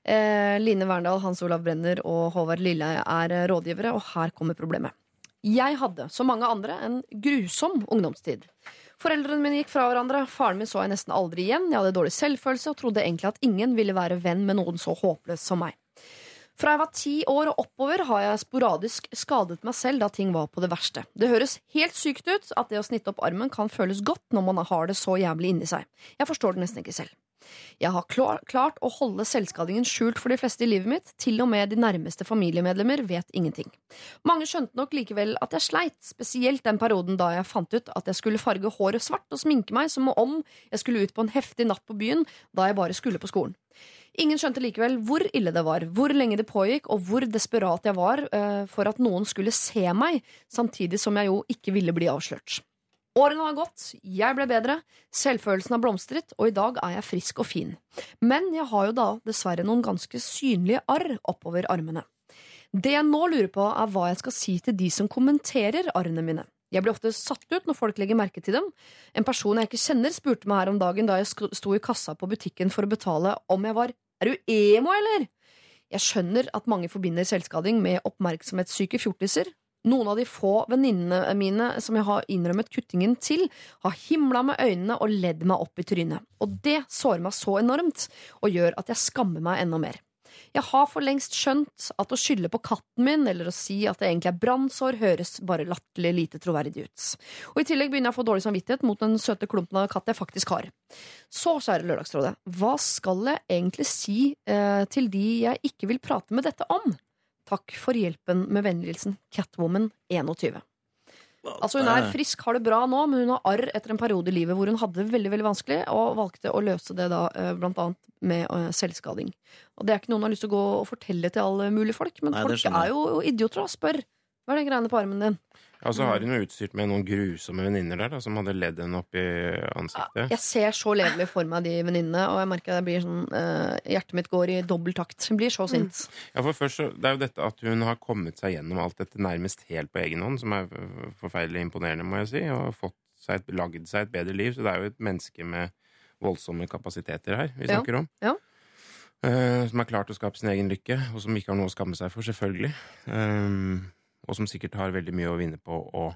Eh, Line Verndal, Hans Olav Brenner og Håvard Lille er rådgivere, og her kommer problemet. Jeg hadde, som mange andre, en grusom ungdomstid. Foreldrene mine gikk fra hverandre, faren min så jeg nesten aldri igjen, jeg hadde dårlig selvfølelse og trodde egentlig at ingen ville være venn med noen så håpløs som meg. Fra jeg var ti år og oppover har jeg sporadisk skadet meg selv da ting var på det verste. Det høres helt sykt ut at det å snitte opp armen kan føles godt når man har det så jævlig inni seg. Jeg forstår det nesten ikke selv. Jeg har klar, klart å holde selvskadingen skjult for de fleste i livet mitt, til og med de nærmeste familiemedlemmer vet ingenting. Mange skjønte nok likevel at jeg sleit, spesielt den perioden da jeg fant ut at jeg skulle farge håret svart og sminke meg som om jeg skulle ut på en heftig natt på byen da jeg bare skulle på skolen. Ingen skjønte likevel hvor ille det var, hvor lenge det pågikk, og hvor desperat jeg var eh, for at noen skulle se meg, samtidig som jeg jo ikke ville bli avslørt. Årene har gått, jeg ble bedre, selvfølelsen har blomstret, og i dag er jeg frisk og fin. Men jeg har jo da dessverre noen ganske synlige arr oppover armene. Det jeg nå lurer på, er hva jeg skal si til de som kommenterer arrene mine. Jeg blir ofte satt ut når folk legger merke til dem. En person jeg ikke kjenner, spurte meg her om dagen da jeg sto i kassa på butikken for å betale, om jeg var Er du emo, eller? Jeg skjønner at mange forbinder selvskading med oppmerksomhetssyke fjortiser. Noen av de få venninnene mine som jeg har innrømmet kuttingen til, har himla med øynene og ledd meg opp i trynet. Og det sårer meg så enormt, og gjør at jeg skammer meg enda mer. Jeg har for lengst skjønt at å skylde på katten min eller å si at det egentlig er brannsår, høres bare latterlig lite troverdig ut. Og i tillegg begynner jeg å få dårlig samvittighet mot den søte klumpen av katt jeg faktisk har. Så, kjære Lørdagsrådet, hva skal jeg egentlig si eh, til de jeg ikke vil prate med dette om? Takk for hjelpen med vennligheten Catwoman21. Altså Hun er frisk, har det bra nå, men hun har arr etter en periode i livet hvor hun hadde det veldig veldig vanskelig, og valgte å løse det da eh, blant annet med eh, selvskading. Og Det er ikke noe hun har lyst til å gå og fortelle til alle mulige folk, men Nei, folk er jo idioter og spør. Hva er det greiene på armen din? Ja, så har hun jo utstyrt med noen grusomme venninner der da, som hadde ledd henne opp i ansiktet. Jeg ser så levelig for meg de venninnene, og jeg merker jeg blir sånn uh, Hjertet mitt går i dobbel takt. Hun blir så sint. Ja, for først så, Det er jo dette at hun har kommet seg gjennom alt dette nærmest helt på egen hånd, som er forferdelig imponerende, må jeg si, og fått seg et, lagd seg et bedre liv. Så det er jo et menneske med voldsomme kapasiteter her vi Ja, snakker om. ja. Uh, som har klart å skape sin egen lykke, og som ikke har noe å skamme seg for, selvfølgelig. Um, og som sikkert har veldig mye å vinne på å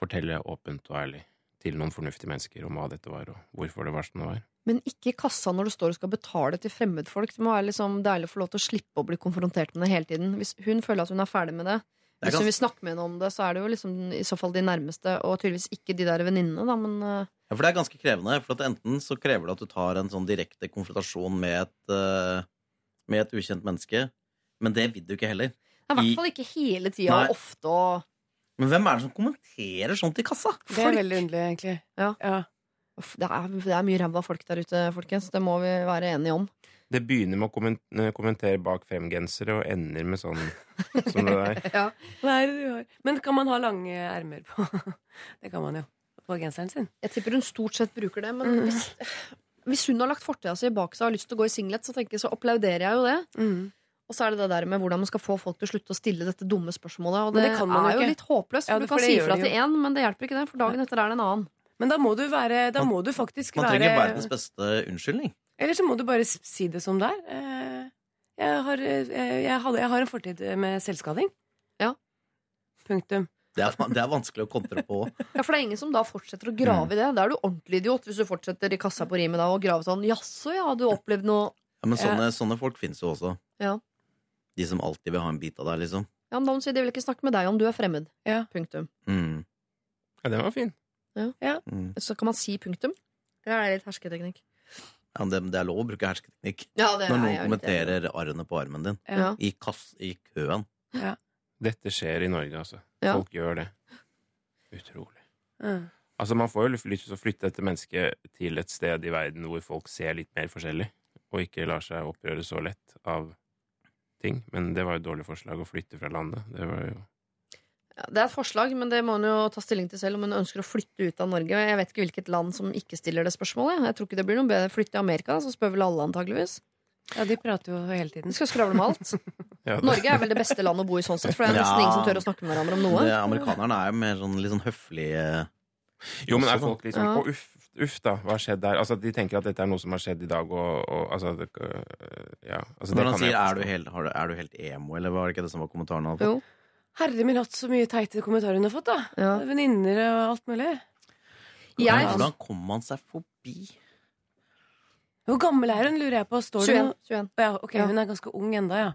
fortelle åpent og ærlig til noen fornuftige mennesker om hva dette var, og hvorfor det var som det var. Men ikke i kassa når du står og skal betale til fremmedfolk. Det må være liksom deilig å få lov til å slippe å bli konfrontert med det hele tiden. Hvis hun føler at hun er ferdig med det, Det hvis hun vil snakke med henne om det, så er det jo liksom i så fall de nærmeste, og tydeligvis ikke de der venninnene, da, men eh, Ja, for det er ganske krevende. For at enten så krever det at du tar en sånn direkte konfrontasjon med et, eh, med et ukjent menneske, men det vil du ikke heller. I hvert fall ikke hele tida og ofte og Men hvem er det som kommenterer sånt i kassa? Det er veldig underlig, egentlig. Ja. Ja. Uff, det, er, det er mye ræva folk der ute, folkens. Det må vi være enige om. Det begynner med å eh, kommentere bak femgensere og ender med sånn som det der. Ja. Nei, du har? Men kan man ha lange ermer på Det kan man jo. På genseren sin. Jeg tipper hun stort sett bruker det, men Mhm. hvis, hvis hun har lagt fortida si bak seg og har lyst til å gå i singlet, så tenker jeg så applauderer jeg jo det. Mm. Og så er det det der med hvordan man skal få folk til å slutte å stille dette dumme spørsmålet. Og det, det kan man er jo ikke. litt håpløst, for Ja, du kan si ifra det til én, men det hjelper ikke det, for dagen etter er det en annen. Men da må du være Da må du faktisk Man være trenger verdens beste unnskyldning. Eller så må du bare si det som det er. Eh, Jeg har, eh, jeg, hadde, jeg har en fortid med selvskading. Ja. Punktum. Det er, det er vanskelig å kontre på. Ja, For det er ingen som da fortsetter å grave i det. Da er du ordentlig idiot hvis du fortsetter i kassa på rimet da og grave sånn Jaså, ja, du opplevd noe Ja, men sånne, sånne folk finnes jo også. Ja. De som alltid vil ha en bit av deg, liksom. Ja, men da må du si de vil ikke snakke med deg om du er fremmed. Ja. Punktum. Mm. Ja, den var fin. Mm. Så kan man si punktum. Eller er det litt hersketeknikk? Ja, det, det er lov å bruke hersketeknikk Ja, det når er noen kommenterer arrene på armen din. Ja. I, kass, I køen. Dette skjer i Norge, altså. Ja. Folk gjør det. Utrolig. Mm. Altså, man får jo lyst til å flytte dette mennesket til et sted i verden hvor folk ser litt mer forskjellig, og ikke lar seg opprøre så lett av ting. Men det var jo et dårlig forslag å flytte fra landet. Det var jo Ja, det er et forslag, men det må hun jo ta stilling til selv om hun ønsker å flytte ut av Norge. Jeg vet ikke hvilket land som ikke stiller det spørsmålet. Jeg tror ikke det blir noe bedre Flytte til Amerika, så spør vel alle antageligvis. Ja, de prater jo hele tiden. Skal skravle om alt. ja, Norge er vel det beste landet å bo i sånn sett, for det er nesten Ja. ingen som tør å snakke med hverandre om noe. Det, amerikanerne er jo mer sånn, litt sånn høflige Jo, men er folk liksom Ja. Å, uff, uff, da. Hva har skjedd der? Altså, de tenker at dette er noe som har skjedd i dag, og, og altså det, øh, Ja. Altså, det Når han sier er du, helt, har du, 'er du helt emo', eller var det ikke det som var kommentaren? han hadde Jo. Herre min hatt, så mye teite kommentarer hun har fått, da. Ja. Venninner og alt mulig. Men Jeg, Hvordan kommer han seg forbi? Hvor gammel er hun, lurer jeg på. Står 21. 21. ja, Ok, Ja. hun er ganske ung enda, ja.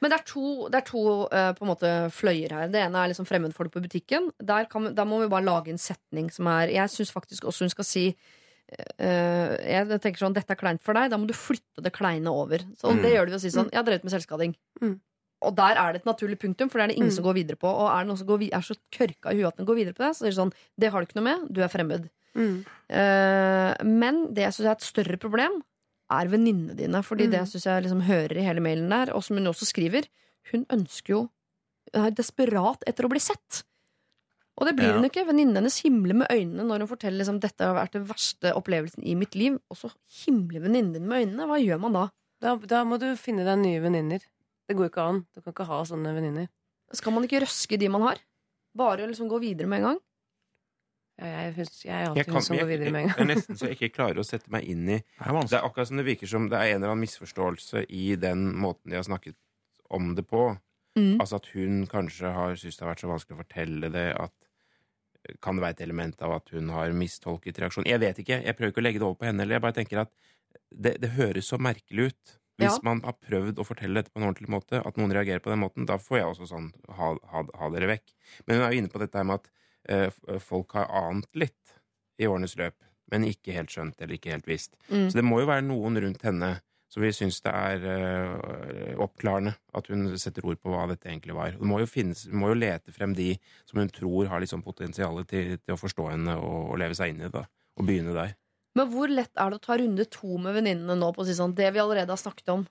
Men det er to, det er to uh, på en måte fløyer her. Det ene er liksom fremmedfolk på butikken. Der, kan, der må vi bare lage en setning som er Jeg syns faktisk også hun skal si uh, Jeg tenker sånn, dette er kleint for deg. Da må du flytte det kleine over. Så, Mm. det gjør du ved å si sånn Jeg har drevet med selvskading. Mm. Og der er det et naturlig punktum, for det er det ingen Mm. som går videre på. Og er det noen som går, er så kørka i huet at den går videre på det, så er det sånn Det har du ikke noe med. Du er fremmed. Mm. Uh, men det jeg syns er et større problem, er venninnene dine. Fordi Mm. det syns jeg liksom hører i hele mailen der, og som hun også skriver. Hun ønsker jo Hun er desperat etter å bli sett. Og det blir Ja. hun ikke. Venninnen hennes himler med øynene når hun forteller liksom, dette har vært den verste opplevelsen i mitt liv. Og så himler venninnen din med øynene. Hva gjør man da? Da, da må du finne deg nye venninner. Det går ikke an. Du kan ikke ha sånne venninner. Skal man ikke røske de man har? Bare liksom gå videre med en gang? Jeg, jeg er Jeg, alltid kan, hun som går videre med en gang. det er nesten så jeg ikke klarer å sette meg inn i Det er Det er akkurat som det virker som det er en eller annen misforståelse i den måten de har snakket om det på. Mm. Altså at hun kanskje har syntes det har vært så vanskelig å fortelle det at Kan det være et element av at hun har mistolket reaksjonen? Jeg vet ikke. Jeg prøver ikke å legge det over på henne. Eller jeg bare tenker at det, det høres så merkelig ut. Hvis Ja. man har prøvd å fortelle dette på en ordentlig måte, at noen reagerer på den måten, da får jeg også sånn ha, ha, ha dere vekk. Men hun er jo inne på dette med at eh, folk har ant litt i årenes løp, men ikke helt skjønt eller ikke helt visst. Mm. Så det må jo være noen rundt henne som vi synes det er eh, oppklarende at hun setter ord på hva dette egentlig var. Hun må må jo lete frem de som hun tror har liksom potensial til, til å forstå henne og, og leve seg inn i det. Og begynne der. Men hvor lett er det å ta runde to med venninnene nå på å si sånn Det vi allerede har snakket om.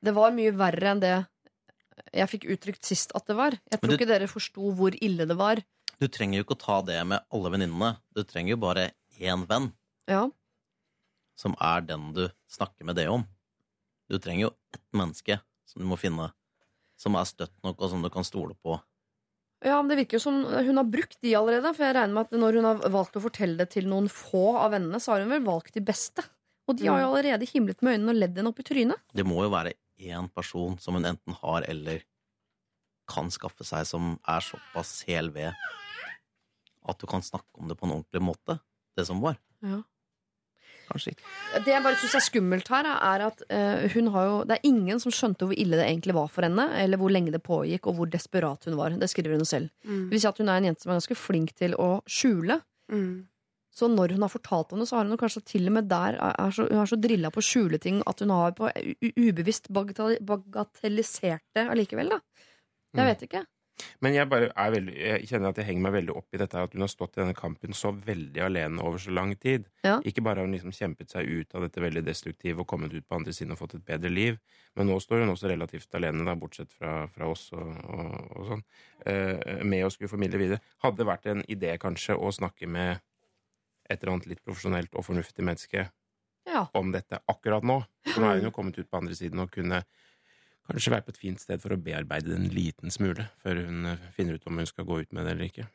Det var mye verre enn det jeg fikk uttrykt sist at det var. Jeg tror det, ikke dere forsto hvor ille det var. Du trenger jo ikke å ta det med alle venninnene. Du trenger jo bare én venn, Ja. som er den du snakker med det om. Du trenger jo ett menneske som du må finne, som er støtt nok, og som du kan stole på. Ja, men Det virker jo som hun har brukt de allerede. For jeg regner med at når hun har valgt å fortelle det til noen få av vennene, så har hun vel valgt de beste. Og de har jo allerede himlet med øynene og ledd henne opp i trynet. Det må jo være én person som hun enten har eller kan skaffe seg, som er såpass hel ved at du kan snakke om det på en ordentlig måte, det som var. Ja. Kanskje ikke. Det jeg bare syns er skummelt her, er at eh, hun har jo Det er ingen som skjønte hvor ille det egentlig var for henne, eller hvor lenge det pågikk, og hvor desperat hun var. Det skriver hun selv. Mm. Det vil si at hun er en jente som er ganske flink til å skjule. Mm. Så når hun har fortalt om det, så har hun kanskje til og med der er er så, Hun har så drilla på å skjule ting at hun har på ubevisst bagatellisert det allikevel, da. Jeg Mm. vet ikke. Men jeg, bare er veldig, jeg kjenner at jeg henger meg veldig opp i dette at hun har stått i denne kampen så veldig alene over så lang tid. Ja. Ikke bare har hun liksom kjempet seg ut av dette veldig destruktive og kommet ut på andre siden og fått et bedre liv, men nå står hun også relativt alene, da, bortsett fra, fra oss og, og, og sånn, eh, med å skulle formidle videre. Hadde det vært en idé kanskje å snakke med et eller annet litt profesjonelt og fornuftig menneske Ja. om dette akkurat nå. For nå er hun jo kommet ut på andre siden og kunne kanskje være på et fint sted for å bearbeide det en liten smule før hun eh, finner ut om hun skal gå ut med det eller ikke.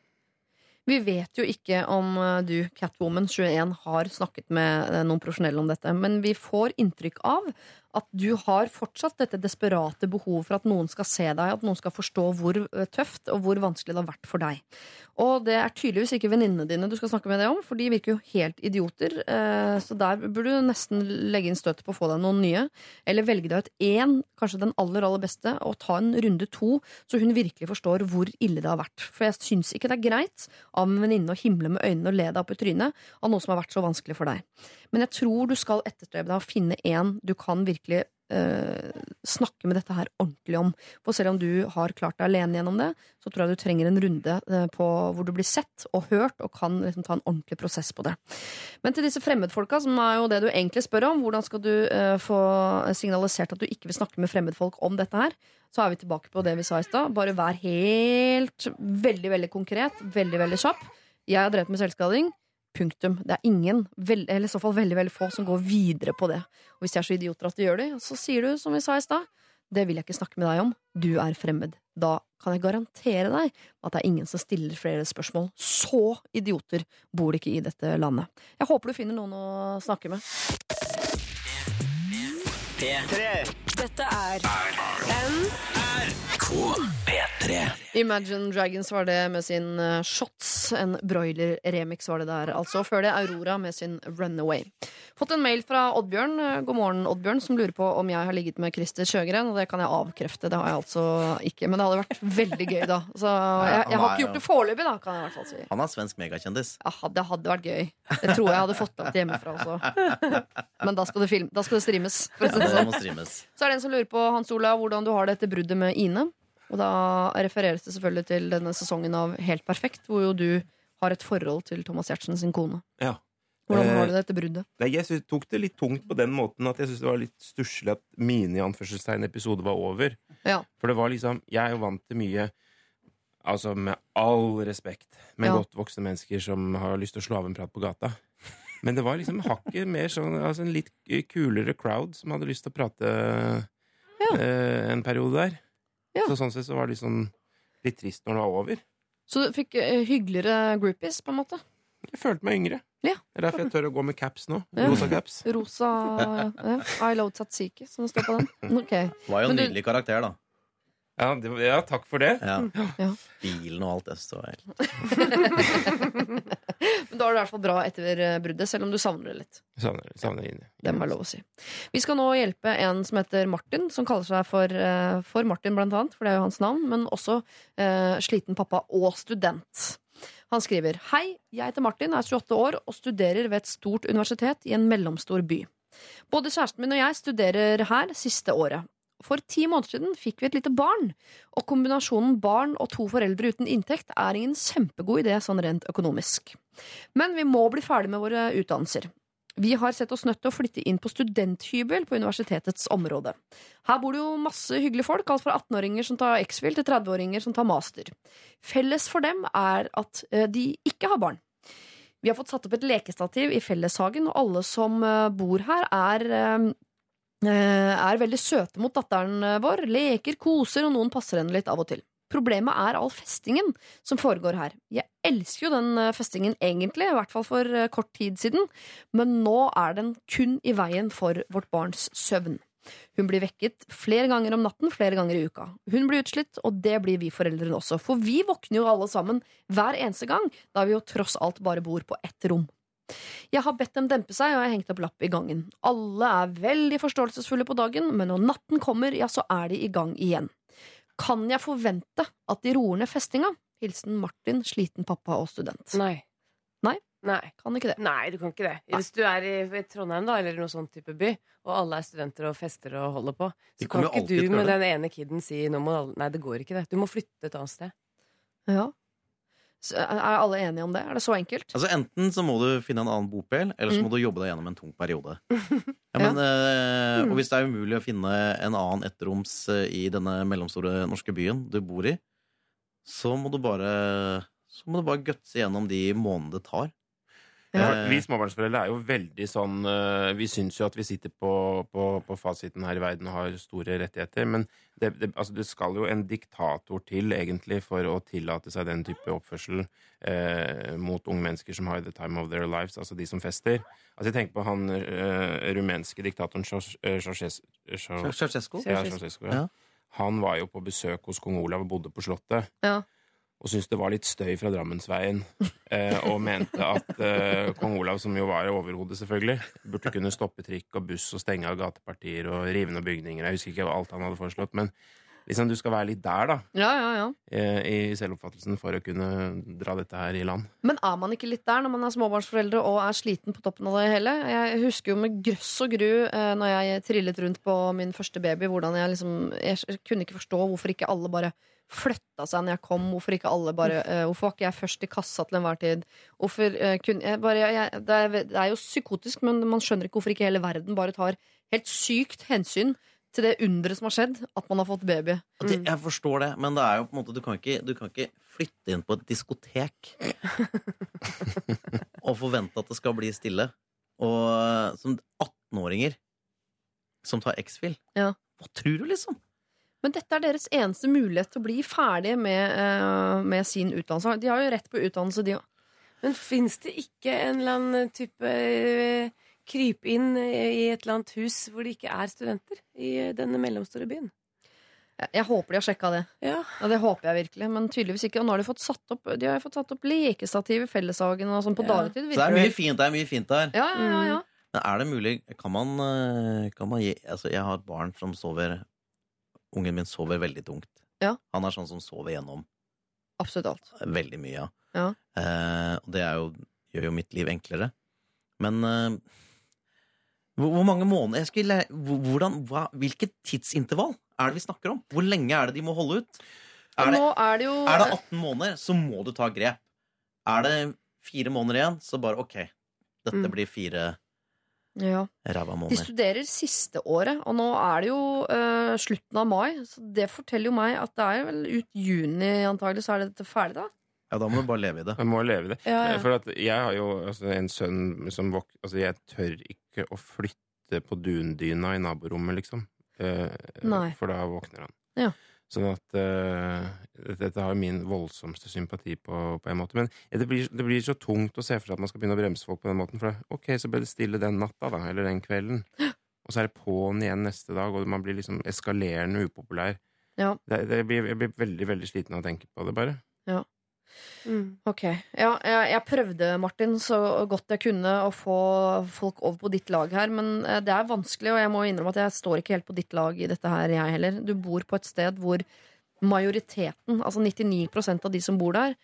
Vi vet jo ikke om eh, du, Catwoman 21, har snakket med eh, noen profesjonelle om dette, men vi får inntrykk av at du har fortsatt dette desperate behovet for at noen skal se deg, at noen skal forstå hvor eh, tøft og hvor vanskelig det har vært for deg. Og det er tydeligvis ikke venninnene dine du skal snakke med det om, for de virker jo helt idioter. eh, Så der burde du nesten legge inn støtet på å få deg noen nye. Eller velge deg ut én, kanskje den aller, aller beste, og ta en runde to, så hun virkelig forstår hvor ille det har vært. For jeg syns ikke det er greit av en venninne å himle med øynene og le deg opp i trynet av noe som har vært så vanskelig for deg. Men jeg tror du skal etterstrebe deg å finne en du kan virkelig eh, snakke med dette her ordentlig om. For selv om du har klart deg alene gjennom det, så tror jeg du trenger en runde eh, på hvor du blir sett og hørt, og kan liksom ta en ordentlig prosess på det. Men til disse fremmedfolka, som er jo det du egentlig spør om, hvordan skal du eh, få signalisert at du ikke vil snakke med fremmedfolk om dette her, så er vi tilbake på det vi sa i stad. Bare vær helt veldig, veldig konkret, veldig, veldig kjapp. Jeg har drevet med selvskading. Punktum. Det er ingen, vel- eller i så fall veldig veldig få, som går videre på det. Og hvis de er så idioter at de gjør det, så sier du, som vi sa i stad, det vil jeg ikke snakke med deg om. Du er fremmed. Da kan jeg garantere deg at det er ingen som stiller flere spørsmål. Så idioter bor det ikke i dette landet. Jeg håper du finner noen å snakke med. P3. Dette er P3. Imagine Dragons var det med sin eh, Shots. En broiler-remix var det der. Altså før det Aurora med sin Runaway. Fått en mail fra Oddbjørn. Eh, God morgen, Oddbjørn, som lurer på om jeg har ligget med Christer Sjøgren. Og det kan jeg avkrefte. Det har jeg altså ikke. Men det hadde vært veldig gøy, da. Så jeg, jeg har ikke gjort det foreløpig, da, kan jeg i hvert fall si. Han er svensk megakjendis. Ja, det hadde vært gøy. Det tror jeg hadde fått lagt hjemmefra også. Men da skal det, film, da skal det streames. For å si det Det må streames. Så er det en som lurer på Hans Olav, hvordan du har det etter bruddet med Ine. Og da refereres det selvfølgelig til denne sesongen av Helt perfekt, hvor jo du har et forhold til Thomas Giertsen sin kone. Ja. Hvordan var det dette bruddet? Nei, jeg synes, tok det litt tungt på den måten at jeg syntes det var litt stusslig at mine i anførselstegn episode var over. Ja. For det var liksom Jeg er jo vant til mye Altså med all respekt med Ja. godt voksne mennesker som har lyst til å slå av en prat på gata. Men det var liksom hakket mer sånn Altså en litt kulere crowd som hadde lyst til å prate eh, en periode der. Ja. Så sånn sett så var det liksom litt trist når det var over. Så du fikk eh, hyggeligere groupies, på en måte? Jeg følte meg yngre. Ja. Det er derfor jeg tør å gå med caps nå. Ja. Rosa caps. Rosa ja. I love Tatsiki, som det står på den. Ok. Var jo en du- nydelig karakter, da. Ja, det, ja, takk for det. Ja. Ja. Bilen og alt det så helt Men da er det i hvert fall bra etter eh, bruddet, selv om du savner det litt. Savner, savner det. Det må være lov å si. Vi skal nå hjelpe en som heter Martin, som kaller seg for, eh, for Martin, blant annet, for det er jo hans navn, men også eh, sliten pappa og student. Han skriver Hei, jeg heter Martin, er 28 år og studerer ved et stort universitet i en mellomstor by. Både kjæresten min og jeg studerer her siste året. For ti måneder siden fikk vi et lite barn, og kombinasjonen barn og to foreldre uten inntekt er ingen kjempegod idé sånn rent økonomisk. Men vi må bli ferdig med våre utdannelser. Vi har sett oss nødt til å flytte inn på studenthybel på universitetets område. Her bor det jo masse hyggelige folk, alt fra 18-åringer som tar X-Fil til 30-åringer som tar master. Felles for dem er at eh, de ikke har barn. Vi har fått satt opp et lekestativ i felleshagen, og alle som eh, bor her, er eh, er veldig søte mot datteren vår. Leker, koser, og noen passer henne litt av og til. Problemet er all festingen som foregår her. Jeg elsker jo den eh, festingen egentlig, i hvert fall for eh, kort tid siden, men nå er den kun i veien for vårt barns søvn. Hun blir vekket flere ganger om natten, flere ganger i uka. Hun blir utslitt, og det blir vi foreldrene også. For vi våkner jo alle sammen hver eneste gang, da vi jo tross alt bare bor på ett rom. Jeg har bedt dem dempe seg, og jeg har hengt opp lapp i gangen. Alle er veldig forståelsesfulle på dagen, men når natten kommer, ja, så er de i gang igjen. Kan jeg forvente at de roer ned festinga? Hilsen Martin, sliten pappa og student. Nei. Nei? Nei. Kan ikke det. Nei, du kan ikke det. Hvis du er i i Trondheim, da, eller noen sånn type by, og alle er studenter og fester og holder på, så kan ikke du med den ene kiden si nå må alle Nei, det går ikke, det. Du må flytte et annet sted. Ja. Er alle enige om det? Er det så enkelt? Altså Enten så må du finne en annen bopel, eller så Mm. må du jobbe deg gjennom en tung periode. Ja, men, eh, og hvis det er umulig å finne en annen ettroms eh, i denne mellomstore norske byen du bor i, så må du bare Så må du bare gutse gjennom de månedene det tar. Ja, vi småbarnsforeldre er jo veldig sånn eh, Vi syns jo at vi sitter på, på, på fasiten her i verden og har store rettigheter, men det, det, altså det skal jo en diktator til, egentlig, for å tillate seg den type oppførsel eh, mot unge mennesker som har the time of their lives, altså de som fester. Altså Jeg tenker på han eh, rumenske diktatoren Ceaus- eh, ja. Ja. Han var jo på besøk hos kong Olav og bodde på Slottet. Ja. Og syntes det var litt støy fra Drammensveien. Eh, og mente at eh, kong Olav, som jo var overhodet, selvfølgelig, burde kunne stoppe trikk og buss og stenge av gatepartier og rive ned bygninger. Jeg husker ikke alt han hadde foreslått, men liksom du skal være litt der, da, Ja, ja, ja. eh, i selvoppfattelsen for å kunne dra dette her i land. Men er man ikke litt der når man er småbarnsforeldre og er sliten på toppen av det hele? Jeg husker jo med grøss og gru eh, når jeg trillet rundt på min første baby, hvordan jeg liksom Jeg kunne ikke forstå hvorfor ikke alle bare flytta seg når jeg kom. Hvorfor ikke alle bare uh, Hvorfor var ikke jeg først i kassa til enhver tid? Hvorfor uh, kunne jeg bare jeg, det, er, det er jo psykotisk, men man skjønner ikke hvorfor ikke hele verden bare tar helt sykt hensyn til det underet som har skjedd, at man har fått baby. Mm. det, jeg forstår det, men det er jo på en måte du kan ikke, du kan ikke flytte inn på et diskotek og forvente at det skal bli stille. Og eh, som 18-åringer som tar X-Fill, Ja. hva tror du, liksom? Men dette er deres eneste mulighet til å bli ferdige med, uh, med sin utdannelse. De har jo rett på utdannelse, de òg. Men fins det ikke en eller annen type uh, krype inn i et eller annet hus hvor det ikke er studenter? I eh, denne mellomstore byen? Jeg, jeg håper de har sjekka det. Ja. Ja, det håper jeg virkelig, men tydeligvis ikke. Og nå har de fått satt opp De har fått satt opp lekestativ i felleshagen og sånn på Ja. dagtid. Så det er mye fint, det er mye fint der. Ja, ja, ja, ja. Men er det mulig Kan man, kan man gi Altså, jeg har et barn som sover Ungen min sover veldig tungt. Ja. Han er sånn som sover gjennom Absolutt alt. veldig mye. ja. Ja. Eh, og det er jo, gjør jo mitt liv enklere. Men eh, hvor, hvor mange måneder jeg skulle, hvordan, hva, Hvilket tidsintervall er det vi snakker om? Hvor lenge er det de må holde ut? Er det, er det jo er det 18 måneder, så må du ta grep. Er det fire måneder igjen, så bare OK. Dette Mm. blir fire ja. ræva De studerer siste året, og nå er det jo eh, slutten av mai. Så det forteller jo meg at det er vel ut juni antagelig, så er dette ferdig, da. Ja, da må du bare leve i det. Man må leve i det. Ja, ja. For at jeg har jo altså, en sønn som vok... Altså, jeg tør ikke å flytte på dundyna i naborommet, liksom. Eh, Nei. For da våkner han. Ja. Sånn at uh, dette har min voldsomste sympati på, på en måte. Men ja, det, blir, det blir så tungt å se for seg at man skal begynne å bremse folk på den måten. For ok, så ble det stille den natta, da, eller den kvelden. Og så er det på'n igjen neste dag, og man blir liksom eskalerende upopulær. Ja. Det, det blir, jeg blir veldig, veldig sliten av å tenke på det, bare. Mm. Ok. Ja, jeg, jeg prøvde, Martin, så godt jeg kunne å få folk over på ditt lag her, men eh, det er vanskelig, og jeg må innrømme at jeg står ikke helt på ditt lag i dette her, jeg heller. Du bor på et sted hvor majoriteten, altså 99% av de som bor der,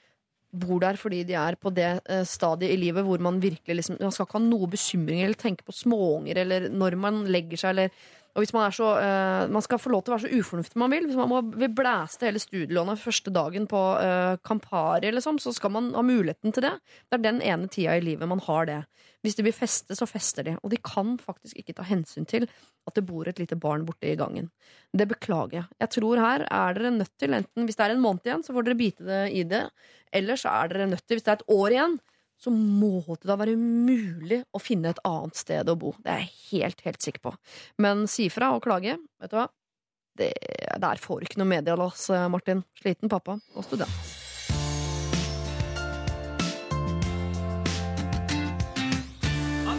bor der fordi de er på det eh, stadiet i livet hvor man virkelig liksom Man skal ikke ha noe bekymringer eller tenke på småunger eller når man legger seg eller og hvis Man er så, uh, man skal få lov til å være så ufornuftig man vil. Hvis man må, blæste hele studielånet første dagen på uh, liksom, så skal man ha muligheten til det. Det er den ene tida i livet man har det. Hvis de vil feste, så fester de. Og de kan faktisk ikke ta hensyn til at det bor et lite barn borte i gangen. Det beklager jeg. Jeg tror her er dere nødt til, enten hvis det er en måned igjen, så får dere bite det i det. Eller så er dere nødt til, hvis det er et år igjen, så må det da være mulig å finne et annet sted å bo. Det er jeg helt, helt sikker på. Men si fra og klage, vet du hva? Det, der får ikke noe medielass, Martin. Sliten pappa og student.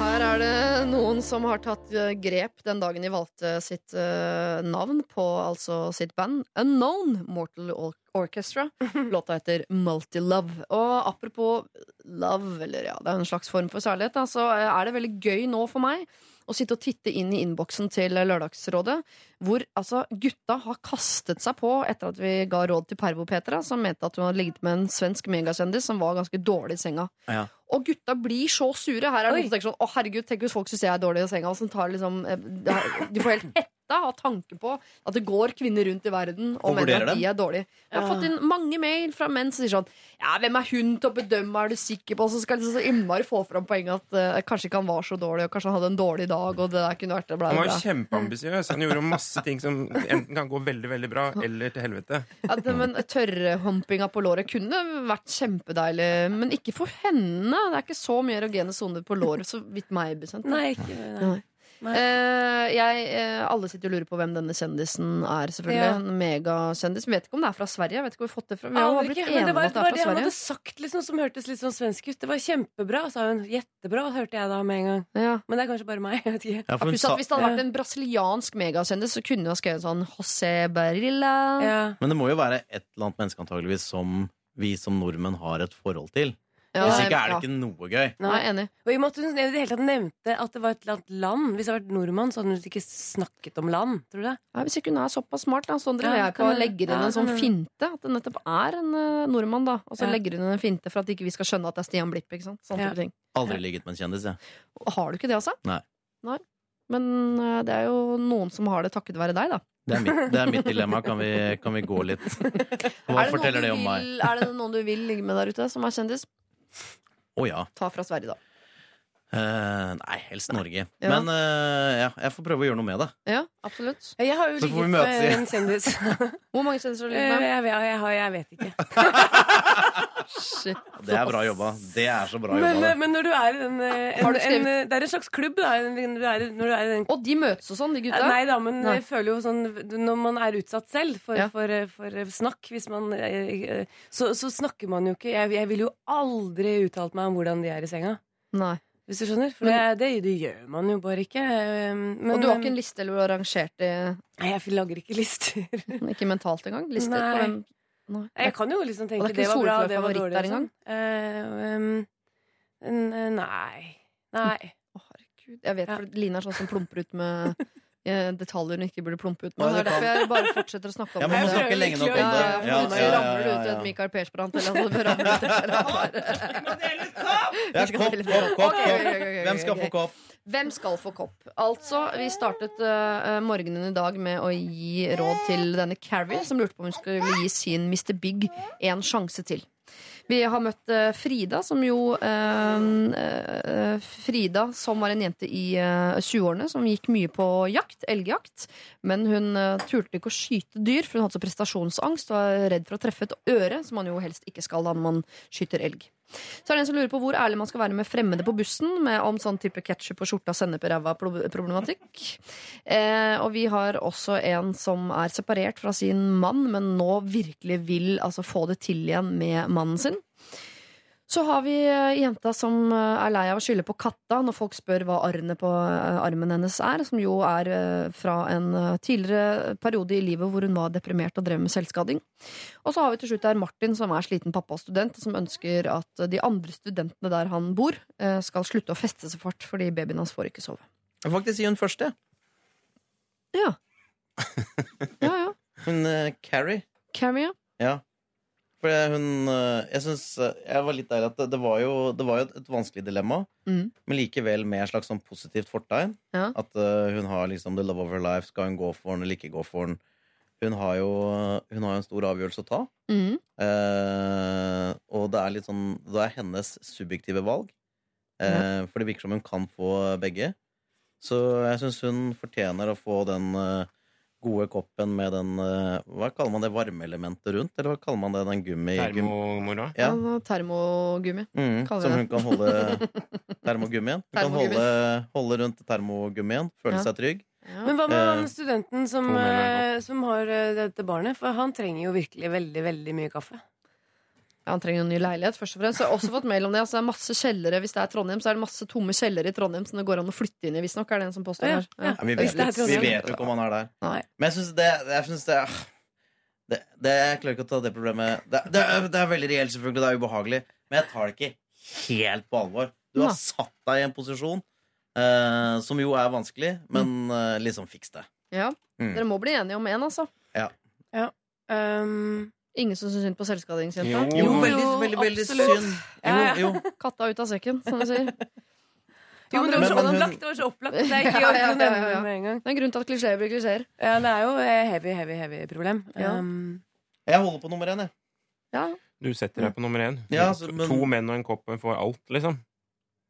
Her er det noen som har tatt eh, grep den dagen de valgte sitt eh, navn på altså sitt band Unknown Mortal Orchestra. Låta heter Multilove. Og apropos love, eller ja, det er en slags form for særlighet, så eh, er det veldig gøy nå for meg å sitte og titte inn i innboksen til Lørdagsrådet, hvor altså gutta har kastet seg på etter at vi ga råd til Pervo-Petra, som mente at hun hadde ligget med en svensk megakjendis som var ganske dårlig i senga. Ja. Og gutta blir så sure. Her er det noen som tenker sånn Å herregud, tenk hvis folk syns jeg er dårlig i senga. Og som tar liksom eh, De får helt hetta av tanke på at det går kvinner rundt i verden og, Og mener at de er dårlige. Jeg har Ja. fått inn mange mail fra menn som sier sånn Ja, hvem er hun til å bedømme, er du sikker på? Og så skal liksom så innmari få fram poenget at uh, kanskje ikke han var så dårlig, og kanskje han hadde en dårlig dag, og det der kunne vært det bla, Han var jo kjempeambisiøs. Han gjorde masse ting som enten kan gå veldig veldig bra eller til helvete. Ja, det, men tørrhumpinga på låret kunne vært kjempedeilig, men ikke for henne. Det er ikke så mye erogene soner på låret, så vidt meg bekjent. Nei, ikke nei. Eh, jeg, eh, alle sitter og lurer på hvem denne kjendisen er. selvfølgelig Ja. En megakjendis. Vi vet ikke om det er fra Sverige. Jeg vet ikke hvor vi har fått det fra. Vi har blitt ikke, enige men det om var, at det var er det han hadde sagt liksom, som hørtes litt sånn svensk ut. Det var kjempebra, sa hun. Jettebra, hørte jeg da med en gang. Ja. Men det er kanskje bare meg. Jeg vet ikke. Ja, for hun sa, Hvis det hadde vært en brasiliansk megakjendis, så kunne hun ha skrevet sånn José Barilla. Ja. men det må jo være et eller annet menneske antageligvis som vi som nordmenn har et forhold til. Ja, Hvis ikke er det ja. ikke noe gøy. Nei, jeg er enig. Og i og med at hun i det hele tatt nevnte at det var et eller annet land Hvis det hadde vært nordmann, så hadde hun ikke snakket om land. Tror du det? Nei, hvis ikke hun er såpass smart, da. Driver Ja, jeg på kan og legger inn ja, en sånn finte. At det nettopp er en eh, nordmann, da. Og så Ja. legger hun inn en finte for at ikke vi skal skjønne at det er Stian Blipp. Ikke sant? Sånne Ja. ting. Aldri ligget med en kjendis, jeg. Har du ikke det, altså? Nei. Nei. Men eh, det er jo noen som har det takket være deg, da. Det er mitt, det er mitt dilemma. Kan vi, kan vi gå litt Hva er forteller det du om meg? vil, Er det noen du vil ligge med der ute, som er kjendis? Å ja. Ta fra Sverige, da. Eh, nei, helst Norge. Ja. Men uh, ja, jeg får prøve å gjøre noe med det. Ja, absolutt. Jeg har jo Så får vi ligget møtes med igjen. en kjendis. Hvor mange kjendiser har du ligget med? jeg, jeg, har- jeg vet ikke. Shit. Det er bra jobba. Det er så bra Men, jobba. eh, men når du er i den eh, en, en, eh, Det er en slags klubb, da. Når du er, når du er i den Og de møtes og sånn, de gutta? Nei da, men Nei. jeg føler jo sånn Når man er utsatt selv for, Ja. for, for snakk hvis man, eh, så, så snakker man jo ikke jeg, jeg ville jo aldri uttalt meg om hvordan de er i senga. Nei. Hvis du skjønner? For det, det, det gjør man jo bare ikke. eh, Men, og du har ikke en liste eller du har rangert det Nei, jeg lager ikke lister. Ikke mentalt engang? Lister Nei. på hvem Nei. Jeg kan jo liksom tenke det er det, var bra, det var dårlig. og sånn. Uh, um, nei. Nei. Å, herregud. Jeg vet, Ja. for Line er sånn som plumper ut med detaljer hun ikke burde plumpe ut med. Det er derfor jeg bare fortsetter å snakke om Ja, men det. snakke lenge nok om det. ja, Ja, ja, ja, ramler ja, ut et Michael Persbrandt eller noe. ramler ut et. Ja, kopp, kopp, kopp. Hvem skal få kopp? Hvem skal få kopp? Altså, Vi startet uh, morgenen i dag med å gi råd til denne Carrie, som lurte på om hun skulle gi sin Mr. Big en sjanse til. Vi har møtt eh, Frida, som jo eh, eh, Frida, som var en jente i eh, 20-årene, som gikk mye på jakt, elgjakt. Men hun turte ikke å skyte dyr, for hun hadde så prestasjonsangst og var redd for å treffe et øre, som man jo helst ikke skal da når man skyter elg. Så er det en som lurer på hvor ærlig man skal være med fremmede på bussen, med om sånn type ketsjup og skjorta, sennep i ræva-problematikk. Eh, og vi har også en som er separert fra sin mann, men nå virkelig vil altså, få det til igjen med mannen sin. Så har vi eh, jenta som eh, er lei av å skylde på katta når folk spør hva arrene på eh, armen hennes er, som jo er fra en tidligere periode i livet hvor hun var deprimert og drev med selvskading. Og så har vi til slutt der Martin, som er sliten pappa og student, som ønsker at de andre studentene der han bor, skal slutte å feste så fart fordi babyen hans får ikke sove. Jeg faktisk si hun første. Ja. Ja, ja. Hun uh, Carrie. Carrie, ja. Ja. For hun eh, Jeg syns Jeg var litt der at det, var jo Det var jo et, et vanskelig dilemma, Mm. men likevel med et slags sånn positivt fortegn. Ja. At eh, hun har liksom the love of her life. Skal hun gå for den eller ikke gå for den? Hun har jo Hun har en stor avgjørelse å ta. Mm. Eh, og det er litt sånn Det er hennes subjektive valg. Eh, For det virker som hun kan få begge. Så jeg syns hun fortjener å få den eh, gode koppen med den eh, Hva kaller man det varmeelementet rundt? Eller hva kaller man det? Den gummi... Termomora. ja. Ja, termogummi. Mm, kaller som hun kan holde Termogummien. Hun kan holde, holde rundt termogummien, føle Ja. seg trygg. Ja. Men hva med Eh, han studenten som, eh, som har dette barnet? For han trenger jo virkelig veldig, veldig mye kaffe. Ja, han trenger en ny leilighet, først og fremst. Jeg har også fått mail om det. Altså, det er masse kjellere Hvis det er Trondheim, så er det masse tomme kjellere i Trondheim som det går an å flytte inn i, visstnok. Er det en som påstår Ja, her. ja. Ja, vi, vet, det er vi vet jo ikke om han er der. Nei. Men jeg syns det, jeg synes det, ah, det, det Jeg klarer ikke å ta det problemet det, det, er, det er veldig reelt, selvfølgelig. Det er ubehagelig. Men jeg tar det ikke helt på alvor. Du har satt deg i en posisjon eh, som jo er vanskelig, men eh, liksom fiks det. Ja. Mm. Dere må bli enige om én, altså. Ja Um, Ingen som syns synd på selvskadingsjenta. Jo. Jo, veldig, veldig, veldig absolutt. synd. Ja, ja. Jo, jo. Katta ut av sekken, som vi sier. jo, men det var så Men- men hun- opplagt. Det var så opplagt. Det er ikke Ja, ja, ja, ja, ja. med en gang. Det er en grunn til at klisjeer blir klisjeer. Ja, det er jo eh, heavy, heavy, heavy problem. Ja. Um, Jeg holder på nummer én, jeg. Ja. Du setter deg på nummer én. Ja, så- men- To menn og en kopp får alt, liksom.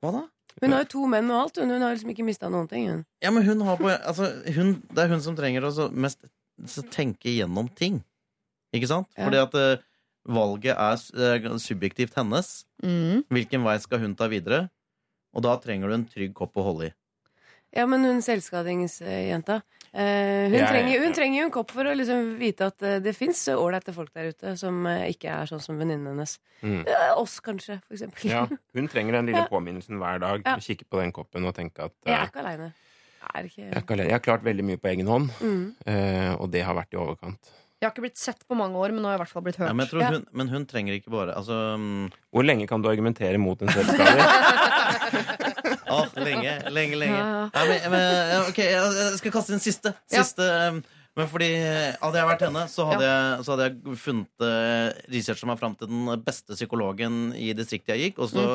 Hva da? hun har jo to menn og alt. Hun, hun har liksom ikke mista noen ting. Hun. Ja, men hun har på altså, hun, Det er hun som trenger å mest tenke gjennom ting. Ikke sant? Ja. Fordi at eh, valget er eh, subjektivt hennes. Mm. Hvilken vei skal hun ta videre? Og da trenger du en trygg kopp å holde i. Ja, men hun selvskadingsjenta eh, hun, ja, trenger, hun trenger jo en kopp for å liksom vite at det fins ålreite folk der ute som ikke er sånn som venninnen hennes. Mm. Oss, kanskje, for eksempel. Ja, hun trenger den lille Ja. påminnelsen hver dag. Ja. Kikke på den koppen og tenke at Jeg er ikke aleine. Ikke jeg, ikke jeg har klart veldig mye på egen hånd, mm. eh, og det har vært i overkant. Jeg har ikke blitt sett på mange år, men nå har jeg i hvert fall blitt hørt. Ja, men, jeg tror Ja. hun, men hun trenger ikke bare Altså mm, Hvor lenge kan du argumentere mot en selvskader? Åh, lenge, lenge, lenge. Ja, ja. Nei, men, men, ok, jeg skal kaste inn siste. Siste um, Men fordi Hadde jeg vært henne, så hadde, jeg, så hadde jeg funnet uh, researcha meg fram til den beste psykologen i distriktet jeg gikk, og så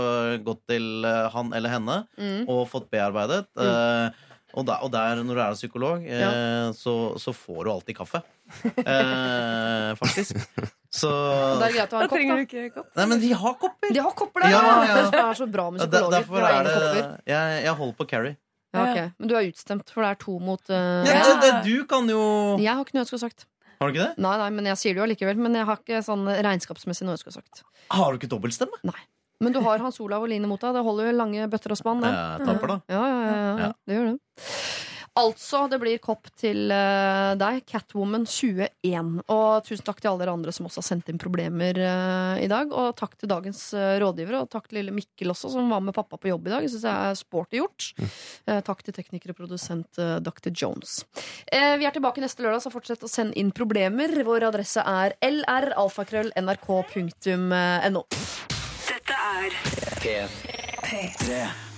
gått til eh, han eller henne Mm. og fått bearbeidet. eh, og, der, og der, når du er psykolog, eh, så, så får du alltid kaffe. Eh, faktisk. Så Og det greit å ha Da kopp, trenger da. du ikke kopp. Nei, men de har kopper! De har kopper der! Ja, Ja, ja. Det er så bra med psykologer. Derfor er det jeg, jeg holder på Carrie. Ja, okay. Men du er utstemt, for det er to mot uh... Ja, det, det, du kan jo Jeg har ikke noe jeg skulle sagt. Har du ikke det? Nei, nei, men jeg sier det jo allikevel. Men jeg har ikke sånn regnskapsmessig noe jeg skulle sagt. Har du ikke dobbeltstemme? Men du har Hans Olav og Line mot deg. Det holder jo lange bøtter og spann. det. Jeg taper, da. Ja, ja, ja, det gjør det. Altså, det blir kopp til uh, deg, Catwoman 21. Og tusen takk til alle dere andre som også har sendt inn problemer uh, i dag. Og takk til dagens uh, rådgivere, og takk til lille Mikkel også, som var med pappa på jobb i dag. Jeg synes det er sporty gjort. Eh, takk til tekniker og produsent Dr. Jones. Vi er tilbake neste lørdag, så fortsett å sende inn problemer. Vår adresse er lralfakrøll.nrk.no. Dette er P3.